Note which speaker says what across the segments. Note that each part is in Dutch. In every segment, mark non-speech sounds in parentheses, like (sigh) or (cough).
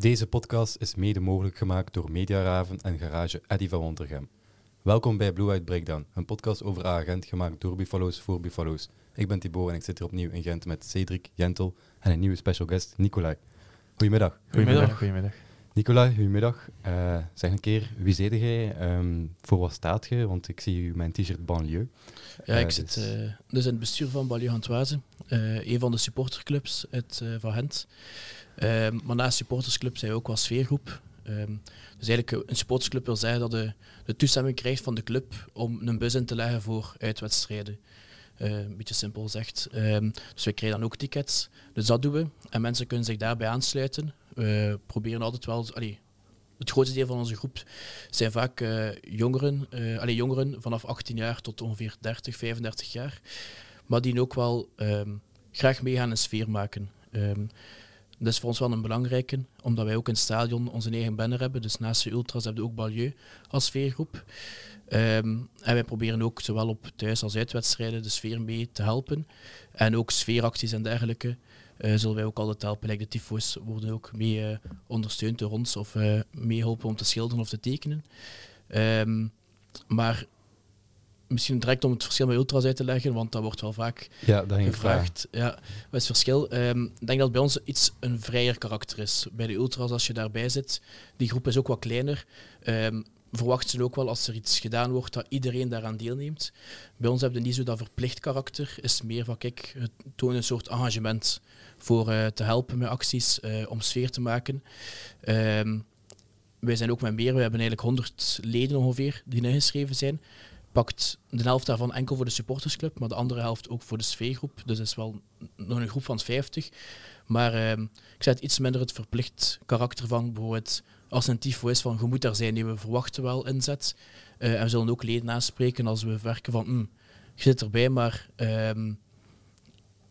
Speaker 1: Deze podcast is mede mogelijk gemaakt door Mediaraven en garage Eddy van Wontergem. Welkom bij Blue White Breakdown, een podcast over agent gemaakt door Buffalo's voor Buffalo's. Ik ben Thibaut en ik zit hier opnieuw in Gent met Cedric, Jentel en een nieuwe special guest, Nicolai. Goedemiddag.
Speaker 2: Goedemiddag. Goedemiddag.
Speaker 1: Nicolai, goedemiddag. Uh, zeg een keer, wie zit jij? Um, voor wat staat je? Want ik zie u mijn t-shirt banlieue.
Speaker 3: Ja, ik uh, zit dus... Uh, dus in het bestuur van Banlieue Hantwazen, een van de supporterclubs uit, van Gent. Ehm, maar naast supportersclub zijn we ook wel sfeergroep. Um, dus eigenlijk een supportersclub wil zeggen dat de, de toestemming krijgt van de club om een bus in te leggen voor uitwedstrijden. Uh, een beetje simpel gezegd. Dus we krijgen dan ook tickets. Dus dat doen we. En mensen kunnen zich daarbij aansluiten. We proberen altijd wel... Allee, het grootste deel van onze groep zijn vaak uh, jongeren, uh, jongeren vanaf 18 jaar tot ongeveer 30, 35 jaar. Maar die ook wel graag meegaan en sfeer maken. Dat is voor ons wel een belangrijke, omdat wij ook in het stadion onze eigen banner hebben. Dus naast de ultras hebben we ook Balieu als sfeergroep. Um, en wij proberen ook zowel op thuis- als uitwedstrijden de sfeer mee te helpen. En ook sfeeracties en dergelijke uh, zullen wij ook altijd helpen. De tyfo's worden ook mee uh, ondersteund door ons of uh, meehelpen om te schilderen of te tekenen. Um, maar misschien direct om het verschil met ultras uit te leggen, want dat wordt wel vaak
Speaker 1: ja,
Speaker 3: gevraagd. Ja, wat is het verschil? Um, ik denk dat bij ons iets een vrijer karakter is. Bij de ultras, als je daarbij zit, die groep is ook wat kleiner. Um, verwachten ze ook wel als er iets gedaan wordt dat iedereen daaraan deelneemt. Bij ons hebben we niet zo dat verplicht karakter. is meer van kijk, het toont een soort engagement voor uh, te helpen met acties, uh, om sfeer te maken. Um, wij zijn ook met meer, we hebben eigenlijk 100 leden ongeveer die ingeschreven zijn pakt de helft daarvan enkel voor de supportersclub, maar de andere helft ook voor de sfeergroep. Dus dat is wel nog een groep van 50. Maar uh, ik zet iets minder het verplicht karakter van bijvoorbeeld als een tifo is van je moet daar zijn, die we verwachten wel inzet. Uh, en we zullen ook leden aanspreken als we werken van mm, je zit erbij, maar um,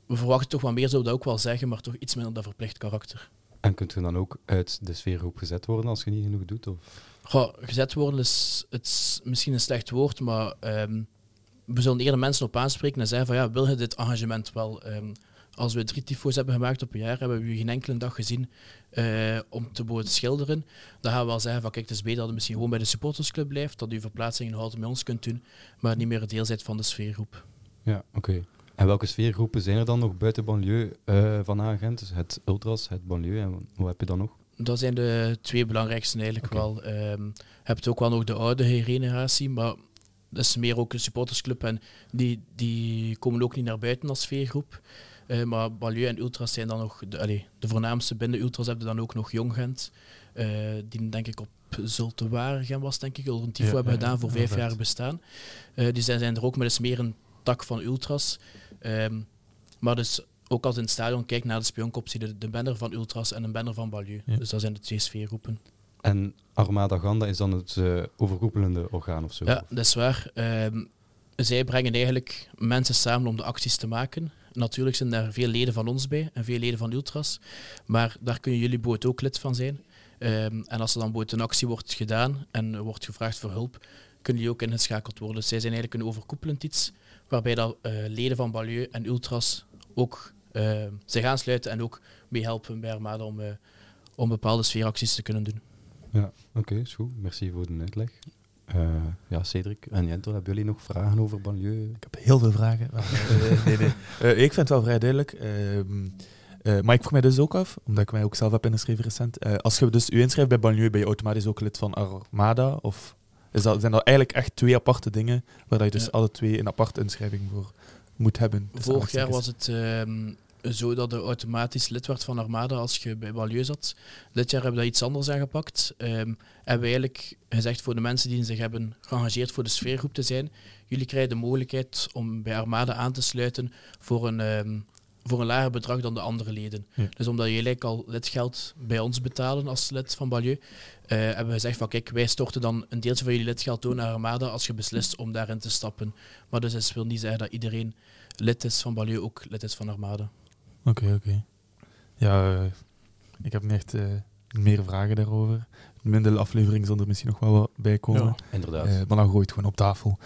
Speaker 3: we verwachten toch wat meer, zou dat ook wel zeggen, maar toch iets minder dat verplicht karakter.
Speaker 1: En kunt je dan ook uit de sfeergroep gezet worden als je niet genoeg doet? Of?
Speaker 3: Goh, gezet worden is, het misschien een slecht woord, maar um, we zullen eerder mensen op aanspreken en zeggen van ja, wil je dit engagement wel? Um, als we drie tyfo's hebben gemaakt op een jaar, hebben we geen enkele dag gezien uh, om te boven schilderen. Dan gaan we wel zeggen van kijk, het is beter dat je misschien gewoon bij de supportersclub blijft, dat u verplaatsingen altijd met ons kunt doen, maar niet meer deel van de sfeergroep.
Speaker 1: Ja, oké. En welke sfeergroepen zijn er dan nog buiten banlieue uh, van Agent? Het ultras, het banlieue en hoe heb je dan nog?
Speaker 3: Dat zijn de twee belangrijkste eigenlijk okay. wel. Um, je hebt ook wel nog de oude generatie, maar dat is meer ook een supportersclub en die, die komen ook niet naar buiten als sfeergroep. Uh, maar Balieu en Ultras zijn dan nog de, allez, de voornaamste binnen Ultras hebben dan ook nog Jong Gent, uh, die denk ik op Zultewaregem was, denk ik, al een tifo ja, hebben ja, gedaan voor vijf jaar bestaan. Uh, die zijn, zijn er ook, maar dat is meer een tak van Ultras. Um, maar dus ook als in het stadion kijkt naar de spionkop, zie je de, de banner van Ultras en een banner van Balieu. Ja. Dus dat zijn de twee sfeergroepen.
Speaker 1: En Armada Ganda is dan het uh, overkoepelende orgaan of zo?
Speaker 3: Ja, dat is waar. Um, zij brengen eigenlijk mensen samen om de acties te maken. Natuurlijk zijn daar veel leden van ons bij en veel leden van Ultras. Maar daar kunnen jullie boot ook lid van zijn. Um, en als er dan boot een actie wordt gedaan en er wordt gevraagd voor hulp, kunnen jullie ook ingeschakeld worden. Dus zij zijn eigenlijk een overkoepelend iets, waarbij dat, uh, leden van Balieu en Ultras ook zich aansluiten en ook meehelpen bij Armada om, uh, om bepaalde sfeeracties te kunnen doen.
Speaker 1: Ja, oké, okay, is goed. Merci voor de uitleg. Uh, ja, Cedric en Jentel, hebben jullie nog vragen over banlieue?
Speaker 2: Ik heb heel veel vragen. (laughs) nee, nee. ik vind het wel vrij duidelijk. Ehm, maar ik vroeg mij dus ook af, omdat ik mij ook zelf heb ingeschreven recent. als je dus u inschrijft bij banlieue, ben je automatisch ook lid van Armada? Of is dat, zijn dat eigenlijk echt twee aparte dingen, waar je dus ja. alle twee een aparte inschrijving voor moet hebben?
Speaker 3: Vorig jaar was het um, zo dat je automatisch lid werd van Armada als je bij Balieu zat. Dit jaar hebben we dat iets anders aangepakt. Um, hebben we eigenlijk gezegd voor de mensen die zich hebben geëngageerd voor de sfeergroep te zijn, jullie krijgen de mogelijkheid om bij Armada aan te sluiten voor een, um, voor een lager bedrag dan de andere leden. Ja. Dus omdat jullie al lidgeld bij ons betalen als lid van Balieu, uh, hebben we gezegd van kijk, wij storten dan een deeltje van jullie lidgeld door naar Armada als je beslist om daarin te stappen. Maar dus dat wil niet zeggen dat iedereen lid is van Balieu ook lid is van Armada.
Speaker 2: Oké, okay, oké. Okay. Ja, uh, ik heb niet echt uh, meer vragen daarover. Minder aflevering zal er misschien nog wel wat bij komen.
Speaker 1: Ja, inderdaad. Uh,
Speaker 2: maar dan gooi het gewoon op tafel.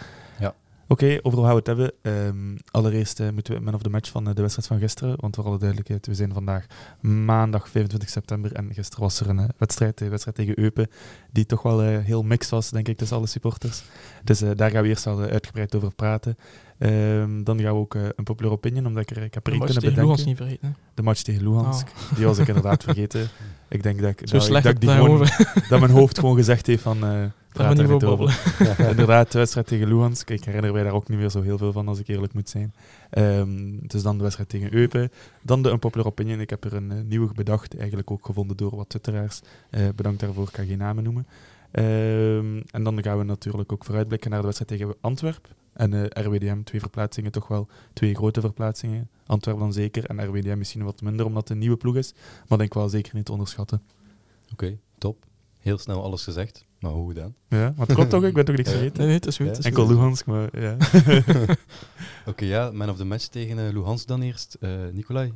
Speaker 2: Oké, overal gaan we het hebben. Ehm, allereerst eh, moeten we man of the match van eh, de wedstrijd van gisteren. Want voor alle duidelijkheid, we zijn vandaag maandag 25 september. En gisteren was er een eh, wedstrijd, de wedstrijd tegen Eupen, die toch wel heel mixed was, denk ik, tussen alle supporters. Dus daar gaan we eerst al eh, uitgebreid over praten. Ehm, dan gaan we ook een popular opinion, omdat ik, er, ik heb er
Speaker 4: De
Speaker 2: één
Speaker 4: match
Speaker 2: kunnen
Speaker 4: tegen
Speaker 2: bedenken.
Speaker 4: Luhans niet vergeten. hè.
Speaker 2: De match tegen Luhansk, die was ik inderdaad (laughs) vergeten. Ik denk dat ik,
Speaker 4: Zo
Speaker 2: dat,
Speaker 4: slecht
Speaker 2: dat, ik die gewoon, dat mijn hoofd gewoon gezegd heeft van... praat daar
Speaker 4: niet
Speaker 2: over. (laughs) Inderdaad, de wedstrijd tegen Luhansk. Ik herinner mij daar ook niet meer zo heel veel van, als ik eerlijk moet zijn. Ehm dus dan de wedstrijd tegen Eupen. Dan de Unpopular Opinion. Ik heb er een eh, nieuwe bedacht, eigenlijk ook gevonden door wat twitteraars. Eh, bedankt daarvoor, ik ga geen namen noemen. Ehm, en dan gaan we natuurlijk ook vooruitblikken naar de wedstrijd tegen Antwerp. En eh, RWDM, twee verplaatsingen, toch wel twee grote verplaatsingen. Antwerp dan zeker, en RWDM misschien wat minder, omdat het een nieuwe ploeg is. Maar denk wel zeker niet te onderschatten.
Speaker 1: Oké, top. Heel snel alles gezegd, maar hoe gedaan?
Speaker 2: Ja, maar het klopt toch? Ik ben toch niks (laughs)
Speaker 1: Ja.
Speaker 2: vergeten?
Speaker 4: Nee, nee, het is goed.
Speaker 1: Ja.
Speaker 4: het is
Speaker 2: Enkel
Speaker 4: goed.
Speaker 2: Luhansk, maar ja. (laughs)
Speaker 1: Oké, ja, man of the match tegen eh Luhansk dan eerst. Eh Nicolai.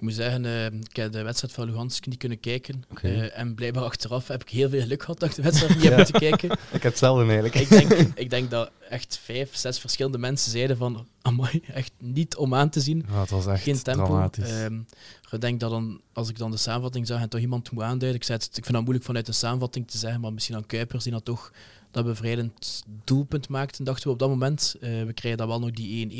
Speaker 3: Ik moet zeggen, eh, ik heb de wedstrijd van Luhansk niet kunnen kijken. Eh, en blijkbaar achteraf heb ik heel veel geluk gehad dat ik de wedstrijd niet heb moeten kijken. (laughs)
Speaker 1: Ik heb hetzelfde eigenlijk.
Speaker 3: ik, denk, ik denk dat echt vijf, zes verschillende mensen zeiden van, amai, echt niet om aan te zien.
Speaker 2: Ja, het was echt
Speaker 3: Geen tempo.
Speaker 2: dramatisch.
Speaker 3: Ehm, ik denk dat dan, als ik dan de samenvatting zag en toch iemand moet aanduiden, ik, zei het, ik vind dat moeilijk vanuit de samenvatting te zeggen, maar misschien aan Kuipers die dat toch dat bevrijdend doelpunt maakte, dachten we op dat moment. Eh, we krijgen dan wel nog die 1-1.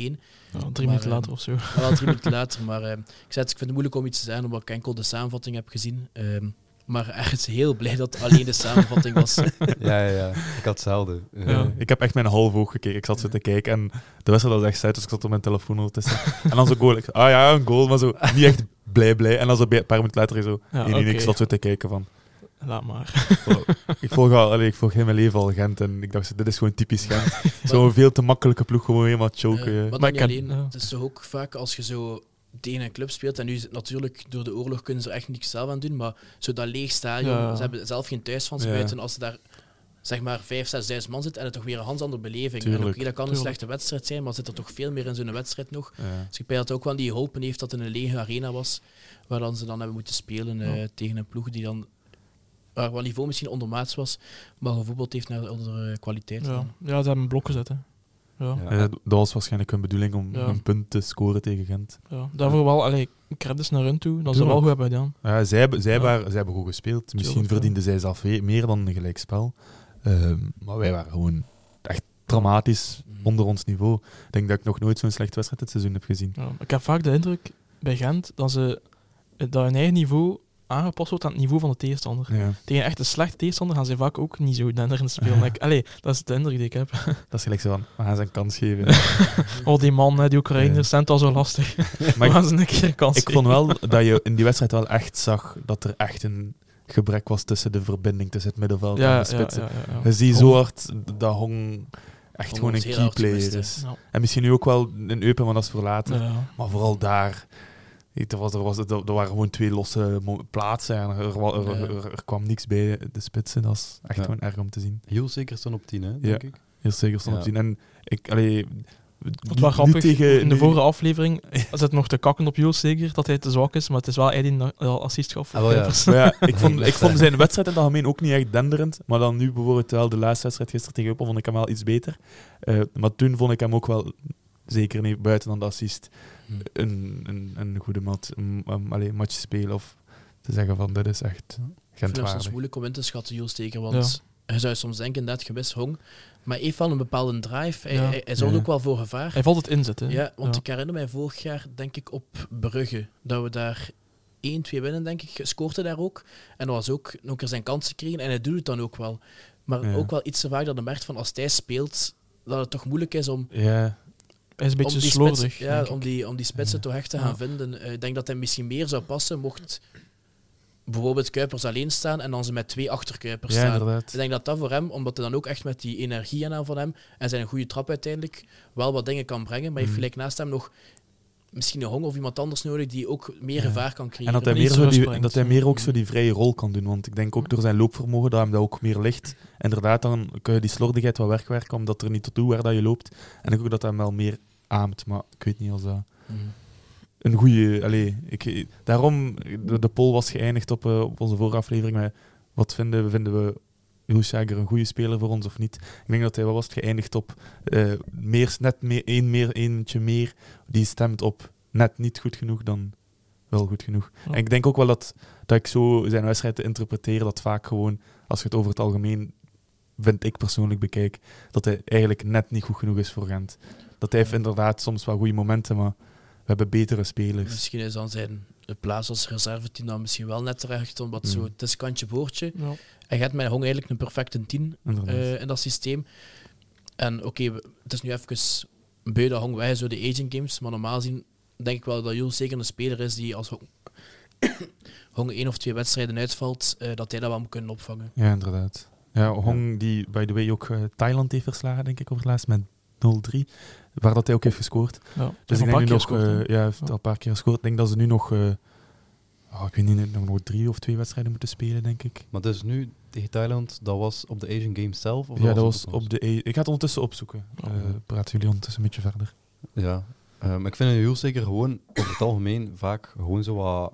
Speaker 4: Ja, drie
Speaker 3: Maar,
Speaker 4: minuten
Speaker 3: eh,
Speaker 4: later of zo.
Speaker 3: Wel drie minuten (laughs) later. Maar eh, ik, zei het, ik vind het moeilijk om iets te zeggen, omdat ik enkel de samenvatting heb gezien. Ehm, maar ergens heel blij dat alleen de samenvatting was. (laughs)
Speaker 1: Ja, ja, ja. Ik had hetzelfde. Eh,
Speaker 4: Ja.
Speaker 2: Ik heb echt mijn half oog gekeken. Ik zat zo te kijken en de wedstrijd was echt uit, dus ik zat op mijn telefoon ondertussen. en dan zo goal. Ik, ah ja, een goal, maar zo niet echt blij blij. En dan zo een paar minuten later zo...
Speaker 4: Ja,
Speaker 2: nee, nee, nee, ik zat zo te kijken van...
Speaker 4: Laat maar.
Speaker 2: Ik volg, al, allee, ik volg heel mijn leven al Gent en ik dacht, dit is gewoon typisch Gent. (laughs) Zo'n veel te makkelijke ploeg, gewoon helemaal choken.
Speaker 3: Eh, maar
Speaker 4: ik
Speaker 3: alleen. Het is toch ook vaak als je zo tegen een club speelt, en nu is het natuurlijk door de oorlog kunnen ze er echt niks zelf aan doen, maar zo dat leeg stadion,
Speaker 4: Ja.
Speaker 3: ze hebben zelf geen thuisfans
Speaker 2: Ja.
Speaker 3: buiten. Als ze daar zeg maar 5.000, 6.000 man zit en het toch weer een ganz andere beleving. En oké, dat kan een slechte wedstrijd zijn, maar zit er toch veel meer in zo'n wedstrijd nog.
Speaker 2: Ja.
Speaker 3: Dus ik denk dat het ook wel die geholpen heeft dat het een lege arena was, waar dan ze dan hebben moeten spelen eh, tegen een ploeg die dan waar wat niveau misschien ondermaats was, maar gevoetbald heeft naar andere kwaliteit.
Speaker 4: Ja. ja, ze hebben een blok gezet. Hè. Ja.
Speaker 1: Ja.
Speaker 2: Eh, dat was waarschijnlijk hun bedoeling om
Speaker 4: Ja.
Speaker 2: een punt te scoren tegen Gent.
Speaker 4: Ja. Daarvoor wel, allee, credits naar hun toe, dat ze wel goed hebben gedaan.
Speaker 2: Ja, zij, hebben, zij,
Speaker 4: Ja.
Speaker 2: waren, zij hebben goed gespeeld. Misschien
Speaker 4: Tuurlijk, ja.
Speaker 2: verdienden zij zelf meer dan een gelijkspel. Ehm, maar wij waren gewoon echt dramatisch
Speaker 3: Mm.
Speaker 2: onder ons niveau. Ik denk dat ik nog nooit zo'n slechte wedstrijd dit seizoen heb gezien.
Speaker 4: Ja. Ik heb vaak de indruk bij Gent dat, ze, dat hun eigen niveau aangepast wordt aan het niveau van de tegenstander.
Speaker 2: Ja,
Speaker 4: Tegen echt een slechte tegenstander gaan ze vaak ook niet zo denderend spelen.
Speaker 2: Ja.
Speaker 4: Ik- allee, dat is de indruk die ik heb. (laughs)
Speaker 2: dat is gelijk zo van, we gaan ze een kans geven. (laughs)
Speaker 4: Oh, die man, die Oekraïners, zijn het al zo lastig. (laughs)
Speaker 2: maar
Speaker 4: we gaan ze een keer een kans
Speaker 2: ik vond wel dat je in die wedstrijd wel echt zag dat er echt een gebrek was tussen de verbinding tussen het middenveld en de spitsen. Je ziet zo hard dat Hong echt gewoon een key player is. En misschien nu ook wel een Eupen, maar dat is voor later. Maar vooral daar. Er, was, er, was, er, er waren gewoon twee losse plaatsen en er, wa- er, er, er- er kwam niks bij de spitsen. Dat is echt
Speaker 1: Ja.
Speaker 2: gewoon erg om te zien.
Speaker 1: Heel zeker staan op 10, hè, denk ik.
Speaker 2: Heel zeker stond
Speaker 1: Ja.
Speaker 2: op te zien. En ik, allee,
Speaker 4: Het was grappig,
Speaker 2: tegen,
Speaker 4: in de
Speaker 2: nu-
Speaker 4: vorige aflevering (laughs) zit nog te kakken op Jules zeker, dat hij te zwak is, maar het is wel hij die assist gaf. voor
Speaker 1: Ah, wel ja.
Speaker 2: Maar ja, ik, (laughs) vond, ik vond zijn wedstrijd in het algemeen ook niet echt denderend. Maar dan nu bijvoorbeeld wel de laatste wedstrijd gisteren tegen Eupen vond ik hem wel iets beter. Eh, maar toen vond ik hem ook wel, zeker niet buiten dan de assist. Een, een, een goede mat, een, een, allee, match spelen. Of te zeggen van, dit is echt
Speaker 3: Ik vind het soms
Speaker 2: Gentwaardig.
Speaker 3: moeilijk om in te schatten, Jules Steker. Want je zou soms denken, net gewist Hong. Maar hij heeft wel een bepaalde drive. Hij,
Speaker 4: Ja.
Speaker 3: hij, hij zorgt
Speaker 2: Ja.
Speaker 3: ook wel voor gevaar.
Speaker 4: Hij valt het inzetten.
Speaker 3: Ja, want
Speaker 4: Ja.
Speaker 3: ik herinner mij vorig jaar, denk ik, op Brugge. Dat we daar 1-2 winnen, denk ik. Scoort hij daar ook. En dat was ook nog keer zijn kansen kregen. En hij doet het dan ook wel. Maar
Speaker 2: Ja.
Speaker 3: ook wel iets te vaak dat hij merkt van als hij speelt, dat het toch moeilijk is om,
Speaker 2: Ja,
Speaker 4: Hij is een beetje
Speaker 3: om, die,
Speaker 4: slordig.
Speaker 3: ja, om, die, om die spitsen
Speaker 2: Ja.
Speaker 3: toch echt te
Speaker 4: Ja.
Speaker 3: gaan vinden. Eh, ik denk dat hij misschien meer zou passen mocht bijvoorbeeld Kuipers alleen staan en dan ze met twee achterkuipers
Speaker 2: ja
Speaker 3: staan.
Speaker 2: inderdaad.
Speaker 3: Ik denk dat dat voor hem, omdat hij dan ook echt met die energie en aan van hem en zijn goede trap uiteindelijk wel wat dingen kan brengen, maar heeft
Speaker 2: Mhm.
Speaker 3: gelijk naast hem nog misschien een Hong of iemand anders nodig die ook meer
Speaker 2: Ja.
Speaker 3: gevaar kan creëren.
Speaker 2: En dat hij, meer
Speaker 4: zo
Speaker 2: zo die,
Speaker 4: rustbrengt,
Speaker 2: dat hij
Speaker 4: ja.
Speaker 2: meer ook zo die vrije rol kan doen. Want ik denk ook door zijn loopvermogen dat hem dat ook meer ligt. Inderdaad, dan kun je die slordigheid wel wegwerken, omdat er niet toe waar dat je loopt. En ik denk ook dat hij hem wel meer aamt. Maar ik weet niet als dat
Speaker 3: Mhm.
Speaker 2: een goede. Allee, ik, daarom, de, de poll was geëindigd op, eh, op onze vorige aflevering met wat vinden we? Vinden we Hoesjager een goede speler voor ons of niet? Ik denk dat hij wel was het geëindigd op eh, meer, net meer, één meer, eentje meer. Die stemt op net niet goed genoeg dan wel goed genoeg. En ik denk ook wel dat, dat ik zo zijn wedstrijd te interpreteren, dat vaak gewoon, als je het over het algemeen, vind ik persoonlijk bekijk, dat hij eigenlijk net niet goed genoeg is voor Gent. Dat hij heeft inderdaad soms wel goede momenten, maar we hebben betere spelers.
Speaker 3: Misschien is dan zijn plaats als reserveteam dan misschien wel net terecht, omdat zo,
Speaker 2: Mm.
Speaker 3: het is kantje boordje.
Speaker 4: Ja.
Speaker 3: En je hebt met Hong eigenlijk een perfecte tien
Speaker 2: Inderdaad.
Speaker 3: eh, in dat systeem. En oké, het is nu even beu dat Hong wij zo de aging games, maar normaal zien denk ik wel dat Jules zeker een speler is die als Hong, Hong (coughs) één of twee wedstrijden uitvalt, eh, dat hij dat wel moet kunnen opvangen.
Speaker 2: Ja, inderdaad. Ja, Hong, die by the way ook eh, Thailand heeft verslagen, denk ik, over het laatst met 0-3. Waar dat hij ook heeft gescoord.
Speaker 4: Ja.
Speaker 2: Dus ik denk nu nog,
Speaker 4: gescoord,
Speaker 2: eh, ja, hij heeft
Speaker 4: Ja.
Speaker 2: al een paar keer gescoord. Ik denk dat ze nu nog, eh, oh, ik weet niet, nog, nog drie of twee wedstrijden moeten spelen, denk ik.
Speaker 1: Maar dus nu tegen Thailand, dat was op de Asian Games zelf? Of
Speaker 2: ja, dat
Speaker 1: het
Speaker 2: was op de. E- ik ga het ondertussen opzoeken.
Speaker 4: Ja.
Speaker 2: Eh praten jullie ondertussen een beetje verder.
Speaker 1: Ja, eh, maar ik vind heel zeker gewoon over het algemeen vaak gewoon zo wat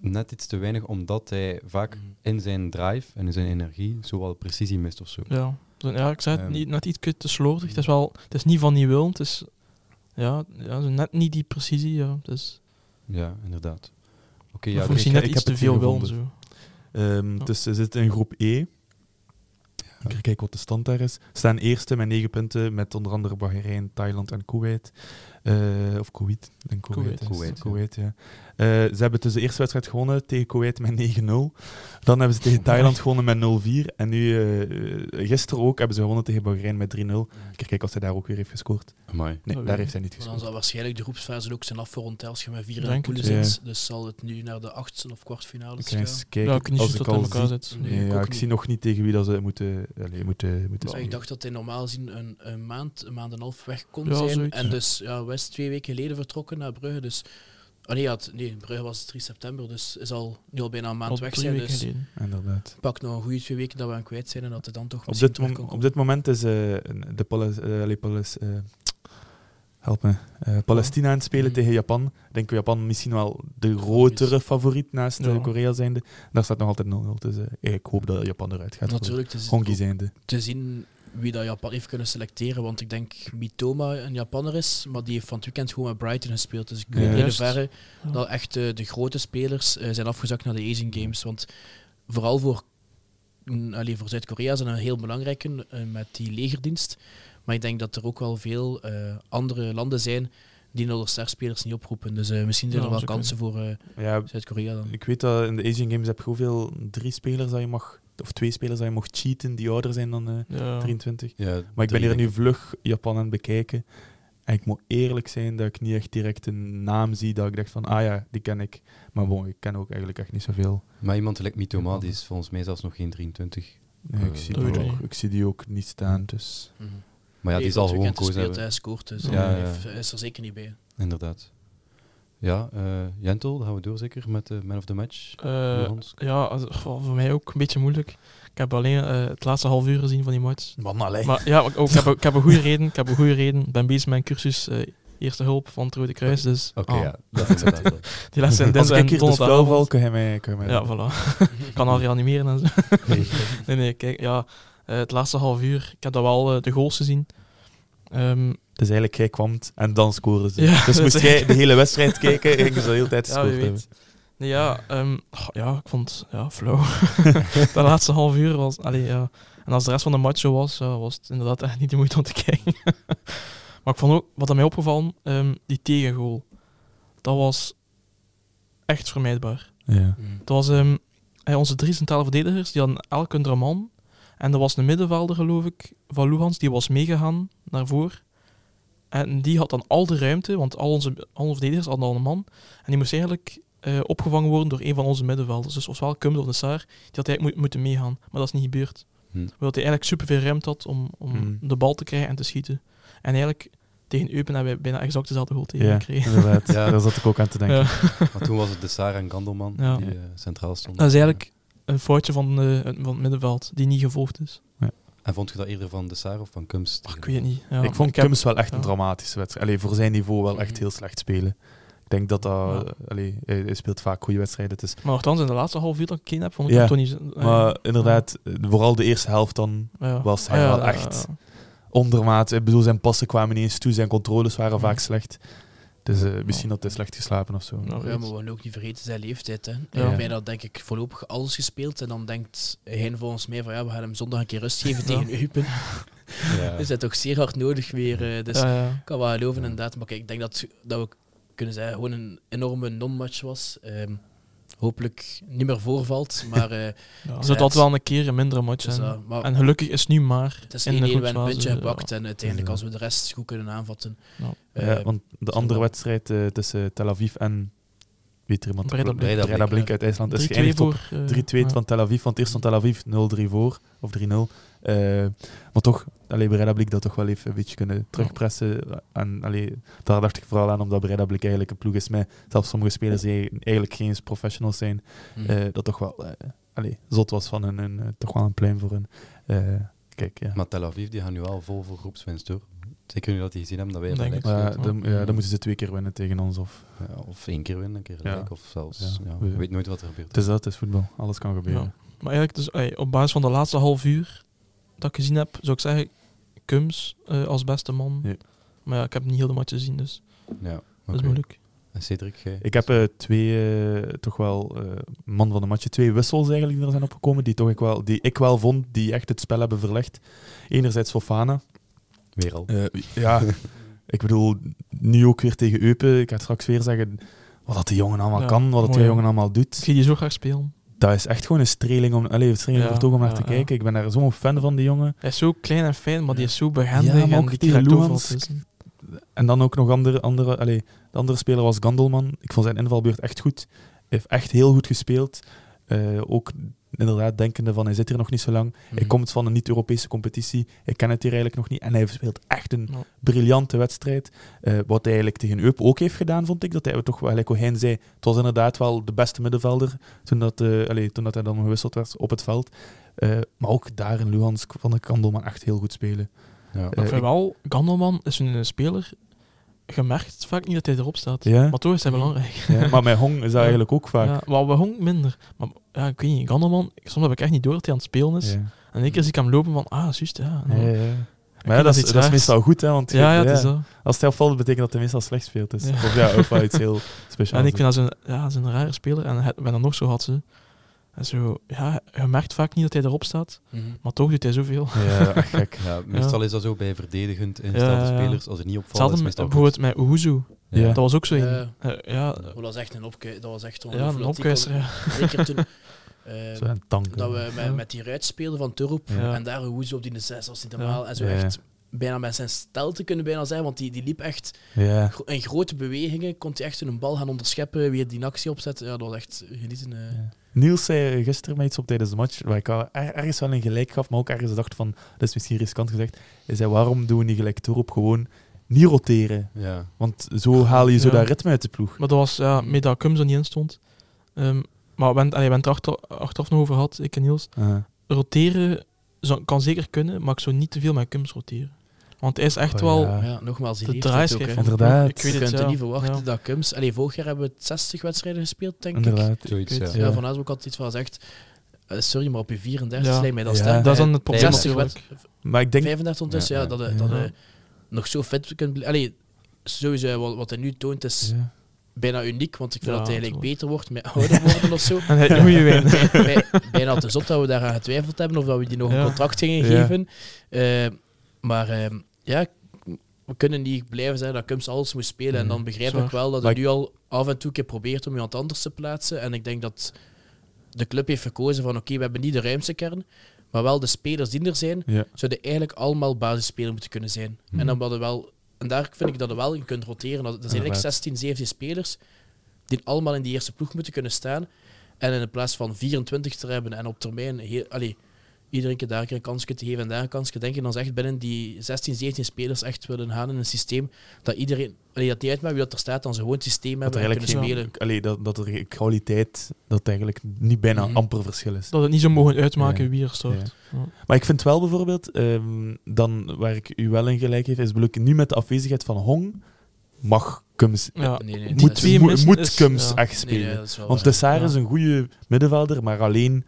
Speaker 1: net iets te weinig, omdat hij vaak
Speaker 3: Mhm.
Speaker 1: in zijn drive en in zijn energie zo wat precisie mist of zo.
Speaker 4: Ja. Dus, ja, ik zei het,
Speaker 1: Ehm.
Speaker 4: niet, net iets te slordig. Het is, wel, het is niet van niet wil, het is ja, ja, zo net niet die precisie. Ja. Het is,
Speaker 1: Ja, inderdaad. Oké, ja, dus-
Speaker 4: misschien
Speaker 2: ik-
Speaker 4: net
Speaker 2: ik
Speaker 4: iets
Speaker 2: heb
Speaker 4: te veel wil. Zo.
Speaker 2: Ehm,
Speaker 4: Ja.
Speaker 2: Dus ze zitten in groep E. Ik ga kijken wat de stand daar is. Ze staan eerste met negen punten met onder andere Bahrein, Thailand en Kuwait. Eh, of Kuwait. Denk Kuwait.
Speaker 4: Kuwait.
Speaker 1: Kuwait, ja.
Speaker 2: Kuwait, ja. Eh, ze hebben dus de eerste wedstrijd gewonnen tegen Kuwait met 9-0. Dan hebben ze tegen Thailand (laughs) gewonnen met 0-4. En nu, eh, gisteren ook, hebben ze gewonnen tegen Bahrein met 3-0. Ik ga kijken of hij daar ook weer heeft gescoord.
Speaker 1: Amai.
Speaker 2: Nee,
Speaker 4: Dat
Speaker 2: daar heeft hij niet
Speaker 3: Maar dan
Speaker 2: gescoord.
Speaker 3: zal waarschijnlijk de groepsfase ook zijn afgerond als je met vier in de zit. Dus zal het nu naar de achtste of kwartfinales
Speaker 2: ga
Speaker 3: gaan.
Speaker 2: eens kijken.
Speaker 4: Ja, ik niet
Speaker 2: als ik al
Speaker 4: elkaar zit.
Speaker 3: Nee,
Speaker 2: Nee,
Speaker 3: ik
Speaker 2: ja, ik
Speaker 3: niet.
Speaker 2: zie nog niet tegen wie dat ze moeten, allez, moeten, moeten
Speaker 3: Maar ik dacht dat hij normaal zien een, een maand, een maand en een half weg kon
Speaker 4: Ja,
Speaker 3: zijn.
Speaker 4: zoiets.
Speaker 3: En dus ja, West twee weken geleden vertrokken naar Brugge. Dus, oh nee, nee, Brugge was 3 september, dus is al, nu al bijna een maand
Speaker 4: Al
Speaker 3: weg zijn. Dus.
Speaker 2: Inderdaad.
Speaker 3: pak nog een goede twee weken dat we hem kwijt zijn en dat hij dan toch
Speaker 2: Op
Speaker 3: misschien
Speaker 2: dit, mom- op dit moment is eh, de eh, eh, help me, eh, Palestina aan het spelen
Speaker 3: Mhm.
Speaker 2: tegen Japan. Ik denk Japan misschien wel de grotere favoriet naast eh,
Speaker 4: Ja.
Speaker 2: Korea zijnde. Daar staat nog altijd 0-0. Dus eh, ik hoop dat Japan eruit gaat.
Speaker 3: Natuurlijk, ook
Speaker 2: zijnde.
Speaker 3: te zien wie dat Japan heeft kunnen selecteren. Want ik denk Mitoma een Japanner is, maar die heeft van het weekend gewoon met Brighton gespeeld. Dus ik weet
Speaker 2: Ja.
Speaker 3: niet in
Speaker 4: Ja.
Speaker 3: dat echt eh, de grote spelers eh, zijn afgezakt naar de Asian Games. Want vooral voor, mm, allee, voor Zuid-Korea zijn een heel belangrijke eh, met die legerdienst. Maar ik denk dat er ook wel veel eh, andere landen zijn die de sterspelers niet oproepen. Dus misschien zijn
Speaker 4: Ja,
Speaker 3: er wel kansen voor eh,
Speaker 2: Ja,
Speaker 3: Zuid-Korea dan.
Speaker 2: ik weet dat in de Asian Games heb je hoeveel drie spelers dat je mag, of twee spelers dat je mag cheaten die ouder zijn dan eh,
Speaker 4: Ja.
Speaker 2: 23.
Speaker 1: Ja,
Speaker 2: Maar ik ben hier nu vlug Japan aan het bekijken. En ik moet eerlijk zijn dat ik niet echt direct een naam zie dat ik dacht van, ah ja, die ken ik. Maar bon, ik ken ook eigenlijk echt niet zoveel.
Speaker 1: Maar iemand gelijk Mitoma, die is volgens mij zelfs nog geen 23.
Speaker 2: Nee, ik,
Speaker 1: Eh,
Speaker 2: zie die
Speaker 4: ik
Speaker 2: ook,
Speaker 4: niet.
Speaker 2: ik zie die ook niet staan, dus...
Speaker 1: Maar ja, die zal gewoon
Speaker 3: weekend
Speaker 1: kozen
Speaker 3: gespeeld,
Speaker 1: hebben.
Speaker 3: Hij scoort, dus
Speaker 1: Ja,
Speaker 3: hij is er zeker niet bij.
Speaker 1: Inderdaad. Ja, eh Jentel, dan gaan we door zeker met de man of the match.
Speaker 4: Eh,
Speaker 1: Johans.
Speaker 4: ja, also, goh, voor mij ook een beetje moeilijk. Ik heb alleen eh, het laatste half uur gezien van die match.
Speaker 2: Man, allee.
Speaker 4: Maar ja, ook, ik, heb, ik heb een goede reden. Ik heb een goede reden. Ik ben bezig met een cursus eh, Eerste Hulp van het Rode Kruis. Dus
Speaker 1: Oké,
Speaker 4: ah,
Speaker 1: ja. Dat is inderdaad wel. (laughs)
Speaker 4: die lessen zijn
Speaker 2: Als
Speaker 4: dinsdag
Speaker 2: ik
Speaker 4: en
Speaker 2: hier de spel val,
Speaker 4: donderdagavond.
Speaker 2: kan je mij... Kan je mij
Speaker 4: Ja, voilà. Ik (laughs) kan al reanimeren en zo. (laughs) Nee, nee, kijk, ja. eh, het laatste half uur, ik heb dat wel eh, de goals gezien. Ehm,
Speaker 2: Dus eigenlijk, jij kwam en dan scoren ze.
Speaker 4: Ja,
Speaker 2: dus (laughs) moest jij de hele wedstrijd kijken en je zou de hele tijd
Speaker 4: ja,
Speaker 2: gescoord
Speaker 4: wie
Speaker 2: hebben.
Speaker 4: Nee, ja, ehm, oh, ja, ik vond het ja, flauw. (laughs) (laughs) de laatste half uur was... Allee, ja. En als de rest van de match zo was, ja, was het inderdaad echt niet de moeite om te kijken. maar ik vond ook, wat aan mij opgevallen, ehm, die tegengoal. Dat was echt vermijdbaar.
Speaker 2: Ja.
Speaker 3: Mhm.
Speaker 4: Dat was ehm, eh, onze drie centrale verdedigers, die hadden elk een man. En er was een middenvelder, geloof ik, van Luhans, die was meegegaan naar voren. En die had dan al de ruimte, want al onze, al onze verdedigers hadden al een man. En die moest eigenlijk eh, opgevangen worden door een van onze middenvelders. Dus ofwel Kums of de Saar, die had eigenlijk moet, moeten meegaan. Maar dat is niet gebeurd.
Speaker 1: Hm.
Speaker 4: Omdat hij eigenlijk superveel ruimte had om, om
Speaker 2: Hmm.
Speaker 4: de bal te krijgen en te schieten. En eigenlijk, tegen Eupen hebben we bijna exact dezelfde goal tegen
Speaker 2: Ja,
Speaker 4: gekregen.
Speaker 2: inderdaad. (laughs)
Speaker 1: Ja.
Speaker 2: Daar zat ik ook aan te denken.
Speaker 4: Ja. (laughs)
Speaker 1: Maar toen was het de Sara en Gandelman
Speaker 4: Ja.
Speaker 1: die eh, centraal stonden.
Speaker 4: Dat is eigenlijk een foutje van, eh, van het middenveld, die niet gevolgd is.
Speaker 1: En vond je dat eerder van de Sara of van Kums?
Speaker 4: Ach, ik weet het niet. Ja,
Speaker 2: ik vond
Speaker 4: heb-
Speaker 2: Kums wel echt een
Speaker 4: ja.
Speaker 2: dramatische wedstrijd. Allee, voor zijn niveau wel echt
Speaker 3: Mhm.
Speaker 2: heel slecht spelen. Ik Ik denk dat dat...
Speaker 4: Ja.
Speaker 2: allee, hij, hij speelt vaak goede wedstrijden. Het is,
Speaker 4: Maar nogthans, in de laatste half uur dat ik heb, vond ik
Speaker 2: Ja,
Speaker 4: zo-
Speaker 2: maar inderdaad, eh, vooral de eerste helft dan
Speaker 4: ja.
Speaker 2: was hij
Speaker 4: Ah, ja,
Speaker 2: wel
Speaker 4: ja,
Speaker 2: echt
Speaker 4: ja.
Speaker 2: ondermaat. Ik bedoel, zijn passen kwamen niet eens toe, zijn controles waren
Speaker 4: Ja.
Speaker 2: vaak slecht. Dus eh, misschien had hij slecht geslapen of zo.
Speaker 4: Ja,
Speaker 3: maar we gaan ook niet vergeten zijn leeftijd. Hè.
Speaker 4: Ja.
Speaker 3: Bijna denk ik voorlopig alles gespeeld. En dan denkt hij volgens mij van ja, we gaan hem zondag een keer rust geven (laughs)
Speaker 4: Ja.
Speaker 3: tegen Eupen. (laughs)
Speaker 1: Ja.
Speaker 3: Is dat toch zeer hard nodig weer. eh, dus
Speaker 4: Ja, ja.
Speaker 3: ik kan wel geloven inderdaad. Maar kijk, ik denk dat, dat we kunnen zeggen gewoon een enorme non-match was. Ehm, hopelijk niet meer voorvalt. Maar, eh, (laughs)
Speaker 4: Ja, er
Speaker 3: Ja,
Speaker 4: zit altijd
Speaker 3: het-
Speaker 4: wel een keer een mindere match
Speaker 3: dus,
Speaker 4: En gelukkig is het nu maar
Speaker 3: het is
Speaker 4: in
Speaker 3: 1-1
Speaker 4: de
Speaker 3: we hebben een puntje
Speaker 4: ja.
Speaker 3: gepakt. En uiteindelijk, als we de rest goed kunnen aanvatten.
Speaker 4: Ja.
Speaker 3: eh,
Speaker 2: Ja, want de andere wedstrijd eh, tussen Tel Aviv en weet er iemand
Speaker 4: Breda Blik.
Speaker 1: Breda Blik
Speaker 2: uit IJsland is
Speaker 4: 3-2
Speaker 2: geëindigd op
Speaker 4: voor... eh,
Speaker 2: 3-2
Speaker 4: ja.
Speaker 2: van Tel Aviv, want eerst stond Tel Aviv 0-3 voor, of 3-0. Eh, maar toch, allee, Breda Blik dat toch wel even een beetje kunnen terugpressen. En allee, daar dacht ik vooral aan, omdat Breda Blik eigenlijk een ploeg is met zelfs sommige spelers die eigenlijk geen professionals zijn,
Speaker 3: hm.
Speaker 2: eh, dat toch wel allee, zot was van hun, hun, toch wel een pluim voor hun. Eh, kijk, ja.
Speaker 1: Maar Tel Aviv die gaan nu wel vol voor groepswinst door. Zeker nu dat die gezien hebben dat wij
Speaker 4: Denk.
Speaker 2: Maar
Speaker 1: gelijk
Speaker 2: ja, dan, ja, dan moeten ze twee keer winnen tegen ons. Of,
Speaker 1: Ja, of één keer winnen, een keer
Speaker 2: Ja.
Speaker 1: gelijk. Of zelfs,
Speaker 2: Ja.
Speaker 1: ja.
Speaker 2: We-
Speaker 1: je weet nooit wat er gebeurt.
Speaker 2: het is dat, het is voetbal. Alles kan gebeuren.
Speaker 4: Ja. Maar eigenlijk, dus, ey, op basis van de laatste half uur dat ik gezien heb, zou ik zeggen Kums eh, als beste man.
Speaker 2: Ja.
Speaker 4: Maar ja, ik heb niet heel de match gezien, dus
Speaker 1: Ja,
Speaker 4: dat is moeilijk.
Speaker 1: En Cedric, jij?
Speaker 2: Ik heb eh, twee, eh, toch wel, eh, man van de match, twee wissels eigenlijk die er zijn opgekomen, die, toch ik, wel, die ik wel vond, die echt het spel hebben verlegd. Enerzijds Fofana.
Speaker 1: Weer al.
Speaker 2: Eh, ja, (laughs) ik bedoel, nu ook weer tegen Eupen. Ik ga straks weer zeggen wat dat die jongen allemaal
Speaker 4: Ja,
Speaker 2: kan, wat dat die jongen allemaal doet.
Speaker 4: Ik zie die zo graag spelen.
Speaker 2: Dat is echt gewoon een streling om, allez, een streling
Speaker 4: Ja,
Speaker 2: om naar
Speaker 4: ja,
Speaker 2: te kijken. Ik ben daar zo'n fan van, die jongen.
Speaker 4: Hij is zo klein en fijn, maar die is zo behendig
Speaker 2: Ja, maar
Speaker 4: en
Speaker 2: ook
Speaker 4: die overal
Speaker 2: Luhans.
Speaker 4: tussen.
Speaker 2: En dan ook nog andere, andere allee, de andere speler was Gandelman. Ik vond zijn invalbeurt echt goed. Hij heeft echt heel goed gespeeld. Eh, ook inderdaad denkende van, hij zit hier nog niet zo lang. Hij
Speaker 3: Mhm.
Speaker 2: komt van een niet-Europese competitie. Hij kent het hier eigenlijk nog niet. En hij speelt echt een
Speaker 4: Ja.
Speaker 2: briljante wedstrijd. Eh, wat hij eigenlijk tegen Eup ook heeft gedaan, vond ik. Dat hij toch wel, gelijk O'Hein zei, het was inderdaad wel de beste middenvelder toen, dat, eh, allee, toen dat hij dan gewisseld werd op het veld. Eh, maar ook daar in Luhansk vond ik Kandelman echt heel goed spelen.
Speaker 1: Ja.
Speaker 2: Ik-
Speaker 4: vooral, Gandelman is een speler, je merkt vaak niet dat hij erop staat.
Speaker 2: Ja.
Speaker 4: Maar toch is hij belangrijk.
Speaker 2: ja, (laughs) maar met Hong is dat
Speaker 4: Ja.
Speaker 2: eigenlijk ook vaak.
Speaker 4: Ja, maar bij Hong minder. Maar ja, ik weet niet, Gandelman, soms heb ik echt niet door dat hij aan het spelen is.
Speaker 2: Ja.
Speaker 4: En één keer zie ik hem lopen van, ah, juist, ja.
Speaker 2: Ja,
Speaker 4: Ja,
Speaker 2: ja, ja.
Speaker 4: vind
Speaker 2: Maar ja, dat, is, dat is meestal goed, hè, want
Speaker 4: ja, het is dat.
Speaker 2: als hij opvalt, betekent dat hij meestal slecht speelt. Dus.
Speaker 4: Ja.
Speaker 2: Of ja, of wel iets heel speciaals. (laughs)
Speaker 4: En ik vind dat zo'n ja, rare speler. En ben er nog zo had ze. En zo, ja, je merkt vaak niet dat hij erop staat,
Speaker 3: Mhm.
Speaker 4: maar toch doet hij zoveel.
Speaker 2: Ja, echt (laughs) gek.
Speaker 1: Ja, meestal is dat zo bij verdedigend ingestelde
Speaker 4: Ja,
Speaker 1: spelers. Als het niet opvalt,
Speaker 4: Hetzelfde
Speaker 1: het
Speaker 4: met, bijvoorbeeld met Uhuzu.
Speaker 2: Ja.
Speaker 4: Dat was ook zo een.
Speaker 3: Ja.
Speaker 4: eh, ja,
Speaker 3: Maar dat was echt een opkui- dat was echt
Speaker 4: ja, een Ja.
Speaker 3: Zeker toen (laughs) eh,
Speaker 2: Zo een tank.
Speaker 3: dat we met,
Speaker 4: Ja.
Speaker 3: met die ruit speelden van Turop
Speaker 4: Ja.
Speaker 3: en daar hoe ze op die de zes was niet normaal.
Speaker 4: Ja.
Speaker 3: En zo
Speaker 2: Ja.
Speaker 3: echt bijna met zijn stel te kunnen bijna zijn, want die, die liep echt
Speaker 2: Ja.
Speaker 3: gro- in grote bewegingen, kon hij echt een bal gaan onderscheppen, weer die actie opzetten. Ja, dat was echt genieten. eh.
Speaker 2: Niels zei gisteren mij iets op tijdens de match, waar ik al er- ergens wel een gelijk gaf, maar ook ergens dacht van, dat is misschien riskant gezegd. Hij zei, waarom doen we niet gelijk Torop gewoon niet roteren?
Speaker 1: Ja.
Speaker 2: Want zo haal je zo
Speaker 4: Ja.
Speaker 2: dat ritme uit de ploeg.
Speaker 4: Maar dat was, ja, met dat Kums er niet in stond. Ehm, maar we hebben het er achter, achteraf nog over gehad, ik en Niels. Roteren zou- kan zeker kunnen, maar ik zou niet te veel met Kums roteren. Want hij is echt
Speaker 2: Oh,
Speaker 4: wel
Speaker 2: ja.
Speaker 3: Ja, nogmaals, die
Speaker 4: de
Speaker 3: ook.
Speaker 4: draaischijf.
Speaker 2: Inderdaad.
Speaker 4: Ik weet
Speaker 3: Je
Speaker 4: het,
Speaker 3: kunt
Speaker 4: ja.
Speaker 3: er niet verwachten
Speaker 4: Ja.
Speaker 3: dat Kums... Allee, vorig jaar hebben we 60 wedstrijden gespeeld, denk ik.
Speaker 2: Inderdaad.
Speaker 1: Zoiets, ja.
Speaker 3: Zoiets.
Speaker 2: Ja.
Speaker 3: Ja, Van Huis ook altijd iets van gezegd. eh, sorry, maar op je 34
Speaker 4: Ja.
Speaker 3: lijkt mij dat sterk.
Speaker 4: Dat is dan
Speaker 3: Eh,
Speaker 4: het probleem
Speaker 3: 60
Speaker 4: natuurlijk.
Speaker 3: wed-
Speaker 2: Maar ik denk,
Speaker 3: 35 ondertussen, ja,
Speaker 1: Ja,
Speaker 3: dat,
Speaker 1: ja.
Speaker 3: hij- dat hij nog zo fit kunt blijven. Allee, sowieso, wat, wat hij nu toont is
Speaker 2: ja.
Speaker 3: bijna uniek, want ik vind
Speaker 4: Ja,
Speaker 3: dat hij eigenlijk beter wordt met ouder worden of zo. (laughs)
Speaker 4: En hij (laughs)
Speaker 3: bij- bijna te zot dat we daaraan getwijfeld hebben of dat we die nog
Speaker 4: Ja.
Speaker 3: een contract gingen
Speaker 2: Ja.
Speaker 3: geven. Eh, maar ehm, ja, we kunnen niet blijven zeggen dat Kums alles moet spelen. En
Speaker 2: Nee,
Speaker 3: dan begrijp
Speaker 4: zwaar.
Speaker 3: ik wel dat hij nu al af en toe een keer probeert om iemand anders te plaatsen. En ik denk dat de club heeft gekozen van oké, we hebben niet de ruimste kern, maar wel de spelers die er zijn,
Speaker 2: Ja.
Speaker 3: zouden eigenlijk allemaal basisspeler moeten kunnen zijn.
Speaker 2: Mhm.
Speaker 3: En, dan hadden we wel, en daar vind ik dat je wel in kunt roteren. Dat, dat zijn eigenlijk
Speaker 2: Inderdaad.
Speaker 3: 16, 17 spelers die allemaal in die eerste ploeg moeten kunnen staan. En in plaats van 24 te hebben en op termijn heel, iedereen keer daar een keer een kansje te geven en daar een kansje, denk ik dan echt binnen die 16, 17 spelers echt willen gaan in een systeem dat iedereen, allee, dat niet uitmaakt wie dat er staat, dan ze gewoon het systeem
Speaker 2: Dat er
Speaker 3: hebben en kunnen
Speaker 2: eigenlijk geen,
Speaker 3: spelen.
Speaker 2: allee, dat, dat er kwaliteit, dat eigenlijk niet bijna amper verschil is.
Speaker 4: Dat het niet zo mogen uitmaken
Speaker 2: Ja.
Speaker 4: wie er start. Ja.
Speaker 2: Maar ik vind wel bijvoorbeeld, ehm, dan, waar ik u wel in gelijk heb, is ik nu met de afwezigheid van Hong, mag Kums...
Speaker 4: Ja.
Speaker 3: Nee, nee,
Speaker 2: moet
Speaker 3: dat
Speaker 2: moet,
Speaker 4: missen
Speaker 2: moet
Speaker 4: is-
Speaker 2: Kums
Speaker 4: ja.
Speaker 2: echt
Speaker 3: Nee, nee,
Speaker 2: spelen.
Speaker 3: dat
Speaker 2: Want. Tessar
Speaker 4: Ja.
Speaker 2: is een goede middenvelder, maar alleen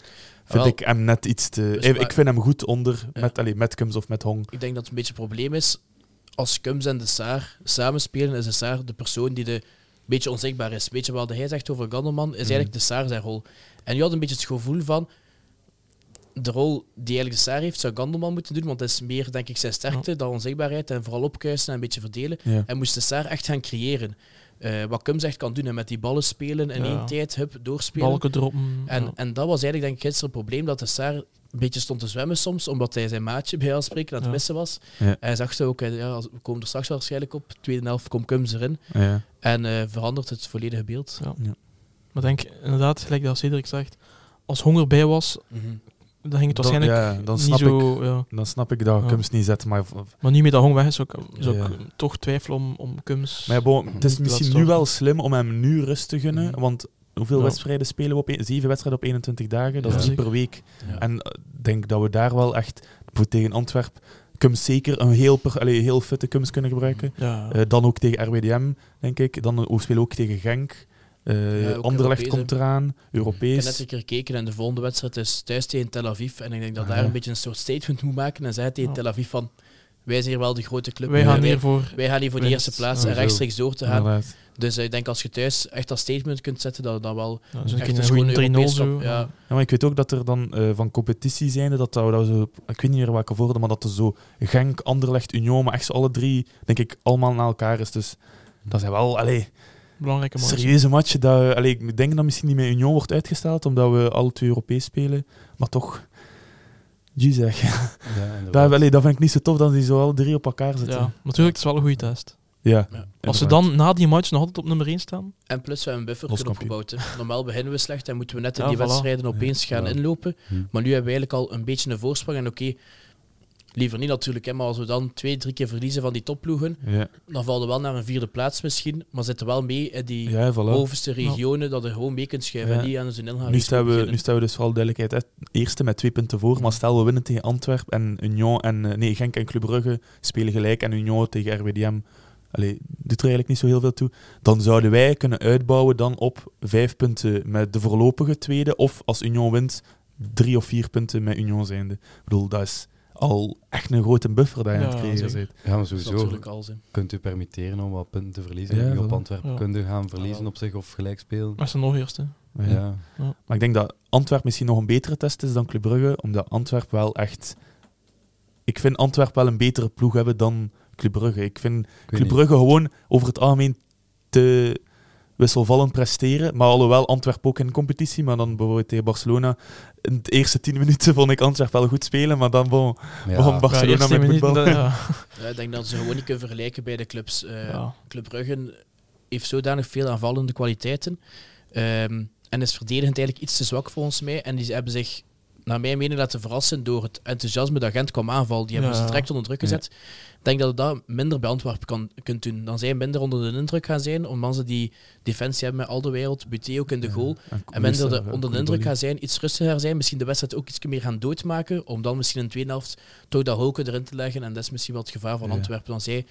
Speaker 2: vind
Speaker 3: Wel,
Speaker 2: ik hem net iets te...
Speaker 3: Dus
Speaker 2: ik, vind hem goed onder
Speaker 3: Ja.
Speaker 2: met, allee, met Kums of met Hong.
Speaker 3: Ik denk dat het een beetje het probleem is. Als Kums en de Saar samen spelen, is de Saar de persoon die de een beetje onzichtbaar is. Weet je wat hij zegt over Gandelman, is eigenlijk de Saar zijn rol. En je had een beetje het gevoel van de rol die eigenlijk de Saar heeft, zou Gandelman moeten doen, want dat is meer, denk ik, zijn sterkte dan onzichtbaarheid en vooral opkuisen en een beetje verdelen.
Speaker 2: Ja.
Speaker 3: En moest de Saar echt gaan creëren. Eh, wat Kums echt kan doen, en met die ballen spelen in
Speaker 4: Ja.
Speaker 3: één tijd, hup, doorspelen.
Speaker 4: Balken droppen.
Speaker 3: En,
Speaker 4: ja.
Speaker 3: en dat was eigenlijk denk ik gisteren het probleem, dat de Saar een beetje stond te zwemmen soms, omdat hij zijn maatje bij ons spreken aan het
Speaker 4: Ja.
Speaker 3: missen was.
Speaker 2: Ja.
Speaker 3: Hij zag ze ook, ja, als- we komen er straks waarschijnlijk op, tweede helft komt Kums erin
Speaker 2: Ja.
Speaker 3: en eh, verandert het volledige beeld.
Speaker 4: Ja.
Speaker 2: Ja.
Speaker 4: Maar ik denk inderdaad, gelijk dat Cedric zegt, als honger bij was, dan ging het
Speaker 2: Dan-
Speaker 4: waarschijnlijk
Speaker 2: ja, dan
Speaker 4: niet
Speaker 2: snap
Speaker 4: zo... Ja.
Speaker 2: Dan snap ik dat
Speaker 4: Ja.
Speaker 2: Kums niet zet, maar...
Speaker 4: Maar nu met dat honger weg is, zou ik, zou ik
Speaker 2: Ja.
Speaker 4: toch twijfelen om, om Kums...
Speaker 2: Maar ja, bon, het is
Speaker 4: Niet
Speaker 2: misschien nu wel slim om hem nu rust te gunnen,
Speaker 3: Mhm.
Speaker 2: want hoeveel
Speaker 4: Ja.
Speaker 2: wedstrijden spelen we op? een- zeven wedstrijden op 21 dagen, dat is drie per week.
Speaker 3: Ja.
Speaker 2: En ik denk dat we daar wel echt, tegen Antwerp, Kums zeker een heel, per, allee, heel fitte Kums kunnen gebruiken.
Speaker 4: Ja.
Speaker 2: Eh, dan ook tegen RWDM, denk ik. Dan we spelen ook tegen Genk. Eh
Speaker 3: Ja, ook
Speaker 2: Anderlecht
Speaker 3: Europees,
Speaker 2: komt eraan,
Speaker 3: Ik heb
Speaker 2: Europees.
Speaker 3: net een keer gekeken en de volgende wedstrijd is thuis tegen Tel Aviv. En ik denk dat
Speaker 2: Ah,
Speaker 3: daar
Speaker 2: ja.
Speaker 3: een beetje een soort statement moet maken en zeggen tegen
Speaker 4: Ja.
Speaker 3: Tel Aviv van wij zijn hier wel de grote club.
Speaker 4: wij gaan
Speaker 3: wij,
Speaker 4: hier voor...
Speaker 3: wij gaan hier voor de eerste plaats
Speaker 2: Ja,
Speaker 3: en rechtstreeks door te gaan.
Speaker 2: Inderdaad.
Speaker 3: Dus eh, ik denk als je thuis echt dat statement kunt zetten, dat dat wel
Speaker 4: Ja, dus
Speaker 3: echt
Speaker 4: een
Speaker 3: schone
Speaker 4: 3-0
Speaker 3: Europees
Speaker 4: zo.
Speaker 3: ja.
Speaker 2: Ja, maar ik weet ook dat er dan eh, van competitie zijn, dat, dat, dat zo, ik weet niet meer welke voorde, maar dat er zo Genk, Anderlecht, Union, maar echt zo alle drie, denk ik, allemaal naar elkaar is. Dus dat zijn wel, allee,
Speaker 4: Belangrijke match.
Speaker 2: serieuze matchen. Dat, allee, ik denk dat misschien niet met Union wordt uitgesteld, omdat we alle twee Europees spelen. Maar toch, je zeg.
Speaker 1: Ja. (laughs)
Speaker 2: Dat, allee, dat vind ik niet zo tof dat die zo alle drie op elkaar zitten.
Speaker 4: Ja, natuurlijk, het is wel een goede test.
Speaker 2: Ja,
Speaker 3: Ja.
Speaker 4: Als ze dan na die match nog altijd op nummer 1 staan,
Speaker 3: En plus we hebben een buffer opgebouwd. hè. Normaal beginnen we slecht en moeten we net in
Speaker 4: Ja,
Speaker 3: die
Speaker 4: voilà.
Speaker 3: wedstrijden opeens gaan
Speaker 1: Ja.
Speaker 3: inlopen.
Speaker 1: Hm.
Speaker 3: Maar nu hebben we eigenlijk al een beetje een voorsprong. En oké, liever niet natuurlijk, hè, maar als we dan twee, drie keer verliezen van die topploegen,
Speaker 2: Ja,
Speaker 3: dan vallen we wel naar een vierde plaats misschien. Maar zitten wel mee in die
Speaker 2: ja voilà.
Speaker 3: bovenste regionen, dat je gewoon mee kunt schuiven. En niet aan zijn inhoud.
Speaker 2: Nu staan, we, nu staan we dus vooral duidelijkheid. Eerste met twee punten voor, maar stel we winnen tegen Antwerpen en Union en eh, nee, Genk en Club Brugge spelen gelijk en Union tegen RWDM. Allee, doet er eigenlijk niet zo heel veel toe. Dan zouden wij kunnen uitbouwen dan op vijf punten met de voorlopige tweede, of als Union wint, drie of vier punten met Union zijnde. Ik bedoel, dat is al echt een grote buffer dat je aan het
Speaker 4: Ja,
Speaker 2: creëren.
Speaker 1: Ja, maar sowieso
Speaker 3: natuurlijk al zo.
Speaker 1: kunt u permitteren om wat punten te verliezen.
Speaker 2: Ja,
Speaker 1: op. Antwerpen
Speaker 4: Ja.
Speaker 1: kunnen gaan verliezen op zich of gelijk spelen.
Speaker 4: maar ze nog eerste.
Speaker 2: Ja.
Speaker 1: Ja.
Speaker 2: Maar ik denk dat Antwerp misschien nog een betere test is dan Club Brugge, omdat Antwerp wel echt... Ik vind Antwerp wel een betere ploeg hebben dan Club Brugge. Ik vind
Speaker 1: Ik
Speaker 2: Club
Speaker 1: niet.
Speaker 2: Brugge gewoon over het algemeen te wisselvallend presteren. Maar alhoewel Antwerp ook in competitie, maar dan bijvoorbeeld tegen Barcelona. In de eerste tien minuten vond ik Antwerp wel goed spelen, maar dan
Speaker 1: Ja.
Speaker 2: begon Barcelona met voetbal.
Speaker 4: ja. (laughs)
Speaker 3: Ja, ik denk dat ze gewoon niet kunnen vergelijken bij de clubs. Eh,
Speaker 4: Ja.
Speaker 3: Club Brugge heeft zodanig veel aanvallende kwaliteiten. Ehm, en is verdedigend eigenlijk iets te zwak volgens mij. En die hebben zich, naar mijn mening, laten verrassen door het enthousiasme dat Gent kwam aanvallen. Die hebben
Speaker 4: Ja.
Speaker 3: ze direct onder druk gezet. Ik denk dat je dat minder bij Antwerpen kan, kunt doen. Dan zij minder onder de indruk gaan zijn, omdat ze die defensie hebben met al de wereld. Buté ook in de goal. En minder de, onder de indruk gaan zijn, iets rustiger zijn, misschien de wedstrijd ook iets meer gaan doodmaken, om dan misschien in de tweede helft toch dat hoken erin te leggen. En dat is misschien wel het gevaar van. Antwerpen. Dan zij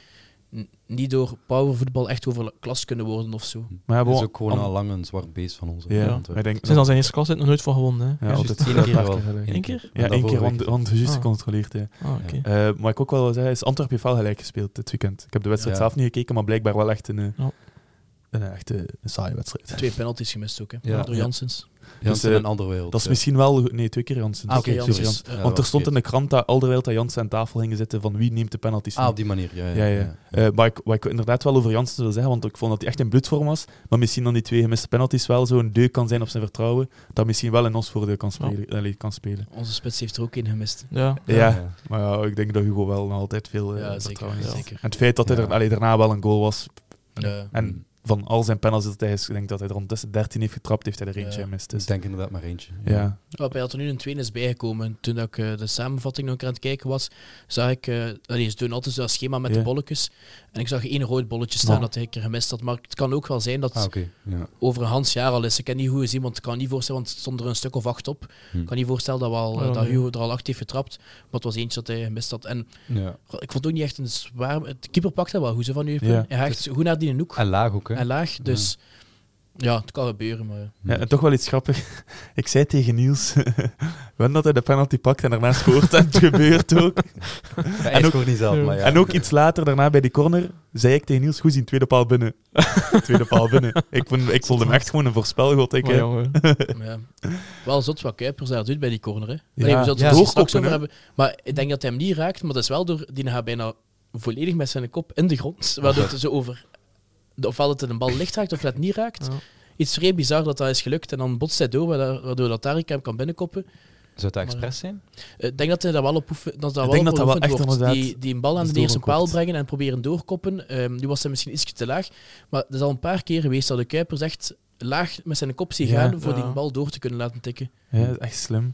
Speaker 3: niet door powervoetbal echt over klas kunnen worden of zo.
Speaker 2: Maar ja,
Speaker 1: Het is ook gewoon al lang een zwart beest van ons.
Speaker 2: Ja,
Speaker 4: Ja.
Speaker 2: maar ik denk
Speaker 4: Sinds al zijn eerste klas heeft nog nooit van gewonnen. Hè.
Speaker 2: Ja,
Speaker 1: Juist
Speaker 2: altijd
Speaker 1: één keer wel.
Speaker 4: Eén keer?
Speaker 2: Ja, één keer, want, want juist
Speaker 4: Ah.
Speaker 2: gecontroleerd. Ja.
Speaker 4: Ah, oké.
Speaker 2: Eh, maar ik ook wel wil zeggen, is Antwerpen heeft wel gelijk gespeeld dit weekend. Ik heb de wedstrijd
Speaker 1: Ja.
Speaker 2: zelf niet gekeken, maar blijkbaar wel echt een, eh,
Speaker 4: Ja.
Speaker 2: een, echt een, een saaie wedstrijd.
Speaker 3: Twee penalties gemist ook, hè,
Speaker 1: Ja.
Speaker 3: door
Speaker 2: Ja.
Speaker 1: Jansen
Speaker 2: Dus,
Speaker 1: en
Speaker 2: eh,
Speaker 1: andere wereld.
Speaker 2: Dat is misschien wel... Nee, twee keer Jansen.
Speaker 1: Ah, oké, Ja,
Speaker 2: Want er stond in de krant dat Alderweireld dat Jansen aan tafel gingen zitten van wie neemt de penalties
Speaker 1: Ah, op die manier. Ja, ja,
Speaker 2: Ja, ja.
Speaker 1: ja.
Speaker 2: Eh, maar ik, wat ik inderdaad wel over Jansen wil zeggen, want ik vond dat hij echt in bloedvorm was, maar misschien dan die twee gemiste penalties wel zo'n deuk kan zijn op zijn vertrouwen, dat misschien wel in ons voordeel kan spelen. allee, kan spelen.
Speaker 3: Onze spits heeft er ook één gemist.
Speaker 4: Ja.
Speaker 2: Ja,
Speaker 1: ja.
Speaker 2: maar ja, ik denk dat Hugo wel nog altijd veel eh, vertrouwen heeft. En het feit dat hij
Speaker 1: Ja.
Speaker 2: er allee, daarna wel een goal was,
Speaker 3: Ja.
Speaker 2: en
Speaker 1: Mm.
Speaker 2: Van al zijn penalties dat hij is, ik denk dat hij er ondertussen 13 heeft getrapt, heeft hij er eentje
Speaker 3: Ja.
Speaker 2: gemist.
Speaker 1: Dus ik denk inderdaad maar eentje.
Speaker 2: ja.
Speaker 3: Ja, bij dat er nu een tweede is bijgekomen. Toen dat ik eh, de samenvatting nog aan het kijken was, zag ik... eh allee, ze doen altijd dat schema met
Speaker 2: Ja.
Speaker 3: de bolletjes. En ik zag één rood bolletje staan dat hij een keer gemist had. Maar het kan ook wel zijn dat
Speaker 1: Ah,
Speaker 3: het
Speaker 1: oké. Ja.
Speaker 3: over een Hans jaar al is. Ik kan niet goed zien, want ik kan niet voorstellen, want het stond er een stuk of acht op.
Speaker 1: Hm.
Speaker 3: Ik kan niet voorstellen dat, we al,
Speaker 4: Oh,
Speaker 3: dat. Hugo er al acht heeft getrapt. Maar het was eentje dat hij gemist had. En
Speaker 1: ja.
Speaker 3: ik vond het ook niet echt een zwaar... De keeper pakt dat wel goed, van Eupen.
Speaker 2: Ja.
Speaker 3: Hij echt goed naar die hoek
Speaker 1: En laag ook, hè?
Speaker 3: en laag. Dus ja, het kan gebeuren, maar...
Speaker 2: Ja, en toch wel iets grappig. (laughs) Ik zei tegen Niels, (laughs) wanneer dat hij de penalty pakt en daarna scoort, en het (laughs) gebeurt ook.
Speaker 1: Ja, hij
Speaker 2: en ook-
Speaker 1: niet zelf, maar ja.
Speaker 2: En ook iets later, daarna bij die corner, zei ik tegen Niels, goed zien, tweede paal binnen. tweede paal binnen. Ik, vond, ik vond hem echt gewoon een voorspelgod. Ik,
Speaker 4: Maar.
Speaker 3: Ja. Wel zot wat Kuipers daar doet bij die corner. Hè.
Speaker 2: Ja,
Speaker 3: Allee, we zullen
Speaker 1: ja,
Speaker 3: er hebben. Maar ik denk dat hij hem niet raakt, maar dat is wel door... Die gaat bijna volledig met zijn kop in de grond. Waardoor het zo over... Ofwel dat het een bal licht raakt of dat het niet raakt.
Speaker 4: Ja.
Speaker 3: Iets vrij bizar dat dat is gelukt. En dan botst hij door, waardoor dat Tariq hem kan binnenkoppen.
Speaker 1: Zou het expres zijn?
Speaker 3: Eh, Ik denk dat hij dat wel op oefen, dat dat
Speaker 2: Ik
Speaker 3: wel
Speaker 2: denk
Speaker 3: op
Speaker 2: dat dat wel echt
Speaker 3: wordt. Die, die een bal aan de eerste paal brengen en proberen doorkoppen. Ehm, nu was hij misschien iets te laag. Maar het is al een paar keer geweest dat de Kuipers echt laag met zijn kop zien
Speaker 2: Ja.
Speaker 3: gaan voor
Speaker 4: Ja.
Speaker 3: die bal door te kunnen laten tikken.
Speaker 2: Ja, dat is echt slim.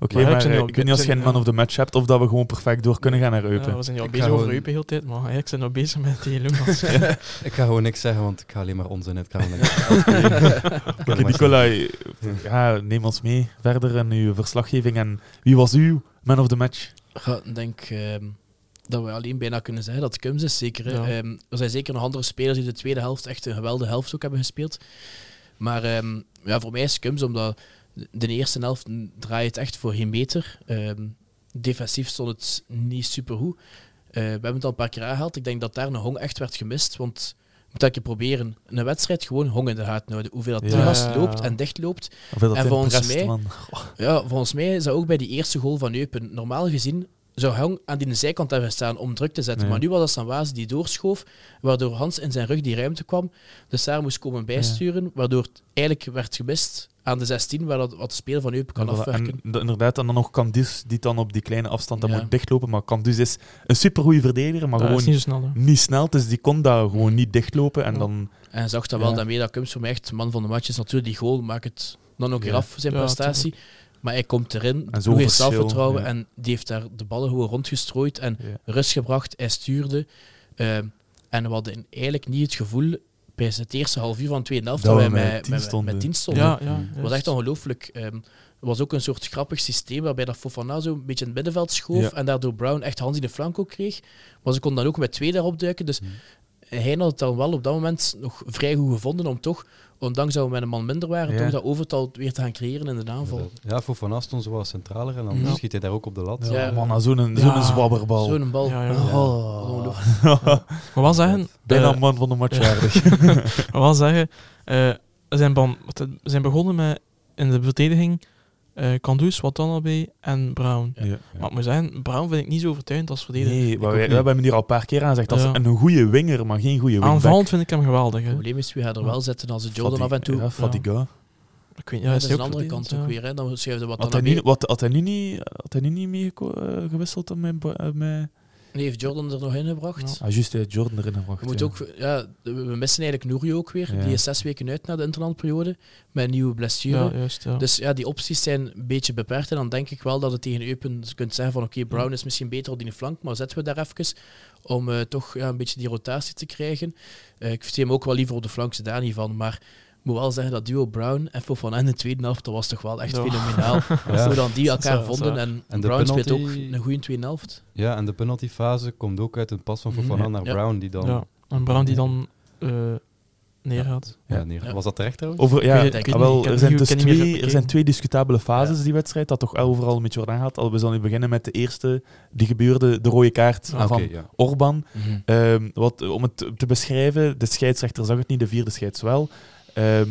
Speaker 2: Oké,
Speaker 4: Maar
Speaker 2: eh, ik weet niet als je een man of the match hebt, of dat we gewoon perfect door kunnen gaan naar Eupen.
Speaker 4: Ja, we zijn al bezig over Eupen heel tijd, maar ik ben nog bezig met die Lucas. (laughs)
Speaker 1: Ik ga gewoon niks zeggen, want ik ga alleen maar onzin gewoon niks (laughs) (laughs)
Speaker 2: Oké, Nicolai, ja, neem ons mee verder in uw verslaggeving. En wie was uw man of the match?
Speaker 3: Ik denk ehm, dat we alleen bijna kunnen zeggen dat het Kums is. Zeker. Ehm, er zijn zeker nog andere spelers die de tweede helft echt een geweldige helft ook hebben gespeeld. Maar ehm, ja, voor mij is Kums omdat de eerste helft draait het echt voor geen meter. Ehm, defensief stond het niet super goed. we hebben het al een paar keer aangehaald. Ik denk dat daar een hong echt werd gemist. Want je moet dat je proberen. Een wedstrijd gewoon hong in de gaten houden. Hoeveel dat gast
Speaker 4: Ja.
Speaker 3: loopt en dichtloopt.
Speaker 2: Of dat
Speaker 3: En volgens mij-
Speaker 2: man.
Speaker 3: Ja, volgens mij is dat ook bij die eerste goal van Eupen. Normaal gezien zou Hong aan die zijkant hebben staan om druk te zetten. Maar nu was dat Sanwazi die doorschoof, waardoor Hans in zijn rug die ruimte kwam. Dus daar moest komen bijsturen, waardoor het eigenlijk werd gemist aan de 16, waar dat, wat de speler van Eupen kan
Speaker 2: Ja,
Speaker 3: afwerken.
Speaker 2: En inderdaad, en dan nog Candus, die dan op die kleine afstand dan
Speaker 3: Ja.
Speaker 2: moet dichtlopen. Maar Candus is een supergoeie verdediger, maar
Speaker 4: dat
Speaker 2: gewoon
Speaker 4: niet zo snel.
Speaker 2: niet snel. Dus die kon daar gewoon niet dichtlopen. En
Speaker 4: Ja.
Speaker 2: dan,
Speaker 3: En hij zag dat wel
Speaker 2: Ja.
Speaker 3: daarmee dat Kums voor mij echt man van de match is. Natuurlijk, die goal maakt het dan ook weer
Speaker 2: Ja.
Speaker 3: af, zijn
Speaker 4: Ja,
Speaker 3: prestatie. Maar hij komt erin,
Speaker 2: En zo
Speaker 3: heeft zelfvertrouwen
Speaker 2: ja.
Speaker 3: en die heeft daar de ballen gewoon rondgestrooid en
Speaker 2: ja.
Speaker 3: rust gebracht. Hij stuurde. Ehm, en we hadden eigenlijk niet het gevoel bij het eerste half uur van de tweede helft
Speaker 2: Dat
Speaker 3: wij
Speaker 2: met
Speaker 3: met,
Speaker 2: tien stonden.
Speaker 3: met tien stonden.
Speaker 4: Ja, ja.
Speaker 3: Het was echt ongelooflijk. Ehm, er was ook een soort grappig systeem waarbij dat Fofana zo een beetje in het middenveld schoof
Speaker 2: Ja.
Speaker 3: en daardoor Brown echt Hans in de flank ook kreeg. Maar ze konden dan ook met twee daarop duiken. Dus
Speaker 1: Hmm.
Speaker 3: hij had het dan wel op dat moment nog vrij goed gevonden om toch, ondanks dat we met een man minder waren,
Speaker 2: Ja.
Speaker 3: toch dat overtal weer te gaan creëren in de aanval.
Speaker 1: Ja, Fofana stond zo wat centraler en dan
Speaker 3: Ja.
Speaker 1: schiet hij daar ook op de lat.
Speaker 2: Ja,
Speaker 3: Ja.
Speaker 2: man, nou, zo'n
Speaker 4: Ja.
Speaker 2: zo'n zwabberbal.
Speaker 3: Zo'n bal.
Speaker 4: Ja, ja.
Speaker 2: Oh. (laughs)
Speaker 4: Maar wel zeggen,
Speaker 2: Bijna
Speaker 4: eh,
Speaker 2: man van de match waardig. (laughs)
Speaker 4: maar wel zeggen eh, we, zijn zijn begonnen met in de verdediging eh Kandus, Watanabe en Brown.
Speaker 2: Ja.
Speaker 4: Maar ik moet zeggen, Brown vind ik niet zo overtuigend als verdediger.
Speaker 2: Nee, maar we hebben hem hier al een paar keer aan gezegd. Dat is
Speaker 4: Ja.
Speaker 2: een goede winger, maar geen goede wingback.
Speaker 4: Aanvallend vind ik hem geweldig. Hè.
Speaker 3: Het probleem is, wie gaat er wel zetten als het Jordan af en toe.
Speaker 2: Ja, Fatiga.
Speaker 4: Ik weet,
Speaker 3: Ja,
Speaker 4: ja,
Speaker 3: dat is een andere kant ook weer. Hè. Dan schuift er wat
Speaker 2: Had
Speaker 3: dan
Speaker 2: hij, niet, wat, had, hij nu niet, had hij nu niet mee eh, gewisseld met... Eh, met
Speaker 3: Nee, heeft Jordan er nog in gebracht.
Speaker 2: ah, juist, had Jordan erin gebracht.
Speaker 3: We, moeten
Speaker 2: ja.
Speaker 3: ook, ja, we missen eigenlijk Nouri ook weer.
Speaker 2: Ja.
Speaker 3: Die is zes weken uit na de interlandperiode met een nieuwe blessure.
Speaker 4: Ja, juist. Ja.
Speaker 3: Dus ja, die opties zijn een beetje beperkt. En dan denk ik wel dat het tegen Eupen je kunt zeggen van oké, Brown is misschien beter op die flank, maar zetten we daar even om eh, toch ja, een beetje die rotatie te krijgen. Eh, ik zie hem ook wel liever op de flank, daar niet van. Maar moet wel zeggen dat duo Brown en Fofana in de tweede helft, dat was toch wel echt fenomenaal. (laughs)
Speaker 1: Ja.
Speaker 3: Hoe dan die elkaar vonden. En, Brown speelt ook een goede tweede helft.
Speaker 1: Ja, en de penaltyfase komt ook uit een pas van
Speaker 3: Mhm.
Speaker 1: Fofana
Speaker 2: Ja.
Speaker 1: naar
Speaker 3: Ja.
Speaker 1: Brown, die dan...
Speaker 4: ja. En Brown die dan eh neergaat.
Speaker 1: Ja, neer. Was dat terecht trouwens?
Speaker 2: Over, ja,
Speaker 4: Ik
Speaker 3: ik
Speaker 2: wel, er, zijn dus twee, er zijn twee discutabele fases
Speaker 3: Ja.
Speaker 2: die wedstrijd, dat toch overal een beetje wordt aangehaald. Al, We zullen nu beginnen met de eerste, die gebeurde, de rode kaart
Speaker 1: Ah,
Speaker 2: van
Speaker 1: ja.
Speaker 2: Orban.
Speaker 3: Mhm.
Speaker 2: Ehm, wat, om het te beschrijven, de scheidsrechter zag het niet, de vierde scheids wel. Ehm